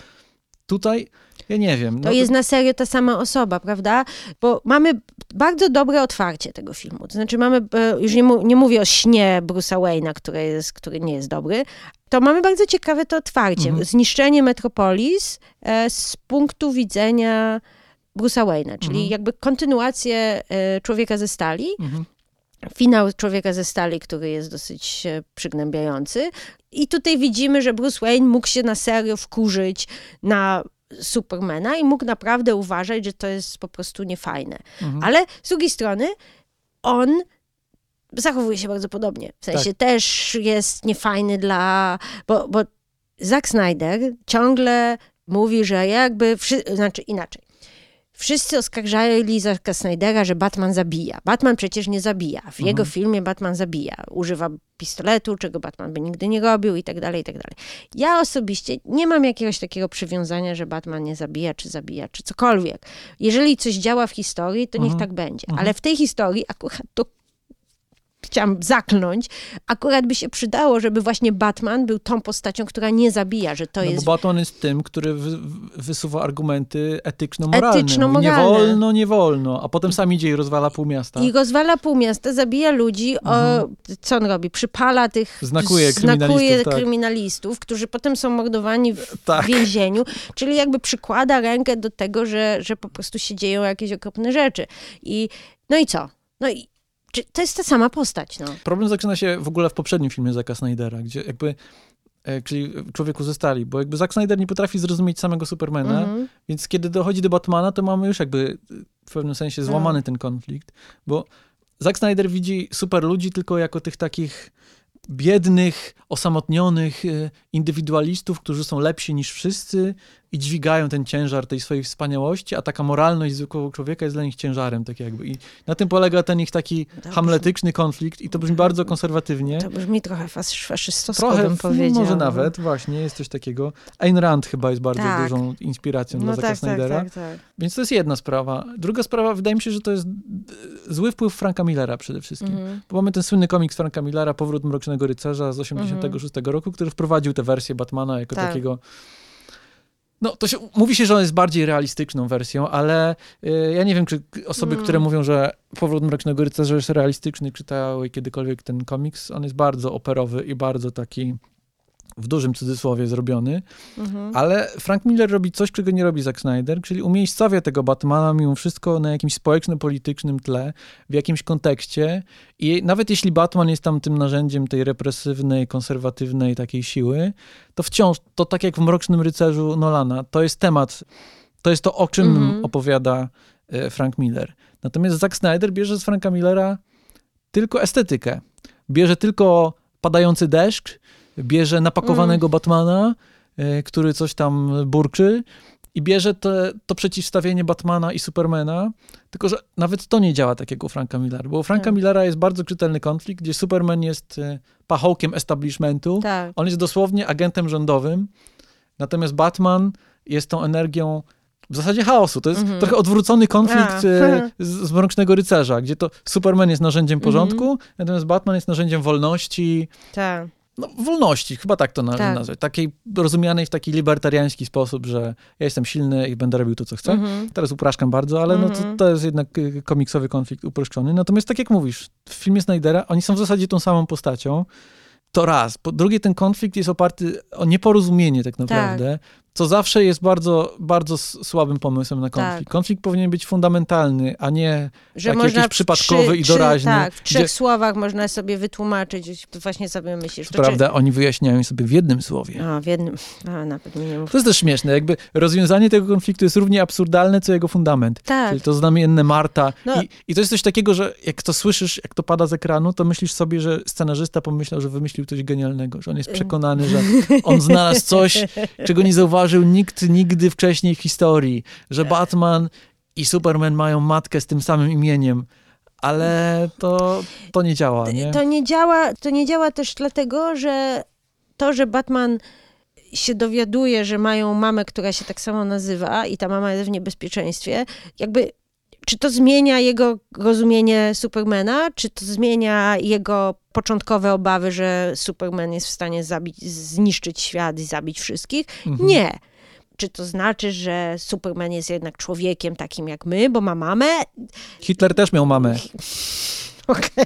tutaj ja nie wiem. To no jest na serio ta sama osoba, prawda? Bo mamy bardzo dobre otwarcie tego filmu. To znaczy mamy, e, już nie, mu, nie mówię o śnie Bruce'a Wayne'a, który, jest, który nie jest dobry, to mamy bardzo ciekawe to otwarcie. Mhm. Zniszczenie Metropolis e, z punktu widzenia Bruce'a Wayne'a, czyli Mhm. jakby kontynuację e, Człowieka ze Stali, Mhm. finał Człowieka ze Stali, który jest dosyć przygnębiający. I tutaj widzimy, że Bruce Wayne mógł się na serio wkurzyć na Supermana i mógł naprawdę uważać, że to jest po prostu niefajne. Mhm. Ale z drugiej strony on zachowuje się bardzo podobnie. W sensie też jest niefajny dla... Bo, bo Zack Snyder ciągle mówi, że jakby... Wszy... Znaczy inaczej. Wszyscy oskarżali Zacka Snydera, że Batman zabija. Batman przecież nie zabija. W jego filmie Batman zabija. Używa pistoletu, czego Batman by nigdy nie robił i tak dalej, i tak dalej. Ja osobiście nie mam jakiegoś takiego przywiązania, że Batman nie zabija, czy zabija, czy cokolwiek. Jeżeli coś działa w historii, to niech Mhm. tak będzie. Ale w tej historii akurat to chciałam zakląć, akurat by się przydało, żeby właśnie Batman był tą postacią, która nie zabija, że to No jest bo Batman jest tym, który wy, wysuwa argumenty etyczno-moralne. Etyczno-moralne. Mówi, Nie wolno, nie wolno, a potem sam idzie i rozwala pół miasta. I rozwala pół miasta, zabija ludzi. O, co on robi? Przypala tych. Mhm. Znakuje znakuje kryminalistów, tak. kryminalistów, którzy potem są mordowani w Tak. więzieniu. Czyli jakby przykłada rękę do tego, że, że po prostu się dzieją jakieś okropne rzeczy. I no i co? No i czy to jest ta sama postać, no. Problem zaczyna się w ogóle w poprzednim filmie Zacka Snydera, gdzie jakby, e, czyli Człowieku ze Stali, bo jakby Zack Snyder nie potrafi zrozumieć samego Supermana, Mhm. więc kiedy dochodzi do Batmana, to mamy już jakby w pewnym sensie złamany ten konflikt, bo Zack Snyder widzi super ludzi tylko jako tych takich biednych, osamotnionych e, indywidualistów, którzy są lepsi niż wszyscy i dźwigają ten ciężar tej swojej wspaniałości, a taka moralność zwykłego człowieka jest dla nich ciężarem, tak jakby. I na tym polega ten ich taki hamletyczny konflikt i to brzmi bardzo konserwatywnie. To brzmi trochę fas- faszystowsko, Trochę, bym powiedział. może nawet, właśnie, jest coś takiego. Ayn Rand chyba jest bardzo Tak. dużą inspiracją No dla Zacka tak, tak, Snydera. tak, tak. Więc to jest jedna sprawa. Druga sprawa, wydaje mi się, że to jest d- zły wpływ Franka Millera przede wszystkim. Mhm. Bo mamy ten słynny komiks Franka Millera, Powrót Mrocznego Rycerza z 86 roku, który wprowadził tę wersję Batmana jako Tak. takiego... No, to się, mówi się, że on jest bardziej realistyczną wersją, ale y, ja nie wiem, czy osoby, Mm. które mówią, że Powrót Mrocznego Rycerza jest realistyczny, czytały kiedykolwiek ten komiks. On jest bardzo operowy i bardzo taki w dużym cudzysłowie zrobiony. Mhm. Ale Frank Miller robi coś, czego nie robi Zack Snyder, czyli umiejscawia tego Batmana mimo wszystko na jakimś społeczno-politycznym tle, w jakimś kontekście i nawet jeśli Batman jest tam tym narzędziem tej represywnej, konserwatywnej takiej siły, to wciąż, to tak jak w Mrocznym Rycerzu Nolana, to jest temat, to jest to, o czym Mhm. opowiada e, Frank Miller. Natomiast Zack Snyder bierze z Franka Millera tylko estetykę. Bierze tylko padający deszcz, bierze napakowanego Batmana, e, który coś tam burczy i bierze te, to przeciwstawienie Batmana i Supermana, tylko że nawet to nie działa tak jak u Franka Millera, bo u Franka Tak. Millera jest bardzo czytelny konflikt, gdzie Superman jest e, pachołkiem establishmentu, Tak. on jest dosłownie agentem rządowym, natomiast Batman jest tą energią w zasadzie chaosu. To jest Mhm. trochę odwrócony konflikt A, e, hmm. z, z Mrocznego Rycerza, gdzie to Superman jest narzędziem Mhm. porządku, natomiast Batman jest narzędziem wolności, Tak. No, wolności, chyba tak to na, Tak. nazwać. Takiej rozumianej w taki libertariański sposób, że ja jestem silny i będę robił to, co chcę. Mhm. Teraz upraszczam bardzo, ale no to, Mhm. to jest jednak y, komiksowy konflikt uproszczony. Natomiast tak jak mówisz, w filmie Snydera oni są w zasadzie tą samą postacią. To raz. Po drugie, ten konflikt jest oparty o nieporozumienie tak naprawdę, co zawsze jest bardzo, bardzo słabym pomysłem na konflikt. Tak. Konflikt powinien być fundamentalny, a nie Że Taki jakiś przypadkowy trzy, i trzy- doraźny, Tak, w trzech gdzie- słowach można sobie wytłumaczyć, to właśnie sobie myślisz. Co prawda, oni wyjaśniają sobie w jednym słowie. A, w jednym, a, nawet mi nie mów. To jest też śmieszne, jakby rozwiązanie tego konfliktu jest równie absurdalne, co jego fundament. Tak, Czyli to znamienne Marta. No. I, I to jest coś takiego, że jak to słyszysz, jak to pada z ekranu, to myślisz sobie, że scenarzysta pomyślał, że wymyślił coś genialnego, że on jest przekonany, że on znalazł coś, czego nie zauważył nikt nigdy wcześniej w historii, że Batman i Superman mają matkę z tym samym imieniem. Ale to, to nie działa, nie? To nie działa, to nie działa też dlatego, że to, że Batman się dowiaduje, że mają mamę, która się tak samo nazywa i ta mama jest w niebezpieczeństwie, jakby czy to zmienia jego rozumienie Supermana, czy to zmienia jego początkowe obawy, że Superman jest w stanie zabić, zniszczyć świat i zabić wszystkich? Mhm. Nie. czy to znaczy, że Superman jest jednak człowiekiem takim jak my, bo ma mamę? Hitler też miał mamę. Okej.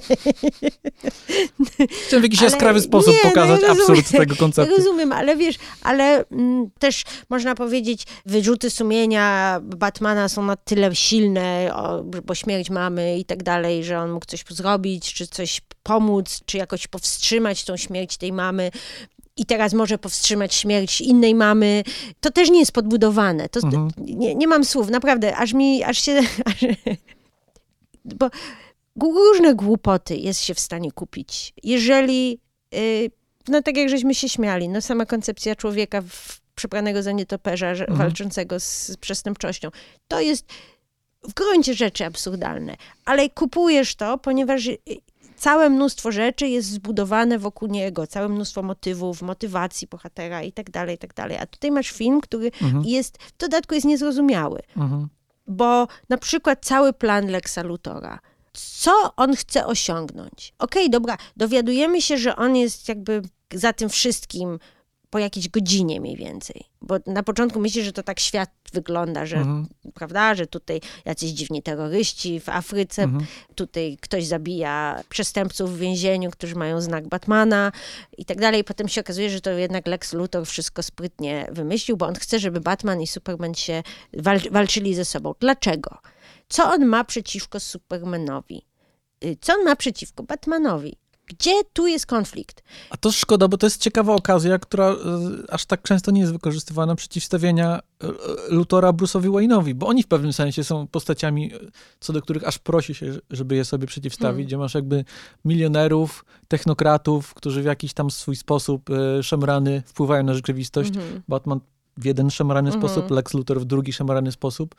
Chciałem w jakiś Ale- jaskrawy sposób nie, no pokazać ja rozumiem. absurd tego Ja konceptu. rozumiem, ale wiesz, ale mm, też można powiedzieć, wyrzuty sumienia Batmana są na tyle silne, o, bo śmierć mamy i tak dalej, że on mógł coś zrobić, czy coś pomóc, czy jakoś powstrzymać tą śmierć tej mamy. I teraz może powstrzymać śmierć innej mamy. To też nie jest podbudowane. To, Mhm. nie, nie mam słów, naprawdę, aż mi, aż się... Aż, bo różne głupoty jest się w stanie kupić. Jeżeli, y, no tak jak żeśmy się śmiali, no sama koncepcja człowieka w, przebranego za nietoperza, Mhm. walczącego z, z przestępczością, to jest w gruncie rzeczy absurdalne. Ale kupujesz to, ponieważ y, całe mnóstwo rzeczy jest zbudowane wokół niego, całe mnóstwo motywów, motywacji bohatera i tak dalej, i tak dalej. A tutaj masz film, który Mhm. jest, w dodatku jest niezrozumiały Mhm. bo na przykład cały plan Lexa Lutora, co on chce osiągnąć? Okej, dobra, dowiadujemy się, że on jest jakby za tym wszystkim po jakiejś godzinie mniej więcej. Bo na początku myślisz, że to tak świat wygląda, że, Mhm. prawda, że tutaj jacyś dziwni terroryści w Afryce, Mhm. tutaj ktoś zabija przestępców w więzieniu, którzy mają znak Batmana i tak dalej. Potem się okazuje, że to jednak Lex Luthor wszystko sprytnie wymyślił, bo on chce, żeby Batman i Superman się wal walczyli ze sobą. Dlaczego? Co on ma przeciwko Supermanowi? Y, Co on ma przeciwko Batmanowi? Gdzie tu jest konflikt? A to szkoda, bo to jest ciekawa okazja, która e, aż tak często nie jest wykorzystywana przeciwstawienia e, Lutora Bruce'owi Wayne'owi, bo oni w pewnym sensie są postaciami, co do których aż prosi się, żeby je sobie przeciwstawić, Hmm. gdzie masz jakby milionerów, technokratów, którzy w jakiś tam swój sposób szemrany wpływają na rzeczywistość. Mhm. Batman w jeden szemrany Mhm. sposób, Lex Luthor w drugi szemrany sposób.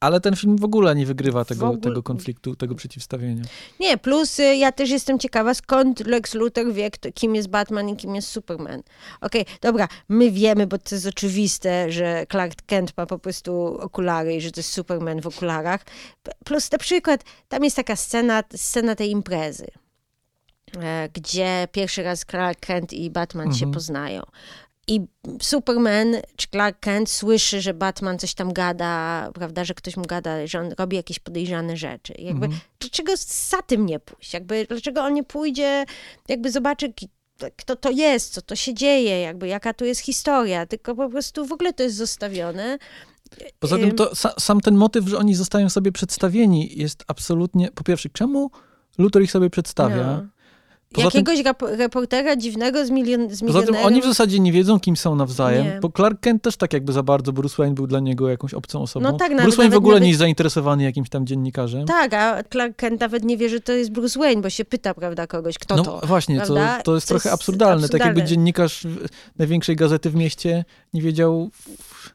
Ale ten film w ogóle nie wygrywa tego, tego konfliktu, tego przeciwstawienia. Nie, plus y, ja też jestem ciekawa, skąd Lex Luthor wie, kto, kim jest Batman i kim jest Superman. Okej, dobra, my wiemy, bo to jest oczywiste, że Clark Kent ma po prostu okulary i że to jest Superman w okularach. Plus na przykład, tam jest taka scena, scena tej imprezy, e, gdzie pierwszy raz Clark Kent i Batman się Mhm. poznają. I Superman czy Clark Kent słyszy, że Batman coś tam gada, prawda, że ktoś mu gada, że on robi jakieś podejrzane rzeczy. Jakby, Mhm. dlaczego za tym nie pójść? Jakby, dlaczego on nie pójdzie, jakby zobaczy, kto to jest, co to się dzieje, jakby jaka tu jest historia, tylko po prostu w ogóle to jest zostawione. Poza tym Ym. to sa, sam ten motyw, że oni zostają sobie przedstawieni jest absolutnie, po pierwsze, czemu Luthor ich sobie przedstawia? No. Poza tym- Jakiegoś rap- reportera dziwnego z, milion, z Poza milionerem. tym oni w zasadzie nie wiedzą, kim są nawzajem, Nie. bo Clark Kent też tak jakby za bardzo Bruce Wayne był dla niego jakąś obcą osobą. No tak, nawet- Bruce Wayne w nawet- ogóle nawet- nie jest zainteresowany jakimś tam dziennikarzem. Tak, a Clark Kent nawet nie wie, że to jest Bruce Wayne, bo się pyta, prawda, kogoś, kto no to. właśnie, to, to jest To trochę jest absurdalne. Tak jakby absurdalne. dziennikarz w- największej gazety w mieście nie wiedział,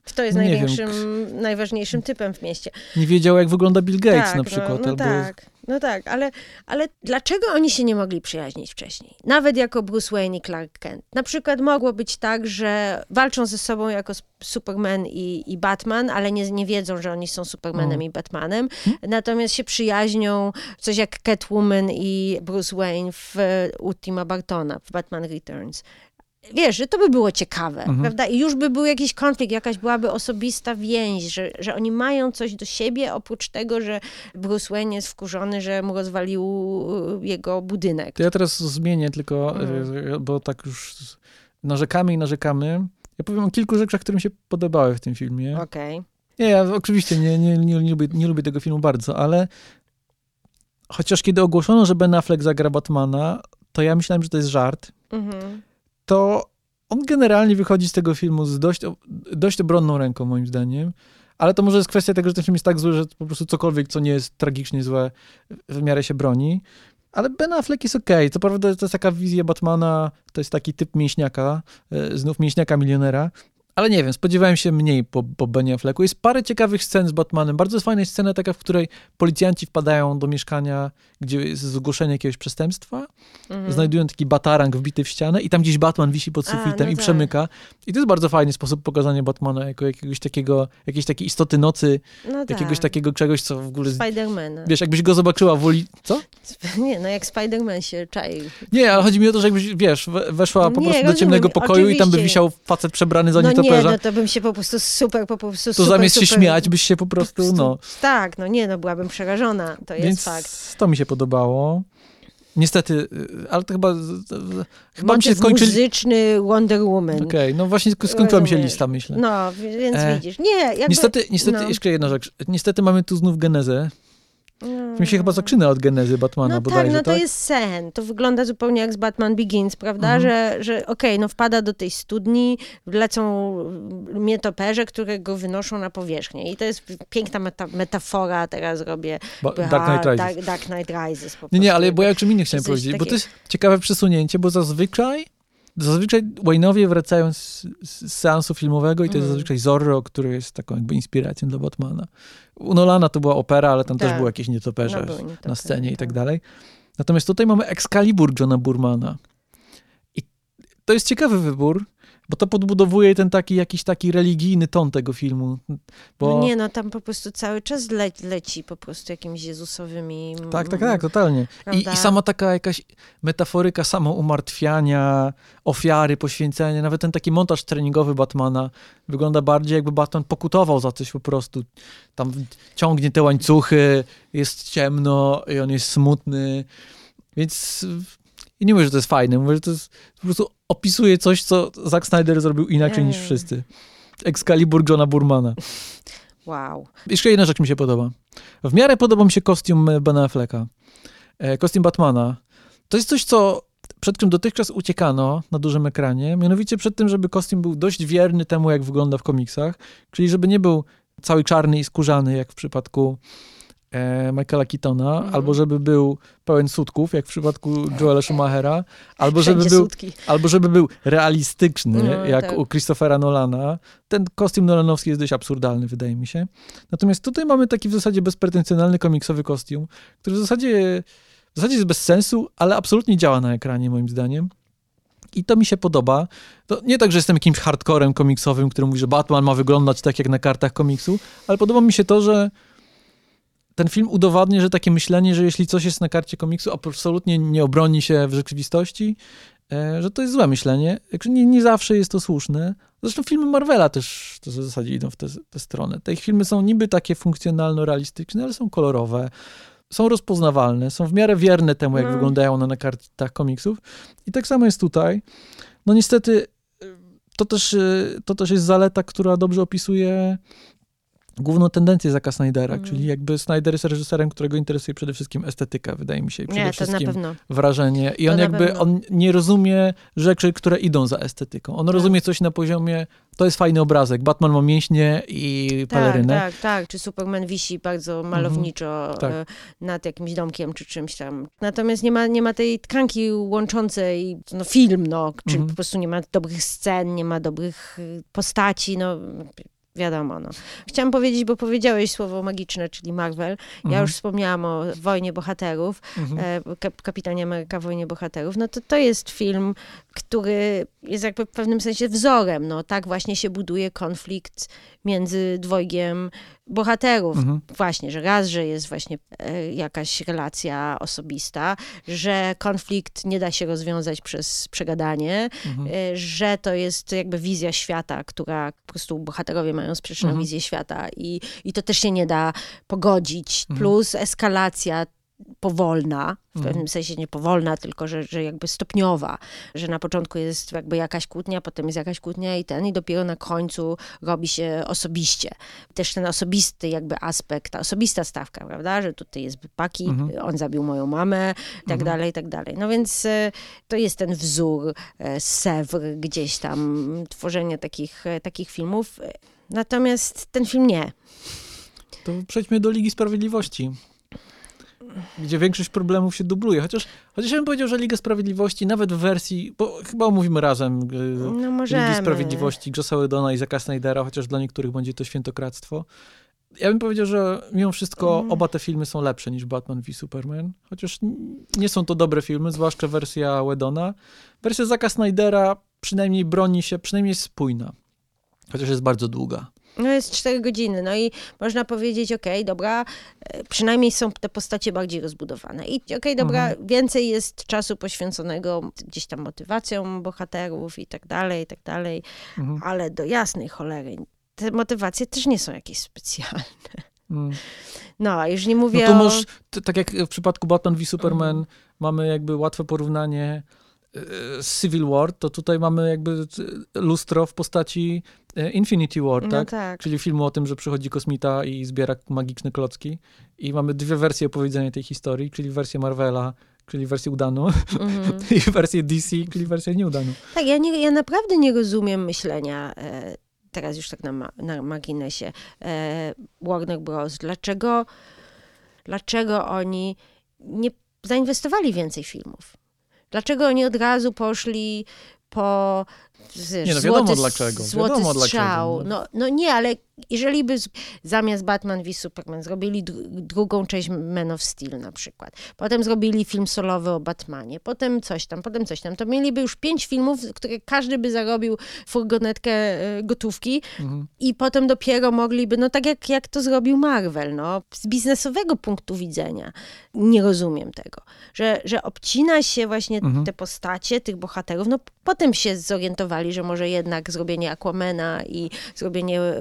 Kto jest no nie wiem, największym, najważniejszym typem w mieście. nie wiedział jak wygląda Bill Gates tak, na przykład. No, no albo... tak, no tak, ale, ale dlaczego oni się nie mogli przyjaźnić wcześniej? Nawet jako Bruce Wayne i Clark Kent. Na przykład mogło być tak, że walczą ze sobą jako Superman i, i Batman, ale nie, nie wiedzą, że oni są Supermanem O. i Batmanem. Natomiast się przyjaźnią, coś jak Catwoman i Bruce Wayne w, u Tima Bartona w Batman Returns. Wiesz, że to by było ciekawe, Mhm. prawda? I już by był jakiś konflikt, jakaś byłaby osobista więź, że, że oni mają coś do siebie, oprócz tego, że Bruce Wayne jest wkurzony, że mu rozwalił y, jego budynek. To ja teraz zmienię tylko, Mhm. e, bo tak już narzekamy i narzekamy. Ja powiem o kilku rzeczach, które mi się podobały w tym filmie. Okej. Nie, ja oczywiście nie, nie, nie, nie, lubię, nie lubię tego filmu bardzo, ale chociaż kiedy ogłoszono, że Ben Affleck zagra Batmana, to ja myślałem, że to jest żart. Mhm. To on generalnie wychodzi z tego filmu z dość, dość obronną ręką, moim zdaniem. Ale to może jest kwestia tego, że ten film jest tak zły, że po prostu cokolwiek, co nie jest tragicznie złe, w miarę się broni. Ale Ben Affleck jest okej. Co prawda to jest taka wizja Batmana, to jest taki typ mięśniaka, e, znów mięśniaka milionera. Ale nie wiem, spodziewałem się mniej po, po Benie Afflecku. Jest parę ciekawych scen z Batmanem. Bardzo fajna jest scena taka, w której policjanci wpadają do mieszkania, gdzie jest zgłoszenie jakiegoś przestępstwa. Mhm. Znajdują taki batarang wbity w ścianę i tam gdzieś Batman wisi pod A, sufitem no i tak. przemyka. I to jest bardzo fajny sposób pokazania Batmana jako jakiegoś takiego, jakiejś takiej istoty nocy, No jakiegoś tak. takiego czegoś, co w ogóle... Spidermana. Wiesz, jakbyś go zobaczyła w uli... Co? Nie, no jak Spiderman się czai. Nie, ale chodzi mi o to, że jakbyś, wiesz, we- weszła po Nie, prostu do rozumiem, ciemnego pokoju i tam by oczywiście. wisiał facet przebrany za No nie, nietoperza. Nie, no to bym się po prostu super, po prostu to super, zamiast super, się śmiać, byś się po prostu, no. Tak, no nie, no byłabym przerażona, to jest Więc fakt. to mi się podobało. Niestety, y, ale to chyba, chyba mi się skończyli... muzyczny Wonder Woman. Okej, no właśnie sk- skończyła mi się lista, myślę. No, wi- więc E, widzisz. Nie, jakby... Niestety, niestety no. jeszcze jedna rzecz. Niestety mamy tu znów genezę. Mi się chyba zaczyna od genezy Batmana No bodajże, tak, no to tak? jest sen. To wygląda zupełnie jak z Batman Begins, prawda? Mhm. Że, że okej, no wpada do tej studni, lecą mietoperze, które go wynoszą na powierzchnię. I to jest piękna meta metafora, teraz robię. Ba- Aha, Dark Knight Rises. Dark, Dark Knight Rises po Nie, nie, ale bo ja o czym innym chciałem powiedzieć, bo to jest ciekawe przesunięcie, bo zazwyczaj zazwyczaj Wayne'owie wracają z, z seansu filmowego i to jest Mhm. zazwyczaj Zorro, który jest taką jakby inspiracją dla Batmana. U Nolana to była opera, ale tam też Tak. były jakieś nietoperze No, były nietoperze, na scenie i tak tak. dalej. Natomiast tutaj mamy Excalibur Johna Burmana. I to jest ciekawy wybór, bo to podbudowuje ten taki jakiś taki religijny ton tego filmu. Bo... No nie, no tam po prostu cały czas le leci po prostu jakimiś jezusowymi... Tak, tak, tak, totalnie. I? I sama taka jakaś metaforyka samoumartwiania, ofiary, poświęcenia, nawet ten taki montaż treningowy Batmana wygląda bardziej jakby Batman pokutował za coś po prostu. Tam ciągnie te łańcuchy, jest ciemno i on jest smutny. Więc i nie mówię, że to jest fajne, mówię, że to jest, po prostu opisuje coś, co Zack Snyder zrobił inaczej niż wszyscy. Excalibur Johna Burmana. Wow. Jeszcze jedna rzecz mi się podoba. W miarę podoba mi się kostium e, Bena Afflecka. E, Kostium Batmana. To jest coś, co przed czym dotychczas uciekano na dużym ekranie, mianowicie przed tym, żeby kostium był dość wierny temu, jak wygląda w komiksach, czyli żeby nie był cały czarny i skórzany, jak w przypadku Michaela Keatona, Mhm. albo żeby był pełen sutków, jak w przypadku Joela Schumachera, albo żeby był sutki. Albo żeby był realistyczny, No, jak tak. u Christophera Nolana. Ten kostium Nolanowski jest dość absurdalny, wydaje mi się. Natomiast tutaj mamy taki w zasadzie bezpretensjonalny komiksowy kostium, który w zasadzie, w zasadzie jest bez sensu, ale absolutnie działa na ekranie, moim zdaniem. I to mi się podoba. To nie tak, że jestem jakimś hardcorem komiksowym, który mówi, że Batman ma wyglądać tak jak na kartach komiksu, ale podoba mi się to, że ten film udowadnia, że takie myślenie, że jeśli coś jest na karcie komiksu, absolutnie nie obroni się w rzeczywistości, e, że to jest złe myślenie. Nie, nie zawsze jest to słuszne. Zresztą filmy Marvela też to w zasadzie idą w tę tę stronę. Te ich filmy są niby takie funkcjonalno-realistyczne, ale są kolorowe, są rozpoznawalne, są w miarę wierne temu, jak No. wyglądają one na kartach komiksów. I tak samo jest tutaj. No niestety e, to też, e, to też jest zaleta, która dobrze opisuje główną tendencję Zacka Snydera, Mhm. czyli jakby Snyder jest reżyserem, którego interesuje przede wszystkim estetyka, wydaje mi się, i przede Nie, to na wszystkim pewno. wrażenie. I To on jakby, on nie rozumie rzeczy, które idą za estetyką. On Tak. rozumie coś na poziomie, to jest fajny obrazek, Batman ma mięśnie i Tak, pelerynę. tak, tak. Czy Superman wisi bardzo malowniczo tak. e, nad jakimś domkiem czy czymś tam. Natomiast nie ma, nie ma tej tkanki łączącej no, film, no, czyli Mhm. po prostu nie ma dobrych scen, nie ma dobrych y, postaci, no wiadomo. No. Chciałam powiedzieć, bo powiedziałeś słowo magiczne, czyli Marvel. Ja Mhm. już wspomniałam o Wojnie Bohaterów, Mhm. e, Kap- Kapitanie Ameryka Wojnie Bohaterów, no to to jest film, który jest jakby w pewnym sensie wzorem. No, tak właśnie się buduje konflikt między dwojgiem bohaterów. Mhm. Właśnie, że raz, że jest właśnie e, jakaś relacja osobista, że konflikt nie da się rozwiązać przez przegadanie, Mhm. e, że to jest jakby wizja świata, która po prostu bohaterowie mają sprzeczną Mhm. wizję świata i, i to też się nie da pogodzić. Mhm. Plus eskalacja powolna, w Mhm. pewnym sensie nie powolna, tylko że, że jakby stopniowa, że na początku jest jakby jakaś kłótnia, potem jest jakaś kłótnia i ten, i dopiero na końcu robi się osobiście. Też ten osobisty jakby aspekt, ta osobista stawka, prawda, że tutaj jest Paki, Mhm. on zabił moją mamę, i tak Mhm. dalej, i tak dalej. No więc e, to jest ten wzór, e, Sewr gdzieś tam, tworzenia takich, e, takich filmów. Natomiast ten film nie. To przejdźmy do Ligi Sprawiedliwości. Gdzie większość problemów się dubluje. Chociaż, chociaż ja bym powiedział, że Liga Sprawiedliwości nawet w wersji, bo chyba omówimy razem y, No możemy. Ligi Sprawiedliwości Jossa Whedona i Zacka Snydera, chociaż dla niektórych będzie to świętokradztwo. Ja bym powiedział, że mimo wszystko Mm. oba te filmy są lepsze niż Batman v Superman, chociaż nie są to dobre filmy, zwłaszcza wersja Whedona. Wersja Zacka Snydera przynajmniej broni się, przynajmniej jest spójna, chociaż jest bardzo długa. No jest 4 godziny, no i można powiedzieć, okej, okay, dobra, e, przynajmniej są te postacie bardziej rozbudowane. I okej, okay, dobra, mhm. więcej jest czasu poświęconego gdzieś tam motywacjom bohaterów i tak dalej, i tak dalej, mhm. ale do jasnej cholery, te motywacje też nie są jakieś specjalne. Mm. No, już nie mówię no to o... Masz, tak jak w przypadku Batman v Superman, mm. mamy jakby łatwe porównanie Civil War, to tutaj mamy jakby lustro w postaci e, Infinity War, no tak? tak? Czyli filmu o tym, że przychodzi kosmita i zbiera magiczne klocki. I mamy dwie wersje opowiedzenia tej historii, czyli wersję Marvela, czyli wersję udaną, mm i wersję DC, czyli wersję nieudaną. Tak, ja, nie, ja naprawdę nie rozumiem myślenia e, teraz już tak na, ma, na marginesie e, Warner Bros. Dlaczego, dlaczego oni nie zainwestowali więcej filmów? Dlaczego oni od razu poszli po Wiesz, nie, no wiadomo złoty, dlaczego. Złoty wiadomo strzał. Dlaczego. No, no nie, ale jeżeli by zamiast Batman v Superman zrobili drugą część Man of Steel na przykład, potem zrobili film solowy o Batmanie, potem coś tam, potem coś tam, to mieliby już pięć filmów, które każdy by zarobił furgonetkę e, gotówki mhm. i potem dopiero mogliby, no tak jak, jak to zrobił Marvel, no, z biznesowego punktu widzenia nie rozumiem tego, że, że obcina się właśnie mhm. te postacie, tych bohaterów, no potem się zorientowali, że może jednak zrobienie Aquamena i zrobienie e,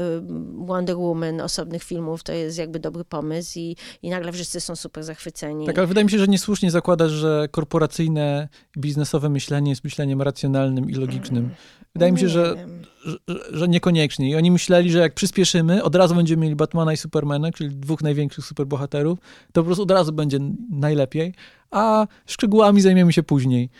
Wonder Woman, osobnych filmów, to jest jakby dobry pomysł i, i nagle wszyscy są super zachwyceni. Tak, ale wydaje mi się, że niesłusznie zakładasz, że korporacyjne, biznesowe myślenie jest myśleniem racjonalnym i logicznym. Wydaje mi się, że, że, że, niekoniecznie. I oni myśleli, że jak przyspieszymy, od razu będziemy mieli Batmana i Supermana, czyli dwóch największych superbohaterów, to po prostu od razu będzie najlepiej, a szczegółami zajmiemy się później.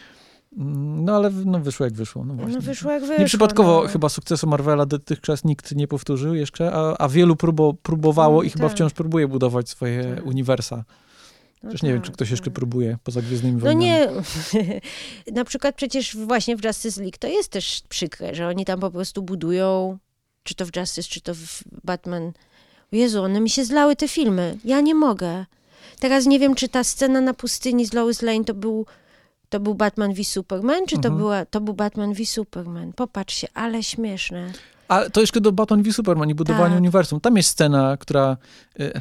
No ale no, wyszło jak wyszło. No, właśnie. no wyszło jak wyszło. Nieprzypadkowo no. chyba sukcesu Marvela dotychczas nikt nie powtórzył jeszcze, a, a wielu próbo, próbowało no, i tak. chyba wciąż próbuje budować swoje tak. uniwersa. No Przecież tak, nie wiem, czy tak, ktoś jeszcze tak. próbuje poza Gwiezdnymi Wojnami. No nie. Na przykład przecież właśnie w Justice League to jest też przykre, że oni tam po prostu budują, czy to w Justice, czy to w Batman. Jezu, one mi się zlały te filmy. Ja nie mogę. Teraz nie wiem, czy ta scena na pustyni z Lois Lane to był to był Batman v Superman, czy to, mhm. była, to był Batman v Superman? Popatrzcie, ale śmieszne. Ale to jeszcze do Batman v Superman i budowania tak. uniwersum. Tam jest scena, która y,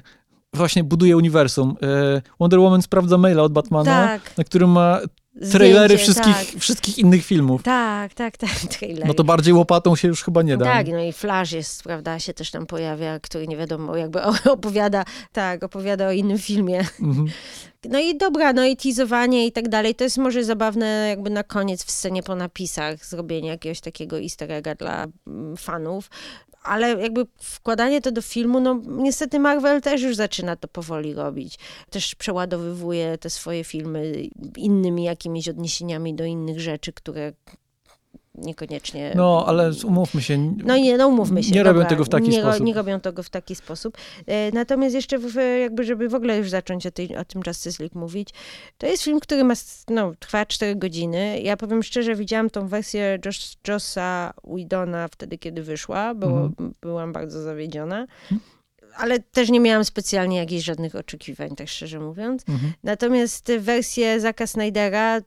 właśnie buduje uniwersum. Y, Wonder Woman sprawdza maila od Batmana, tak. na którym ma trailery wszystkich, tak. wszystkich innych filmów. Tak, tak, tak, trailery. No to bardziej łopatą się już chyba nie da. Tak, no i Flash jest, prawda, się też tam pojawia, który nie wiadomo, jakby opowiada, tak, opowiada o innym filmie. Mhm. No i dobra, no i teasowanie i tak dalej, to jest może zabawne jakby na koniec w scenie po napisach, zrobienie jakiegoś takiego easter egga dla mm, fanów, ale jakby wkładanie to do filmu, no niestety Marvel też już zaczyna to powoli robić. Też przeładowywuje te swoje filmy innymi jakimiś odniesieniami do innych rzeczy, które niekoniecznie. No, ale umówmy się. No nie, no umówmy się. Nie dobra, robią tego w taki nie, sposób. Nie robią tego w taki sposób. E, natomiast jeszcze w, jakby, żeby w ogóle już zacząć o, tej, o tym Justice League mówić, to jest film, który ma, no, trwa 4 godziny. Ja powiem szczerze, widziałam tą wersję Josh, Jossa Widona wtedy, kiedy wyszła. Było, mhm. Byłam bardzo zawiedziona. ale też nie miałam specjalnie jakichś żadnych oczekiwań, tak szczerze mówiąc. Mhm. Natomiast wersję Zaka Snydera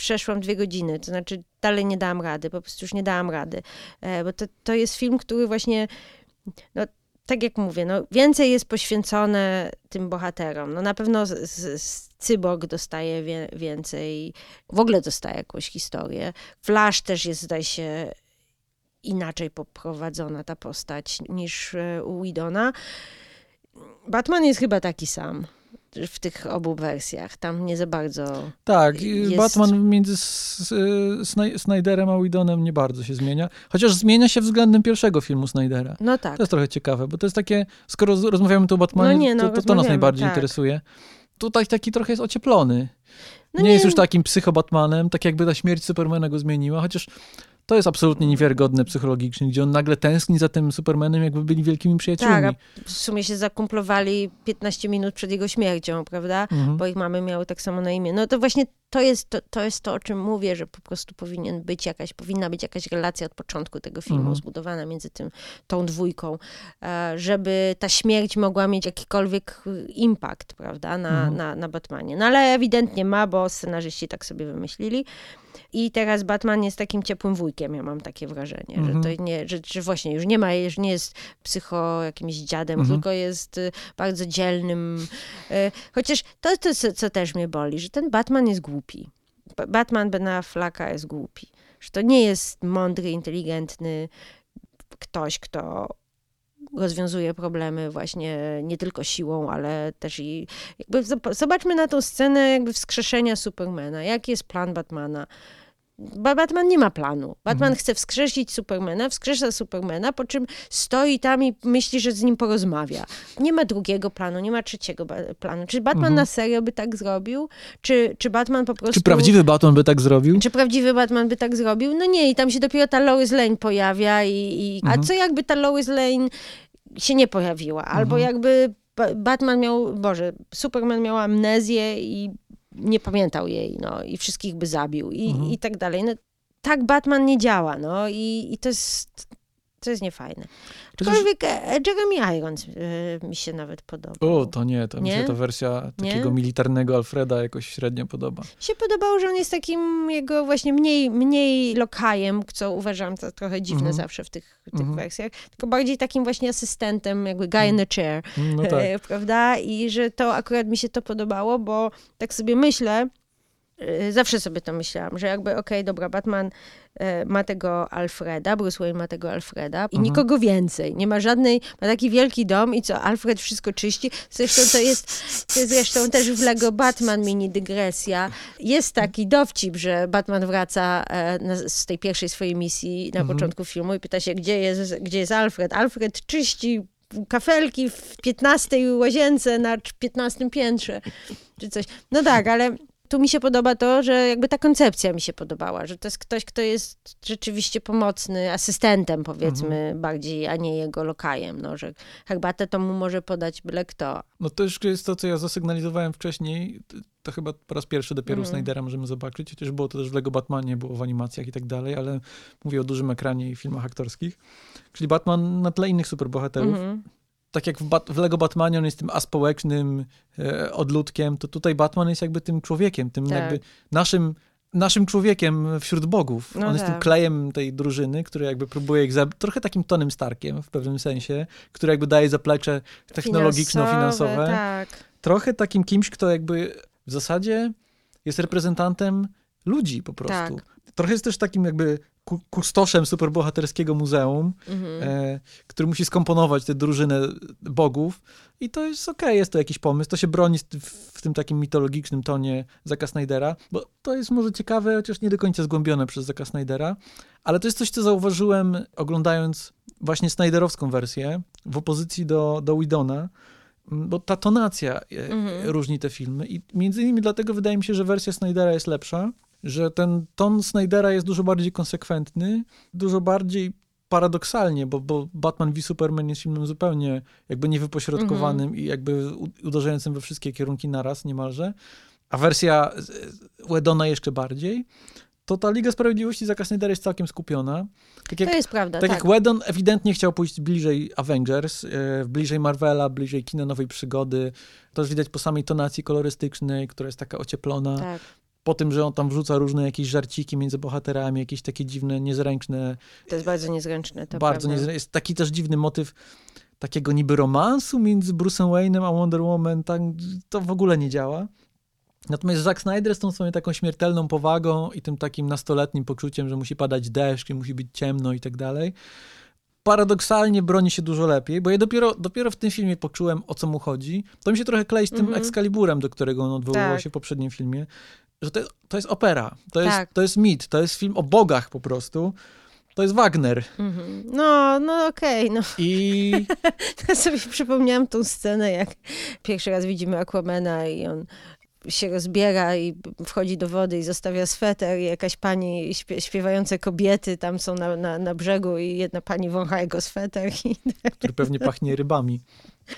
przeszłam dwie godziny, to znaczy dalej nie dałam rady, po prostu już nie dałam rady, e, bo to, to jest film, który właśnie, no, tak jak mówię, no, więcej jest poświęcone tym bohaterom. No, na pewno z, z Cyborg dostaje wie, więcej, w ogóle dostaje jakąś historię. Flash też jest, zdaje się, inaczej poprowadzona ta postać niż e, u Widona. Batman jest chyba taki sam w tych obu wersjach. Tam nie za bardzo. Tak, jest... Batman między Snyderem a Widonem nie bardzo się zmienia. Chociaż zmienia się względem pierwszego filmu Snydera. No tak. To jest trochę ciekawe, bo to jest takie, skoro rozmawiamy tu o Batmanie, no nie, no, to, to, to nas najbardziej tak. interesuje. Tutaj taki trochę jest ocieplony. No nie, nie, jest już takim psychobatmanem, tak jakby ta śmierć Supermana go zmieniła, chociaż to jest absolutnie niewiarygodne psychologicznie, gdzie on nagle tęskni za tym Supermanem, jakby byli wielkimi przyjaciółmi. Tak, w sumie się zakumplowali 15 minut przed jego śmiercią, prawda? Mhm. Bo ich mamy miały tak samo na imię. No to właśnie to jest to, to jest to, o czym mówię, że po prostu powinien być jakaś, powinna być jakaś relacja od początku tego filmu mhm. zbudowana między tym, tą dwójką, e, żeby ta śmierć mogła mieć jakikolwiek impact, prawda, na, mhm. na, na Batmanie. No ale ewidentnie ma, bo scenarzyści tak sobie wymyślili. I teraz Batman jest takim ciepłym wujkiem ja mam takie wrażenie, Mhm. że to nie, że, że właśnie już nie ma, już nie jest psycho jakimś dziadem, Mhm. tylko jest y, bardzo dzielnym. y, Chociaż to, to co, co też mnie boli, że ten Batman jest głupi. Ba- Batman Ben Afflecka jest głupi. Że to nie jest mądry, inteligentny ktoś, kto rozwiązuje problemy właśnie nie tylko siłą, ale też i jakby zob- zobaczmy na tą scenę jakby wskrzeszenia Supermana. Jaki jest plan Batmana? Ba- Batman nie ma planu. Batman Mhm. chce wskrzesić Supermana, wskrzesza Supermana, po czym stoi tam i myśli, że z nim porozmawia. Nie ma drugiego planu, nie ma trzeciego planu. Czy Batman Mhm. na serio by tak zrobił? Czy, czy Batman po prostu... Czy prawdziwy Batman by tak zrobił? Czy prawdziwy Batman by tak zrobił? No nie, i tam się dopiero ta Lois Lane pojawia i... i Mhm. A co jakby ta Lois Lane się nie pojawiła? Albo Mhm. jakby Ba- Batman miał, Boże, Superman miał amnezję i nie pamiętał jej, no i wszystkich by zabił i, Mhm. i tak dalej. No, tak Batman nie działa, no i, i to jest... To jest niefajne. Aczkolwiek e, Jeremy Irons e, mi się nawet podobał. O, to nie, to mi się Nie? ta wersja Nie? takiego militarnego Alfreda jakoś średnio podoba. Mi się podobało, że on jest takim jego właśnie mniej, mniej lokajem, co uważam to trochę dziwne Mhm. zawsze w tych, tych Mhm. wersjach, tylko bardziej takim właśnie asystentem, jakby guy in the chair, No tak. e, prawda? I że to akurat mi się to podobało, bo tak sobie myślę, e, zawsze sobie to myślałam, że jakby okej, dobra, Batman e, ma tego Alfreda, Bruce Wayne ma tego Alfreda i Mhm. nikogo więcej. Nie ma żadnej, ma taki wielki dom i co, Alfred wszystko czyści. Zresztą to jest, to zresztą też w Lego Batman mini dygresja. Jest taki dowcip, że Batman wraca e, na, z tej pierwszej swojej misji na Mhm. początku filmu i pyta się, gdzie jest, gdzie jest Alfred? Alfred czyści kafelki w 15 łazience na 15 piętrze, czy coś. No tak, ale tu mi się podoba to, że jakby ta koncepcja mi się podobała, że to jest ktoś, kto jest rzeczywiście pomocny, asystentem powiedzmy bardziej, a nie jego lokajem, no, że herbatę to mu może podać byle kto. No to już jest to, co ja zasygnalizowałem wcześniej. To- chyba po raz pierwszy dopiero Mhm. Snydera możemy zobaczyć, chociaż było to też w Lego Batmanie, było w animacjach i tak dalej, ale mówię o dużym ekranie i filmach aktorskich. Czyli Batman na tle innych superbohaterów. Mhm. Tak jak w, Bat- w Lego Batmanie on jest tym aspołecznym e, odludkiem, to tutaj Batman jest jakby tym człowiekiem, tym Tak. jakby naszym naszym człowiekiem wśród bogów. No on jest tym tak. klejem tej drużyny, który jakby próbuje ich zabić, trochę takim Tonym Starkiem w pewnym sensie, który jakby daje zaplecze technologiczno-finansowe. Tak. Trochę takim kimś, kto jakby w zasadzie jest reprezentantem ludzi po prostu. Tak. Trochę jest też takim jakby kustoszem superbohaterskiego muzeum, Mhm. e, który musi skomponować tę drużynę bogów i to jest okej, jest to jakiś pomysł. To się broni w, w tym takim mitologicznym tonie Zaka Snydera, bo to jest może ciekawe, chociaż nie do końca zgłębione przez Zaka Snydera, ale to jest coś, co zauważyłem oglądając właśnie Snyderowską wersję w opozycji do, do Widona, bo ta tonacja e, Mhm. różni te filmy i między innymi dlatego wydaje mi się, że wersja Snydera jest lepsza, że ten ton Snydera jest dużo bardziej konsekwentny, dużo bardziej paradoksalnie, bo, bo Batman v Superman jest filmem zupełnie jakby niewypośrodkowanym Mhm. i jakby uderzającym we wszystkie kierunki naraz niemalże, a wersja z- Wedona jeszcze bardziej, to ta Liga Sprawiedliwości Zaka Snydera jest całkiem skupiona. Tak jak To jest prawda, tak tak. jak Whedon ewidentnie chciał pójść bliżej Avengers, e, bliżej Marvela, bliżej kina nowej przygody. To już widać po samej tonacji kolorystycznej, która jest taka ocieplona. tak. Po tym, że on tam wrzuca różne jakieś żarciki między bohaterami, jakieś takie dziwne, niezręczne, To jest bardzo niezręczne, to bardzo niezręczne. Jest taki też dziwny motyw takiego niby romansu między Bruce'em Wayne'em a Wonder Woman. Tak, to w ogóle nie działa. Natomiast Zack Snyder z tą swoją taką śmiertelną powagą i tym takim nastoletnim poczuciem, że musi padać deszcz i musi być ciemno i tak dalej, paradoksalnie broni się dużo lepiej, bo ja dopiero, dopiero w tym filmie poczułem, o co mu chodzi. To mi się trochę klei z tym Mhm. Excaliburem, do którego on odwoływał Tak. się w poprzednim filmie, że to, to jest opera, to jest, Tak. to jest mit, to jest film o bogach po prostu. To jest Wagner. Mhm. No, no okej, no. I Ja sobie przypomniałam tą scenę, jak pierwszy raz widzimy Aquamana i on się rozbiera i wchodzi do wody i zostawia sweter i jakaś pani śpie, śpiewające kobiety tam są na, na, na brzegu i jedna pani wącha jego sweter i który pewnie pachnie rybami.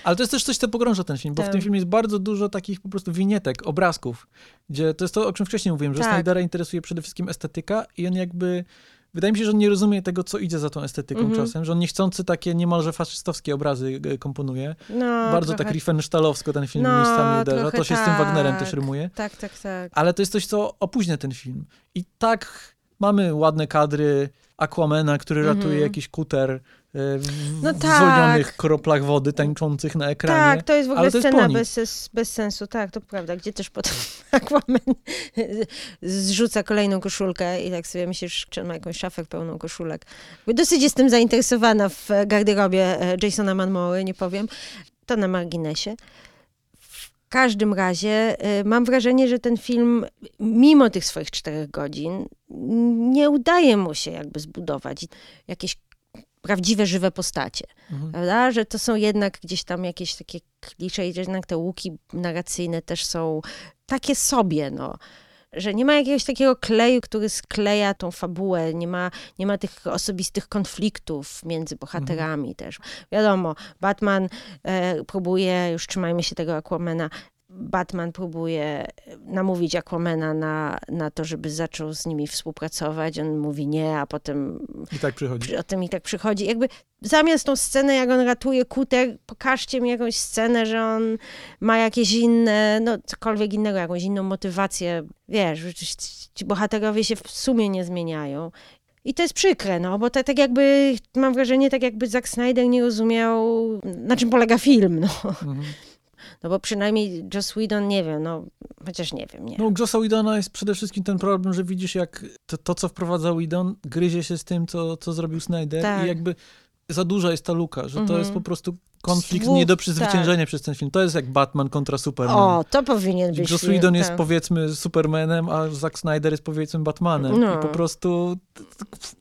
Ale to jest też coś, co pogrąża ten film, bo w Tak. tym filmie jest bardzo dużo takich po prostu winietek, obrazków, gdzie to jest to, o czym wcześniej mówiłem, że Tak. Snydera interesuje przede wszystkim estetyka i on jakby, wydaje mi się, że on nie rozumie tego, co idzie za tą estetyką Mhm. czasem, że on niechcący takie niemalże faszystowskie obrazy e, komponuje. no, bardzo trochę, tak Riefenstahlowsko ten film No, miejscami uderza, to się z tym Wagnerem tak. też rymuje. Tak, tak, tak. Ale to jest coś, co opóźnia ten film. I tak mamy ładne kadry Aquamena, który ratuje jakiś kuter e, w, No w tak. kroplach wody tańczących na ekranie. Tak, to jest w ogóle scena bez, bez sensu, tak, to prawda, gdzie też potem Aquaman zrzuca kolejną koszulkę i tak sobie myślisz, czy on ma jakąś szafę pełną koszulek. Dosyć jestem zainteresowana w garderobie e, Jasona Manmory, nie powiem. To na marginesie. W każdym razie e, mam wrażenie, że ten film, mimo tych swoich czterech godzin, nie udaje mu się jakby zbudować jakieś prawdziwe, żywe postacie Mhm. prawda? Że to są jednak gdzieś tam jakieś takie klisze i jednak te łuki narracyjne też są takie sobie, no. Że nie ma jakiegoś takiego kleju, który skleja tą fabułę, nie ma, nie ma tych osobistych konfliktów między bohaterami też. Wiadomo, Batman e, próbuje, już trzymajmy się tego Aquamana, Batman próbuje namówić Aquamana na, na to, żeby zaczął z nimi współpracować. On mówi nie, a potem I tak przychodzi. przy- o tym i tak przychodzi. Jakby zamiast tą scenę, jak on ratuje kuter, pokażcie mi jakąś scenę, że on ma jakieś inne, no cokolwiek innego, jakąś inną motywację. Wiesz, ci bohaterowie się w sumie nie zmieniają. I to jest przykre, no, bo to tak jakby, mam wrażenie, tak jakby Zack Snyder nie rozumiał, na czym polega film, no. Mhm. No bo przynajmniej Joss Whedon, nie wiem, no, chociaż nie wiem, nie. No, u Jossa Whedona jest przede wszystkim ten problem, że widzisz, jak to, to co wprowadza Whedon, gryzie się z tym, co, co zrobił Snyder Tak. i jakby za duża jest ta luka, że to Mhm. jest po prostu konflikt Dwóch, nie do przezwyciężenia przez ten film. To jest jak Batman kontra Superman. O, to powinien być Joss film, Whedon jest tak. powiedzmy Supermanem, a Zack Snyder jest powiedzmy Batmanem. No. I po prostu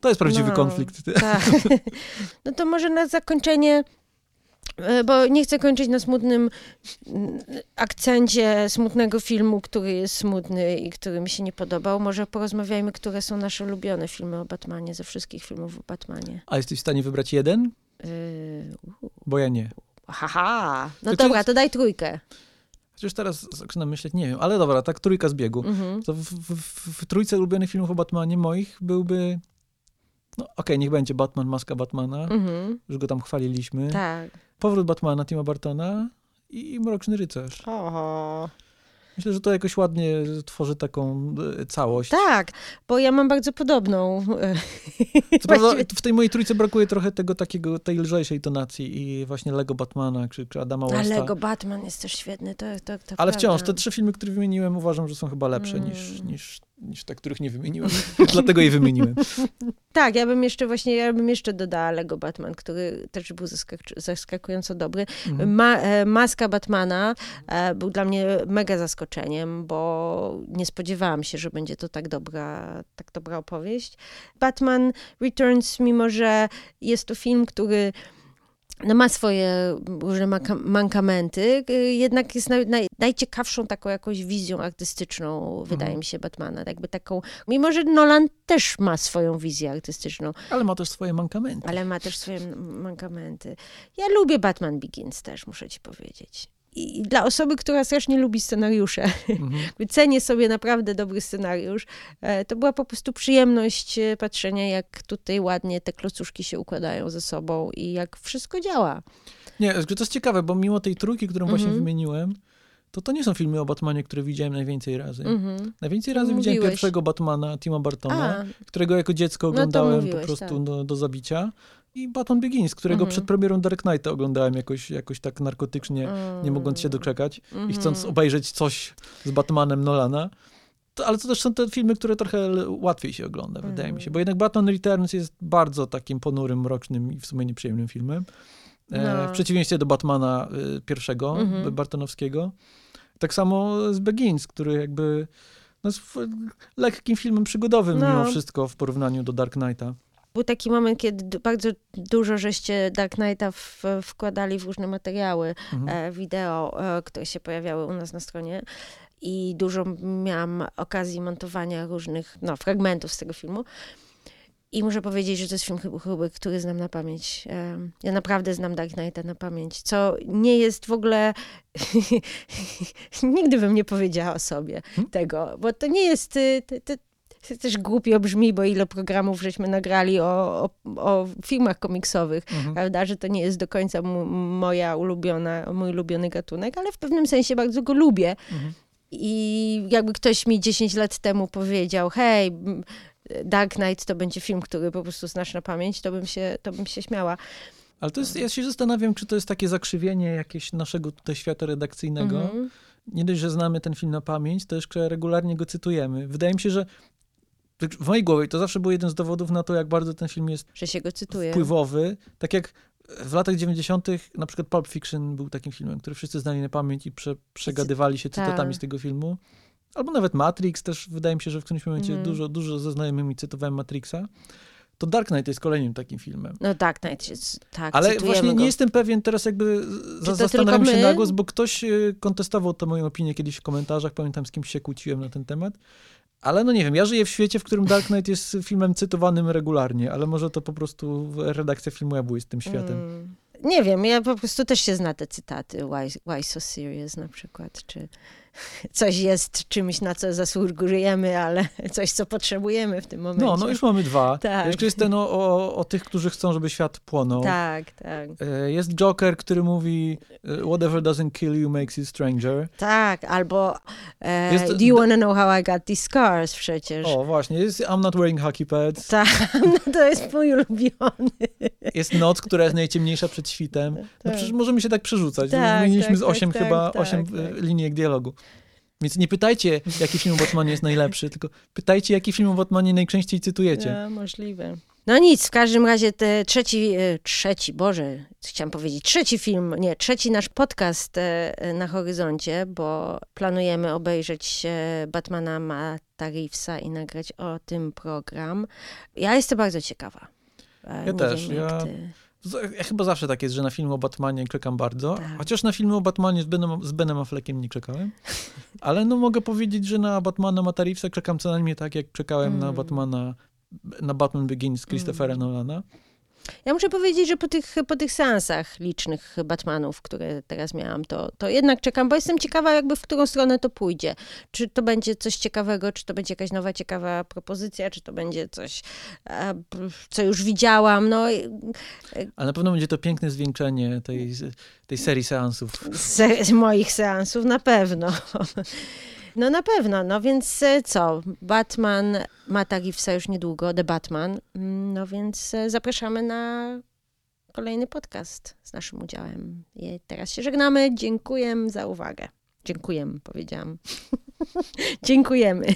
to jest prawdziwy No. konflikt. Tak. No to może na zakończenie, bo nie chcę kończyć na smutnym mm, akcencie smutnego filmu, który jest smutny i który mi się nie podobał. Może porozmawiajmy, które są nasze ulubione filmy o Batmanie, ze wszystkich filmów o Batmanie. A jesteś w stanie wybrać jeden? Yy, Bo ja nie. haha. No To czy- dobra, to daj trójkę. Chociaż teraz zaczynam myśleć, nie wiem, ale dobra, tak trójka z biegu. Mhm. To w, w, w, trójce ulubionych filmów o Batmanie moich byłby, no okej, niech będzie Batman, Maska Batmana, Mhm. już go tam chwaliliśmy. Tak. Powrót Batmana, Tima Bartona i Mroczny Rycerz. Oho. Myślę, że to jakoś ładnie tworzy taką e, całość. Tak, bo ja mam bardzo podobną. e, Co prawda w tej mojej trójce brakuje trochę tego takiego, tej lżejszej tonacji i właśnie Lego Batmana, czy, czy Adama Westa. Lego Batman jest też świetny, to, to, to Ale prawda. wciąż, te trzy filmy, które wymieniłem, uważam, że są chyba lepsze Mm. niż, niż, niż te, których nie wymieniłem. Dlatego je wymieniłem. Tak, ja bym jeszcze właśnie, ja bym jeszcze dodała Lego Batman, który też był zaskak- zaskakująco dobry. Mhm. Ma, e, maska Batmana e, był dla mnie mega zaskoczeniem, bo nie spodziewałam się, że będzie to tak dobra, tak dobra opowieść. Batman Returns, mimo że jest to film, który no ma swoje różne mankamenty, y, jednak jest naj, naj, najciekawszą taką jakąś wizją artystyczną, wydaje Mhm. mi się, Batmana. Jakby taką, mimo że Nolan też ma swoją wizję artystyczną, Ale ma też swoje mankamenty. ale ma też swoje mankamenty. Ja lubię Batman Begins też, muszę ci powiedzieć. I dla osoby, która strasznie lubi scenariusze, Mhm. cenię sobie naprawdę dobry scenariusz, e, to była po prostu przyjemność e, patrzenia, jak tutaj ładnie te klocuszki się układają ze sobą i jak wszystko działa. Nie, to jest ciekawe, bo mimo tej trójki, którą właśnie Mhm. wymieniłem, to to nie są filmy o Batmanie, które widziałem najwięcej razy. Mhm. Najwięcej razy widziałem Mówiłeś. pierwszego Batmana, Tima Bartona, A, którego jako dziecko No oglądałem po mówiłeś, prostu tak. do, do zabicia. I Batman Begins, którego Mhm. przed premierą Dark Knighta oglądałem jakoś, jakoś tak narkotycznie, nie mogąc się doczekać i chcąc Mhm. obejrzeć coś z Batmanem Nolana. To, ale to też są te filmy, które trochę łatwiej się ogląda, wydaje mi się. Mhm. Bo jednak Batman Returns jest bardzo takim ponurym, mrocznym i w sumie nieprzyjemnym filmem. E, No. W przeciwieństwie do Batmana y, pierwszego, Mhm. Bartonowskiego. Tak samo z Begins, który jakby no, jest lekkim filmem przygodowym No. mimo wszystko w porównaniu do Dark Knighta. Był taki moment, kiedy bardzo dużo żeście Dark Knighta w, wkładali w różne materiały, Mhm. e, wideo, e, które się pojawiały u nas na stronie. I dużo miałam okazji montowania różnych no, fragmentów z tego filmu. I muszę powiedzieć, że to jest film chyba, chyba który znam na pamięć. E, Ja naprawdę znam Dark Knighta na pamięć, co nie jest w ogóle... Nigdy bym nie powiedziała sobie Hmm? tego, bo to nie jest... y, To, to, to też głupio brzmi, bo ile programów żeśmy nagrali o, o, o filmach komiksowych Mhm. prawda, że to nie jest do końca moja ulubiona, mój ulubiony gatunek, ale w pewnym sensie bardzo go lubię. Mhm. I jakby ktoś mi 10 lat temu powiedział, hej, Dark Knight to będzie film, który po prostu znasz na pamięć, to bym się, to bym się śmiała. Ale to jest, ja się zastanawiam, czy to jest takie zakrzywienie jakieś naszego tutaj świata redakcyjnego. Mhm. Nie dość, że znamy ten film na pamięć, to jeszcze regularnie go cytujemy. Wydaje mi się, że w mojej głowie to zawsze był jeden z dowodów na to, jak bardzo ten film jest Że się go cytuje. wpływowy. Tak jak w latach 90. na przykład Pulp Fiction był takim filmem, który wszyscy znali na pamięć i prze, przegadywali się Tak. cytatami z tego filmu. Albo nawet Matrix też, wydaje mi się, że w którymś momencie Mhm. dużo, dużo ze znajomymi cytowałem Matrixa. To Dark Knight jest kolejnym takim filmem. No Dark Knight jest, tak, Ale właśnie go. nie jestem pewien teraz jakby, z- to zastanawiam się my? na głos, bo ktoś y, kontestował tę moją opinię kiedyś w komentarzach, pamiętam z kimś się kłóciłem na ten temat. Ale no nie wiem, ja żyję w świecie, w którym Dark Knight jest filmem cytowanym regularnie, ale może to po prostu redakcja filmu Jabu jest tym światem. Mm. Nie wiem, ja po prostu też się zna te cytaty. Why, why so serious na przykład, czy coś jest czymś, na co zasługujemy, ale coś, co potrzebujemy w tym momencie. No, no już mamy dwa. Tak. Jeszcze jest ten o, o, o tych, którzy chcą, żeby świat płonął. Tak, tak. E, Jest Joker, który mówi e, whatever doesn't kill you makes you stranger. Tak, albo e, Jest- Do you wanna know how I got these scars przecież. O, właśnie, jest I'm not wearing hockey pads. Tak, no to jest mój ulubiony. Jest noc, która jest najciemniejsza przed świtem. No Tak. przecież możemy się tak przerzucać. Tak, Zmieniliśmy tak, z tak, osiem tak, chyba, tak, osiem tak. e, linijek dialogu. Więc nie pytajcie, jaki film o Batmanie jest najlepszy, tylko pytajcie, jaki film o Batmanie najczęściej cytujecie. No, możliwe. No nic, w każdym razie te trzeci, e, trzeci, Boże, chciałam powiedzieć, trzeci film, nie, trzeci nasz podcast e, na horyzoncie, bo planujemy obejrzeć e, Batmana Matta Reevesa i nagrać o tym program. Ja jestem bardzo ciekawa. Ja nie też, Wiem, jak ja- ty. Ja chyba zawsze tak jest, że na film o Batmanie czekam bardzo. Tak. Chociaż na filmy o Batmanie z Benem, z Benem Affleckiem nie czekałem. Ale no mogę powiedzieć, że na Batmana Reevesa czekam co najmniej tak, jak czekałem na Mm. Batmana na Batman Begins Christophera Nolana. Ja muszę powiedzieć, że po tych, po tych seansach licznych Batmanów, które teraz miałam, to, to jednak czekam, bo jestem ciekawa jakby w którą stronę to pójdzie. Czy to będzie coś ciekawego, czy to będzie jakaś nowa, ciekawa propozycja, czy to będzie coś, e, co już widziałam. No, i- Ale na pewno będzie to piękne zwieńczenie tej, tej serii seansów. z moich seansów na pewno. No na pewno, no więc e, co, Batman Mata Reevesa już niedługo, The Batman, Mm, no więc e, zapraszamy na kolejny podcast z naszym udziałem. I teraz się żegnamy, dziękuję za uwagę. Dziękuję, powiedziałam. Dziękujemy.